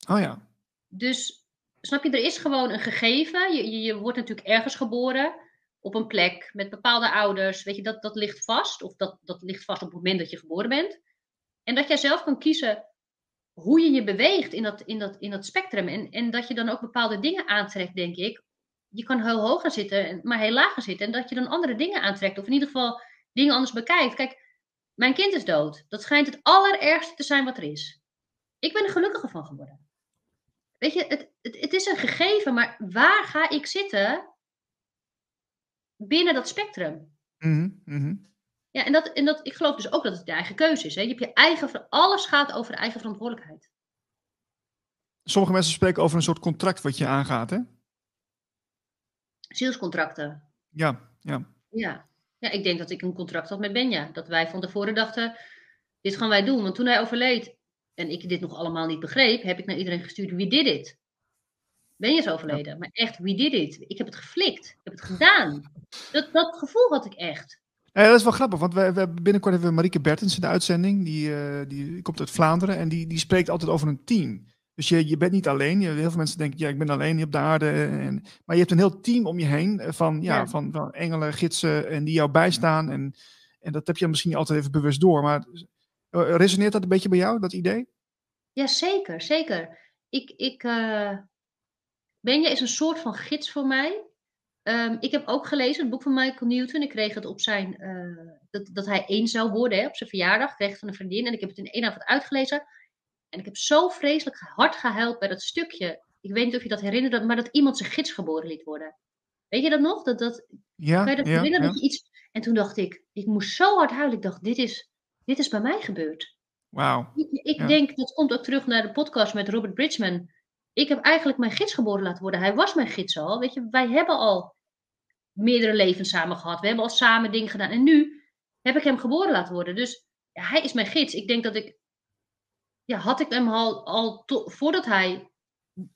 Oh ja. Dus snap je, er is gewoon een gegeven. Je, je, wordt natuurlijk ergens geboren op een plek met bepaalde ouders. Weet je, dat, dat ligt vast. Of dat, dat ligt vast op het moment dat je geboren bent. En dat jij zelf kan kiezen hoe je je beweegt in dat, in dat, in dat spectrum. En, en dat je dan ook bepaalde dingen aantrekt, denk ik. Je kan heel hoog gaan zitten, maar heel laag gaan zitten. En dat je dan andere dingen aantrekt. Of in ieder geval dingen anders bekijkt. Kijk, mijn kind is dood. Dat schijnt het allerergste te zijn wat er is. Ik ben er gelukkiger van geworden. Weet je, het, het, het is een gegeven, maar waar ga ik zitten binnen dat spectrum? Mm -hmm. Ja, en, dat, en dat, ik geloof dus ook dat het de eigen keuze is. Hè? Je hebt je eigen, alles gaat over de eigen verantwoordelijkheid. Sommige mensen spreken over een soort contract wat je aangaat, hè? Zielscontracten. Ja, ja. Ja. ja, ik denk dat ik een contract had met Benja. Dat wij van tevoren dachten, dit gaan wij doen. Want toen hij overleed, en ik dit nog allemaal niet begreep, heb ik naar iedereen gestuurd, wie did it? Ben je zo overleden? Maar echt, wie did it? Ik heb het geflikt. Ik heb het gedaan. Dat, dat gevoel had ik echt. Ja, dat is wel grappig, want we, we binnenkort hebben we Marieke Bertens in de uitzending. Die, uh, die komt uit Vlaanderen en die, die spreekt altijd over een team. Dus je, je bent niet alleen. Je, heel veel mensen denken, ja, ik ben alleen hier op de aarde. En, maar je hebt een heel team om je heen eh, van, ja, ja. Van, van engelen, gidsen en die jou bijstaan. En, en dat heb je misschien niet altijd even bewust door. Maar eh, resoneert dat een beetje bij jou, dat idee? Ja, zeker, zeker. Ik, ik, uh, Benja is een soort van gids voor mij. Um, ik heb ook gelezen het boek van Michael Newton. Ik kreeg het op zijn, uh, dat, dat hij één zou worden hè, op zijn verjaardag. Ik kreeg het van een vriendin en ik heb het in één avond uitgelezen. En ik heb zo vreselijk hard gehuild bij dat stukje. Ik weet niet of je dat herinnert, maar dat iemand zijn gids geboren liet worden. Weet je dat nog? Dat, dat, ja, kan je dat ja, herinneren? ja. Dat je iets... En toen dacht ik, ik moest zo hard huilen. Ik dacht, dit is, dit is bij mij gebeurd. Wauw. Ik, ik Ja. denk, dat komt ook terug naar de podcast met Robert Bridgman. Ik heb eigenlijk mijn gids geboren laten worden. Hij was mijn gids al. Weet je, wij hebben al meerdere levens samen gehad. We hebben al samen dingen gedaan. En nu heb ik hem geboren laten worden. Dus ja, hij is mijn gids. Ik denk dat ik. Ja, had ik hem al, al to- voordat hij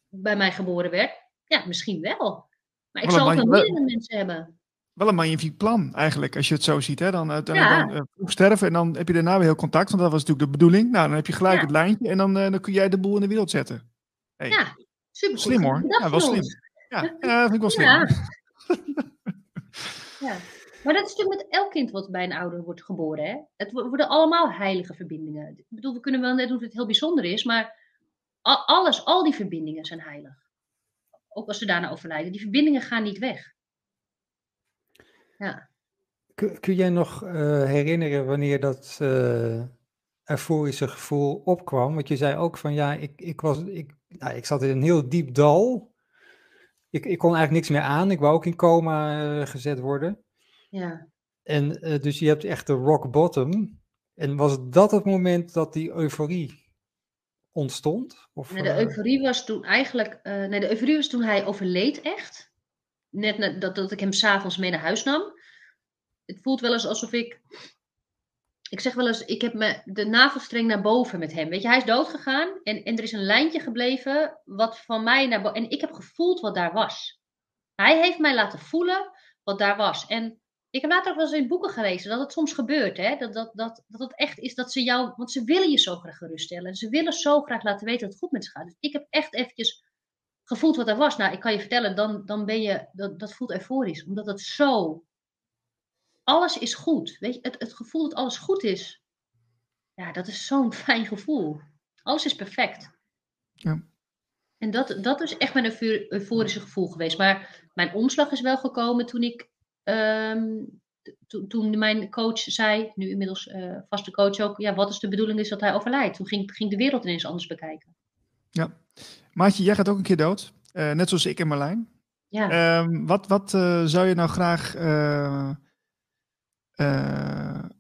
bij mij geboren werd? Ja, misschien wel. Maar ik zal wel wel- meerdere mensen hebben. Wel een magnifiek plan eigenlijk, als je het zo ziet. Hè? Dan uiteindelijk Ja. dan, eh, vroeg sterven en dan heb je daarna weer heel contact. Want dat was natuurlijk de bedoeling. Nou, dan heb je gelijk Ja. het lijntje en dan, eh, dan kun jij de boel in de wereld zetten. Hey, Ja, super Slim hoor. Ja, wel slim. Ja, ja, dat vind ik wel slim. Ja. *laughs* ja. Maar dat is natuurlijk met elk kind wat bij een ouder wordt geboren. Hè? Het wo- worden allemaal heilige verbindingen. Ik bedoel, we kunnen wel net doen dat het heel bijzonder is, maar alles, al die verbindingen zijn heilig. Ook als ze daarna overlijden. Die verbindingen gaan niet weg. Ja. Kun, kun jij nog eh, herinneren wanneer dat eh euforische gevoel opkwam? Want je zei ook van ja, ik, ik, was, ik, nou, ik zat in een heel diep dal. Ik, ik kon eigenlijk niks meer aan. Ik wou ook in coma eh, gezet worden. ja. En dus je hebt echt de rock bottom. En was dat het moment dat die euforie ontstond? Of, Nee, de euforie was toen eigenlijk. nee, de euforie was toen hij overleed, echt. Net dat, dat ik hem s'avonds mee naar huis nam. Het voelt wel eens alsof ik. Ik zeg wel eens, ik heb me de navelstreng naar boven met hem. Weet je, hij is dood gegaan en, en er is een lijntje gebleven wat van mij naar boven. En ik heb gevoeld wat daar was. Hij heeft mij laten voelen wat daar was. En ik heb later ook wel eens in boeken gelezen dat het soms gebeurt. Hè? Dat, dat, dat, dat het echt is dat ze jou. Want ze willen je zo graag geruststellen. En ze willen zo graag laten weten dat het goed met ze gaat. Dus ik heb echt eventjes gevoeld wat er was. Nou, ik kan je vertellen, dan, dan ben je. Dat, dat voelt euforisch. Omdat het zo. Alles is goed. Weet je, het, het gevoel dat alles goed is. Ja, dat is zo'n *laughs* fijn gevoel. Alles is perfect. Ja. En dat, dat is echt mijn eufor- euforische gevoel geweest. Maar mijn omslag is wel gekomen toen ik. ehm, to- toen mijn coach zei, nu inmiddels eh, vaste coach ook, ja, wat is de bedoeling is dat hij overlijdt. Toen ging, ging de wereld ineens anders bekijken. Maatje, jij gaat ook een keer dood. Eh, net zoals ik en Marlijn. Ja, Ehm, wat wat eh, zou je nou graag eh,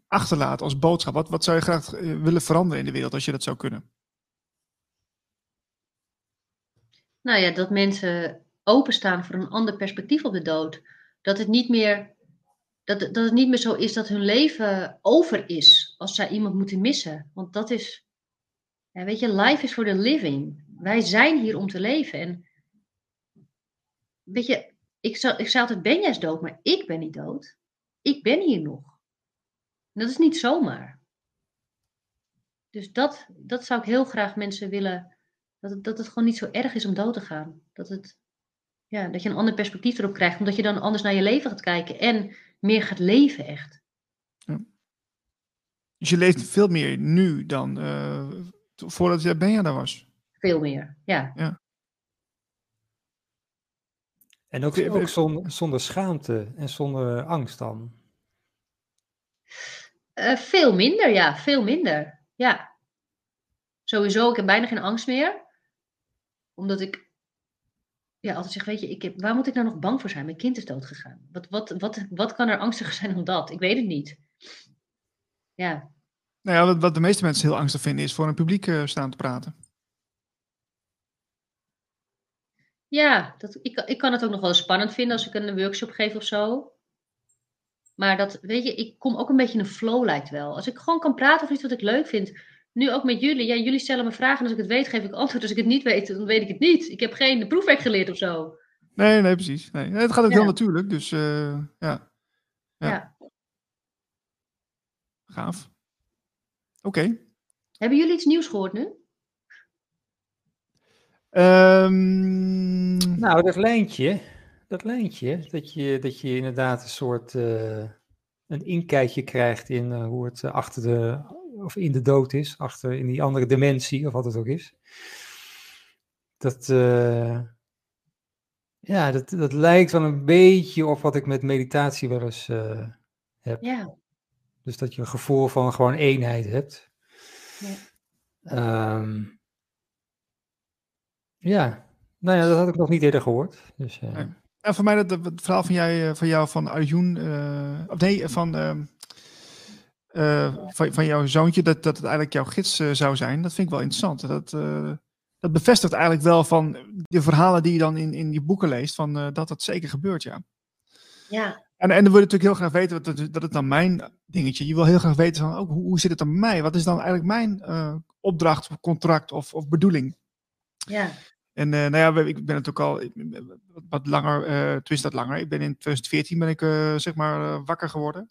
achterlaten als boodschap? Wat, wat zou je graag willen veranderen in de wereld als je dat zou kunnen? Nou ja, dat mensen openstaan voor een ander perspectief op de dood. Dat het niet meer, dat, dat het niet meer zo is dat hun leven over is als zij iemand moeten missen. Want dat is, ja, weet je, life is for the living. Wij zijn hier om te leven. En weet je, ik zou, ik zou altijd, Benja is dood, maar ik ben niet dood. Ik ben hier nog. Dat is niet zomaar. Dus dat, dat zou ik heel graag mensen willen. Dat het, dat het gewoon niet zo erg is om dood te gaan. Dat, het, ja, dat je een ander perspectief erop krijgt. Omdat je dan anders naar je leven gaat kijken. En meer gaat leven echt. Dus je leeft veel meer nu dan uh, voordat je Benja daar was? Veel meer, ja. ja. En ook, ook zonder, zonder schaamte en zonder angst dan? Uh, veel minder, ja. Veel minder. Ja. Sowieso, ik heb bijna geen angst meer. Omdat ik ja, altijd zeg, weet je, ik heb, waar moet ik nou nog bang voor zijn? Mijn kind is doodgegaan. Wat, wat, wat, wat kan er angstiger zijn dan dat? Ik weet het niet. Ja. Nou ja, wat, wat de meeste mensen heel angstig vinden is voor een publiek uh, staan te praten. Ja, dat, ik, ik kan het ook nog wel spannend vinden als ik een workshop geef of zo. Maar dat, weet je, ik kom ook een beetje in een flow lijkt wel. Als ik gewoon kan praten over iets wat ik leuk vind. Nu ook met jullie. Ja, jullie stellen me vragen en als ik het weet geef ik antwoord. Als ik het niet weet, dan weet ik het niet. Ik heb geen proefwerk geleerd of zo. Nee, nee, precies. Nee. Het gaat ook heel natuurlijk, dus uh, ja. ja. ja. Gaaf. Oké. Hebben jullie iets nieuws gehoord nu? Um... Nou, dat lijntje dat lijntje, dat je, dat je inderdaad een soort uh, een inkijkje krijgt in uh, hoe het uh, achter de, of in de dood is, achter in die andere dimensie, of wat het ook is. Dat, ja, dat, dat lijkt wel een beetje op wat ik met meditatie wel eens heb. Ja. Dus dat je een gevoel van gewoon eenheid hebt. Ja. Um, ja, nou ja, dat had ik nog niet eerder gehoord. Dus, en voor mij dat het verhaal van, jij, eh, van jou van Arjun, uh, of nee, van, uh, van, van jouw zoontje, dat, dat het eigenlijk jouw gids zou zijn, dat vind ik wel interessant. Dat, dat bevestigt eigenlijk wel van de verhalen die je dan in, in je boeken leest, van, dat dat zeker gebeurt, ja. Ja. En, en dan wil je natuurlijk heel graag weten, wat, dat het dan mijn dingetje, je wil heel graag weten van, ook, hoe, hoe zit het dan bij mij? Wat is dan eigenlijk mijn opdracht, contract of, of bedoeling? Ja. En uh, nou ja, ik ben natuurlijk al wat langer, uh, twist dat langer. Ik ben in 2014 ben ik uh, zeg maar wakker geworden.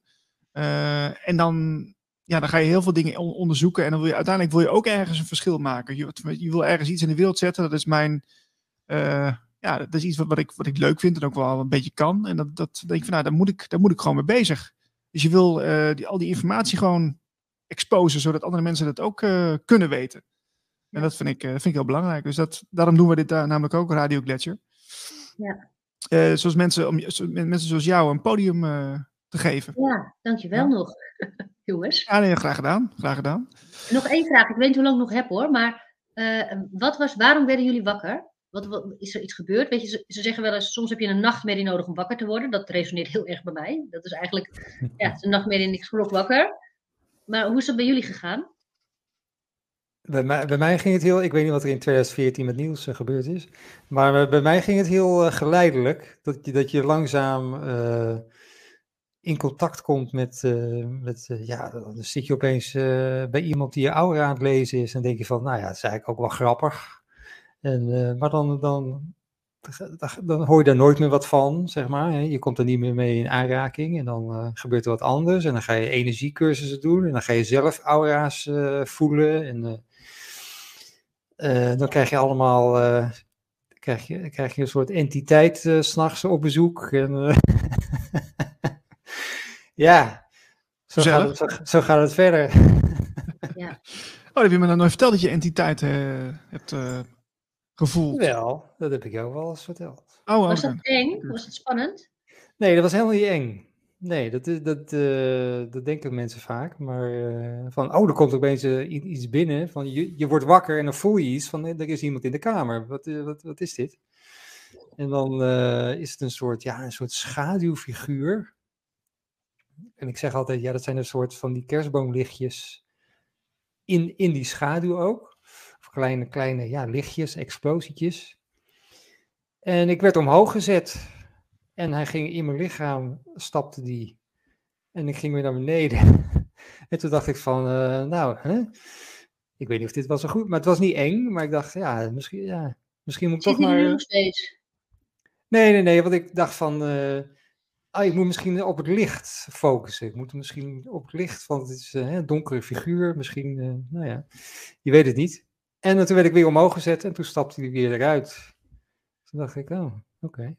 en dan, ja, dan ga je heel veel dingen on onderzoeken. En dan wil je uiteindelijk wil je ook ergens een verschil maken. Je, wil ergens iets in de wereld zetten. Dat is mijn, ja, dat is iets wat, wat, ik, wat ik leuk vind en ook wel een beetje kan. En dat, dat denk ik van, nou, daar moet ik, daar moet ik gewoon mee bezig. Dus je wil die, al die informatie gewoon exposen, zodat andere mensen dat ook kunnen weten. En dat vind ik, uh, vind ik heel belangrijk. Dus dat, daarom doen we dit daar namelijk ook, Radio Gletscher. Ja. Uh, zoals mensen, om mensen zoals jou een podium uh, te geven. Ja, dankjewel ja. nog, *laughs* jongens. Ja, nee, graag gedaan. Graag gedaan. Nog één vraag. Ik weet niet hoe lang ik nog heb hoor, maar wat was, waarom werden jullie wakker? Wat, wat, is er iets gebeurd? Weet je, ze, ze, zeggen wel eens, soms heb je een nachtmerrie nodig om wakker te worden. Dat resoneert heel erg bij mij. Dat is eigenlijk, *laughs* ja, een nachtmerrie en ik schrok wakker. Maar hoe is dat bij jullie gegaan? Bij mij, bij mij ging het heel, ik weet niet wat er in 2014 met Niels uh, gebeurd is, maar bij mij ging het heel uh, geleidelijk. Dat je, dat je langzaam in contact komt met, met ja, dan zit je opeens bij iemand die je ouder aan het lezen is en denk je van, nou ja, dat is eigenlijk ook wel grappig. En, maar dan, dan, dan hoor je daar nooit meer wat van, zeg maar. Je komt er niet meer mee in aanraking en dan gebeurt er wat anders. En dan ga je energiecursussen doen en dan ga je zelf aura's voelen en dan krijg je allemaal uh, krijg je, krijg je een soort entiteit uh, s'nachts op bezoek. En, *laughs* ja, zo gaat, het, zo, zo gaat, het, verder. *laughs* ja. Oh, heb je me dan nooit verteld dat je entiteit hebt gevoeld? Wel, dat heb ik jou wel eens verteld. Oh, Was dat eng? Was het spannend? Nee, dat was helemaal niet eng. Nee, dat, dat, uh, dat denken mensen vaak. Maar uh, van, oh, er komt opeens uh, iets binnen. Van, je, je wordt wakker en dan voel je iets van, er is iemand in de kamer. Wat, wat, wat is dit? En dan is het een soort, ja, een soort schaduwfiguur. en ik zeg altijd, ja, dat zijn een soort van die kerstboomlichtjes in, in die schaduw ook. Of kleine, kleine ja, lichtjes, explosietjes. En ik werd omhoog gezet. En hij ging in mijn lichaam, stapte die. En ik ging weer naar beneden. *laughs* en toen dacht ik van, uh, nou, hè? ik weet niet of dit was zo goed, maar het was niet eng. Maar ik dacht, ja, misschien, ja, misschien moet ik toch maar... nog steeds? Nee, nee, nee, want ik dacht van, uh, ah, ik moet misschien op het licht focussen. Ik moet misschien op het licht, want het is uh, een donkere figuur. Misschien, nou ja, je weet het niet. En toen werd ik weer omhoog gezet en toen stapte hij weer eruit. Toen dacht ik, oh, oké. Okay.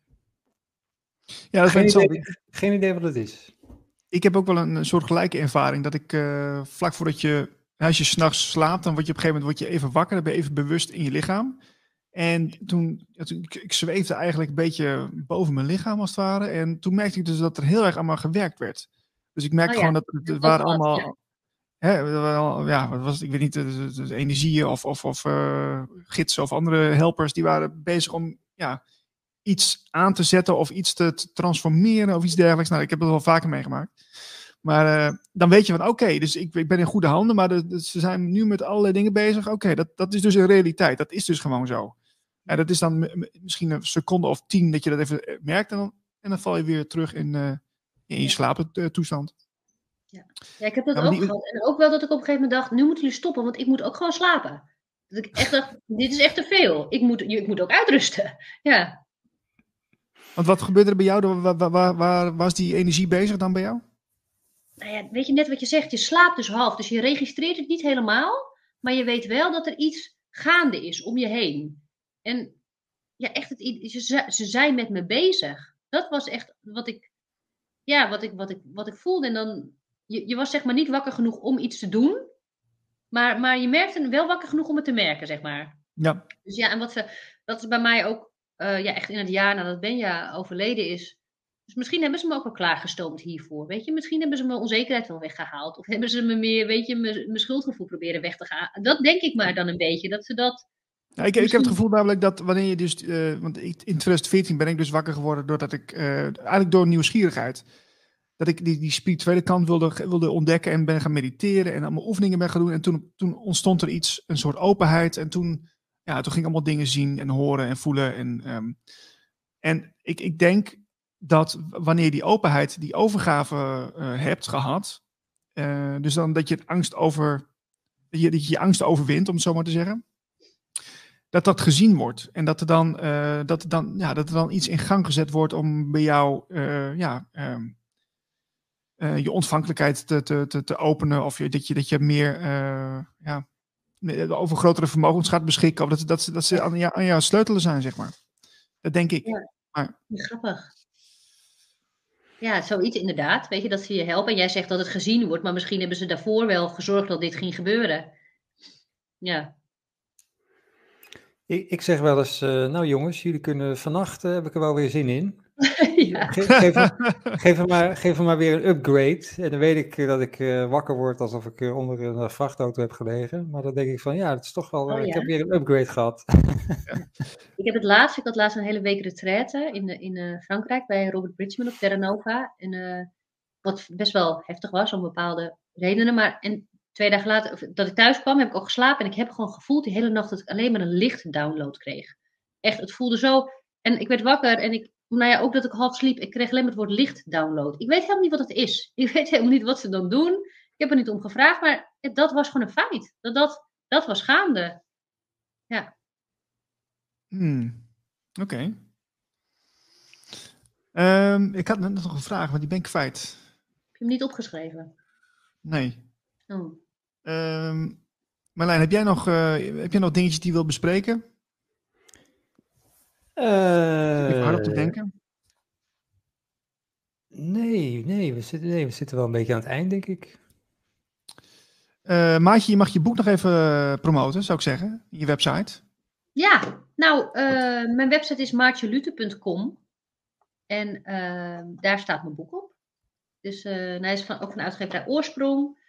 Ja, dat geen, idee, geen idee wat het is. Ik heb ook wel een, een soort gelijke ervaring. Dat ik uh, vlak voordat je, als je s'nachts slaapt, dan word je op een gegeven moment word je even wakker. Dan ben je even bewust in je lichaam. En toen, ik, ik zweefde eigenlijk een beetje boven mijn lichaam als het ware. En toen merkte ik dus dat er heel erg allemaal gewerkt werd. Dus ik merkte oh, ja. gewoon dat het, waren allemaal, ja. Hè, ja, wat was het, ik weet niet, energieën of, of, of uh, gidsen of andere helpers, die waren bezig om ja, iets aan te zetten of iets te, te transformeren of iets dergelijks. Nou, ik heb het wel vaker meegemaakt. Maar uh, dan weet je van, oké, okay, dus ik, ik, ben in goede handen, maar de, de, ze zijn nu met allerlei dingen bezig. Oké, okay, dat, dat is dus een realiteit. Dat is dus gewoon zo. En dat is dan misschien een seconde of tien dat je dat even eh, merkt en dan, en dan val je weer terug in, uh, in je slaaptoestand. Ja. ja, ik heb dat ja, ook die... gehad. En ook wel dat ik op een gegeven moment dacht, nu moeten jullie stoppen, want ik moet ook gewoon slapen. Dat ik echt dacht, *laughs* dit is echt te veel. Ik moet, ik moet ook uitrusten. *laughs* Ja. Want wat gebeurde er bij jou? Waar, waar, waar, was die energie bezig dan bij jou? Nou ja, weet je net wat je zegt, je slaapt dus half. Dus je registreert het niet helemaal, maar je weet wel dat er iets gaande is om je heen. En ja, echt, het, ze, ze zijn met me bezig. Dat was echt wat ik, ja, wat ik, wat ik, wat ik voelde. En dan, je, je was zeg maar niet wakker genoeg om iets te doen, maar, maar je merkte wel wakker genoeg om het te merken, zeg maar. Ja. Dus ja, en wat ze, dat is bij mij ook, uh, ja, echt in het jaar nadat Benja overleden is. Dus misschien hebben ze me ook wel klaargestoomd hiervoor. Weet je, misschien hebben ze mijn onzekerheid wel weggehaald. Of hebben ze me meer, weet je, mijn schuldgevoel proberen weg te gaan. Dat denk ik maar dan een beetje. Dat ze dat ik, ik, heb het gevoel namelijk dat wanneer je dus, uh, want ik, in 2014 ben ik dus wakker geworden doordat ik, uh, eigenlijk door nieuwsgierigheid, dat ik die, die spirituele kant wilde, wilde ontdekken en ben gaan mediteren en allemaal oefeningen ben gaan doen. En toen, toen ontstond er iets, een soort openheid en toen, ja, toen ging ik allemaal dingen zien en horen en voelen. En, um, en ik, ik denk dat wanneer die openheid, die overgave uh, hebt gehad, dus dan dat je het angst over, je, dat je je angst overwint, om het zo maar te zeggen dat dat gezien wordt. En dat er dan, uh, dat er dan, ja, dat er dan iets in gang gezet wordt om bij jou ja, uh, je ontvankelijkheid te, te, te, te, openen. Of je, dat, je, dat je meer ja, over grotere vermogens gaat beschikken. Of dat, dat, dat ze aan, jou sleutelen zijn, zeg maar. Dat denk ik. Ja, maar, grappig. Ja, zoiets inderdaad. Weet je, dat ze je helpen. En jij zegt dat het gezien wordt, maar misschien hebben ze daarvoor wel gezorgd dat dit ging gebeuren. Ja, ik, ik zeg wel eens, uh, nou jongens, jullie kunnen vannacht, uh, heb ik er wel weer zin in. *laughs* Ge geef, hem, geef, hem maar, geef hem maar weer een upgrade. En dan weet ik dat ik uh, wakker word alsof ik onder een vrachtauto heb gelegen. Maar dan denk ik van, ja, het is toch wel, oh, ja. ik heb weer een upgrade gehad. *laughs* ik heb het laatst, ik had laatst een hele week retraite in, in Frankrijk bij Robert Bridgman op Terra Nova. En wat best wel heftig was om bepaalde redenen. Maar en twee dagen later, dat ik thuis kwam, heb ik ook geslapen. En ik heb gewoon gevoeld die hele nacht dat ik alleen maar een lichtdownload kreeg. Echt, het voelde zo. En ik werd wakker en ik, nou ja, ook dat ik half sliep, ik kreeg alleen maar het woord lichtdownload. Ik weet helemaal niet wat het is. *laughs* Ik weet helemaal niet wat ze dan doen. Ik heb er niet om gevraagd, maar dat was gewoon een feit. Dat, dat, dat was gaande. Ja. Hmm. Oké. Okay. Um, ik had net nog een vraag, maar die ben ik kwijt. Heb je hem niet opgeschreven? Nee. Oh. Um, Marlijn, heb jij, nog, uh, heb jij nog dingetjes die je wilt bespreken? Uh, hard op te denken. Nee, nee we, zitten, nee, we zitten wel een beetje aan het eind, denk ik. Uh, Maatje, je mag je boek nog even promoten, zou ik zeggen, je website. Ja, nou, uh, mijn website is maartjelute.com en uh, daar staat mijn boek op. Dus hij is van, ook van uitgeverij Oorsprong.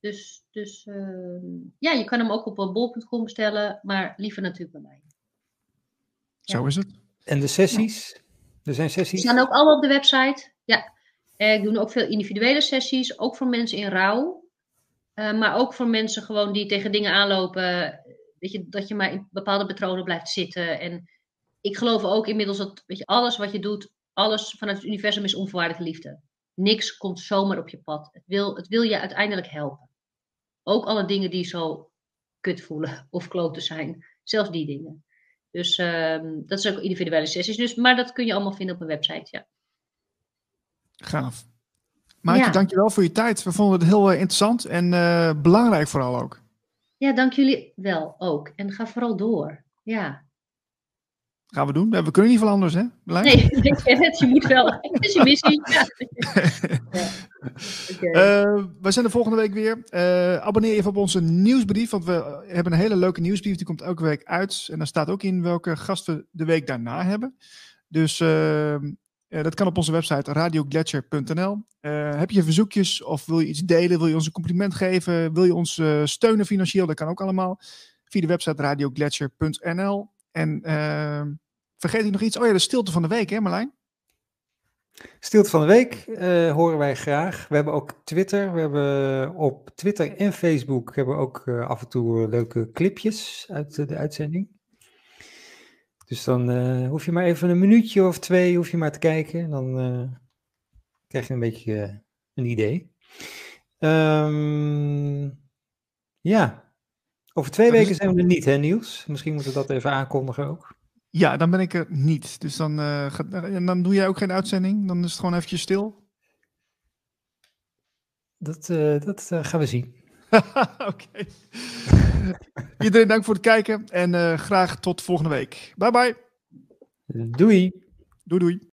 Dus, dus uh, ja, je kan hem ook op bol.com bestellen, maar liever natuurlijk bij mij. Ja. Zo is het. En de sessies? Er zijn sessies? Die staan ook allemaal op de website. Ja. En ik doe ook veel individuele sessies, ook voor mensen in rouw. Eh, maar ook voor mensen gewoon die tegen dingen aanlopen. Weet je, dat je maar in bepaalde patronen blijft zitten. En ik geloof ook inmiddels dat weet je, alles wat je doet, alles vanuit het universum is onvoorwaardelijke liefde. Niks komt zomaar op je pad. Het wil, het wil je uiteindelijk helpen. Ook alle dingen die zo kut voelen *laughs* of kloten zijn. Zelfs die dingen. Dus ehm, dat is ook individuele sessies. Dus, maar dat kun je allemaal vinden op mijn website, ja. Gaaf. Maatje, Ja. dankjewel voor je tijd. We vonden het heel eh, interessant en eh, belangrijk vooral ook. Ja, dank jullie wel ook. En ga vooral door. Ja. Gaan we doen. We kunnen niet veel anders, hè? Berlijn? Nee, *laughs* ik ken het. Je moet wel. Het is je missie. *laughs* Ja. Ja. Oké. Eh, we zijn de volgende week weer. Eh, abonneer even op onze nieuwsbrief, want we hebben een hele leuke nieuwsbrief. Die komt elke week uit. En daar staat ook in welke gasten we de week daarna hebben. Dus eh, eh, dat kan op onze website radioglacier.nl. Eh, heb je verzoekjes of wil je iets delen? Wil je ons een compliment geven? Wil je ons eh, steunen financieel? Dat kan ook allemaal. Via de website radioglacier.nl. En eh, vergeet ik nog iets? Oh ja, de stilte van de week, hè Marlijn? Stilte van de week eh, horen wij graag. We hebben ook Twitter. We hebben op Twitter en Facebook hebben we ook eh, af en toe leuke clipjes uit de uitzending. Dus dan eh, hoef je maar even een minuutje of twee hoef je maar te kijken. En dan krijg je een beetje een idee. Ehm, ja, over twee Dat is- weken zijn we er niet, hè Niels? Misschien moeten we dat even aankondigen ook. Ja, dan ben ik er niet. Dus dan, eh, gaat- en dan doe jij ook geen uitzending. Dan is het gewoon eventjes stil. Dat, eh, dat eh, gaan we zien. *laughs* Oké. *laughs* Iedereen dank voor het kijken en graag tot volgende week. Bye bye. Doei! Doei doei.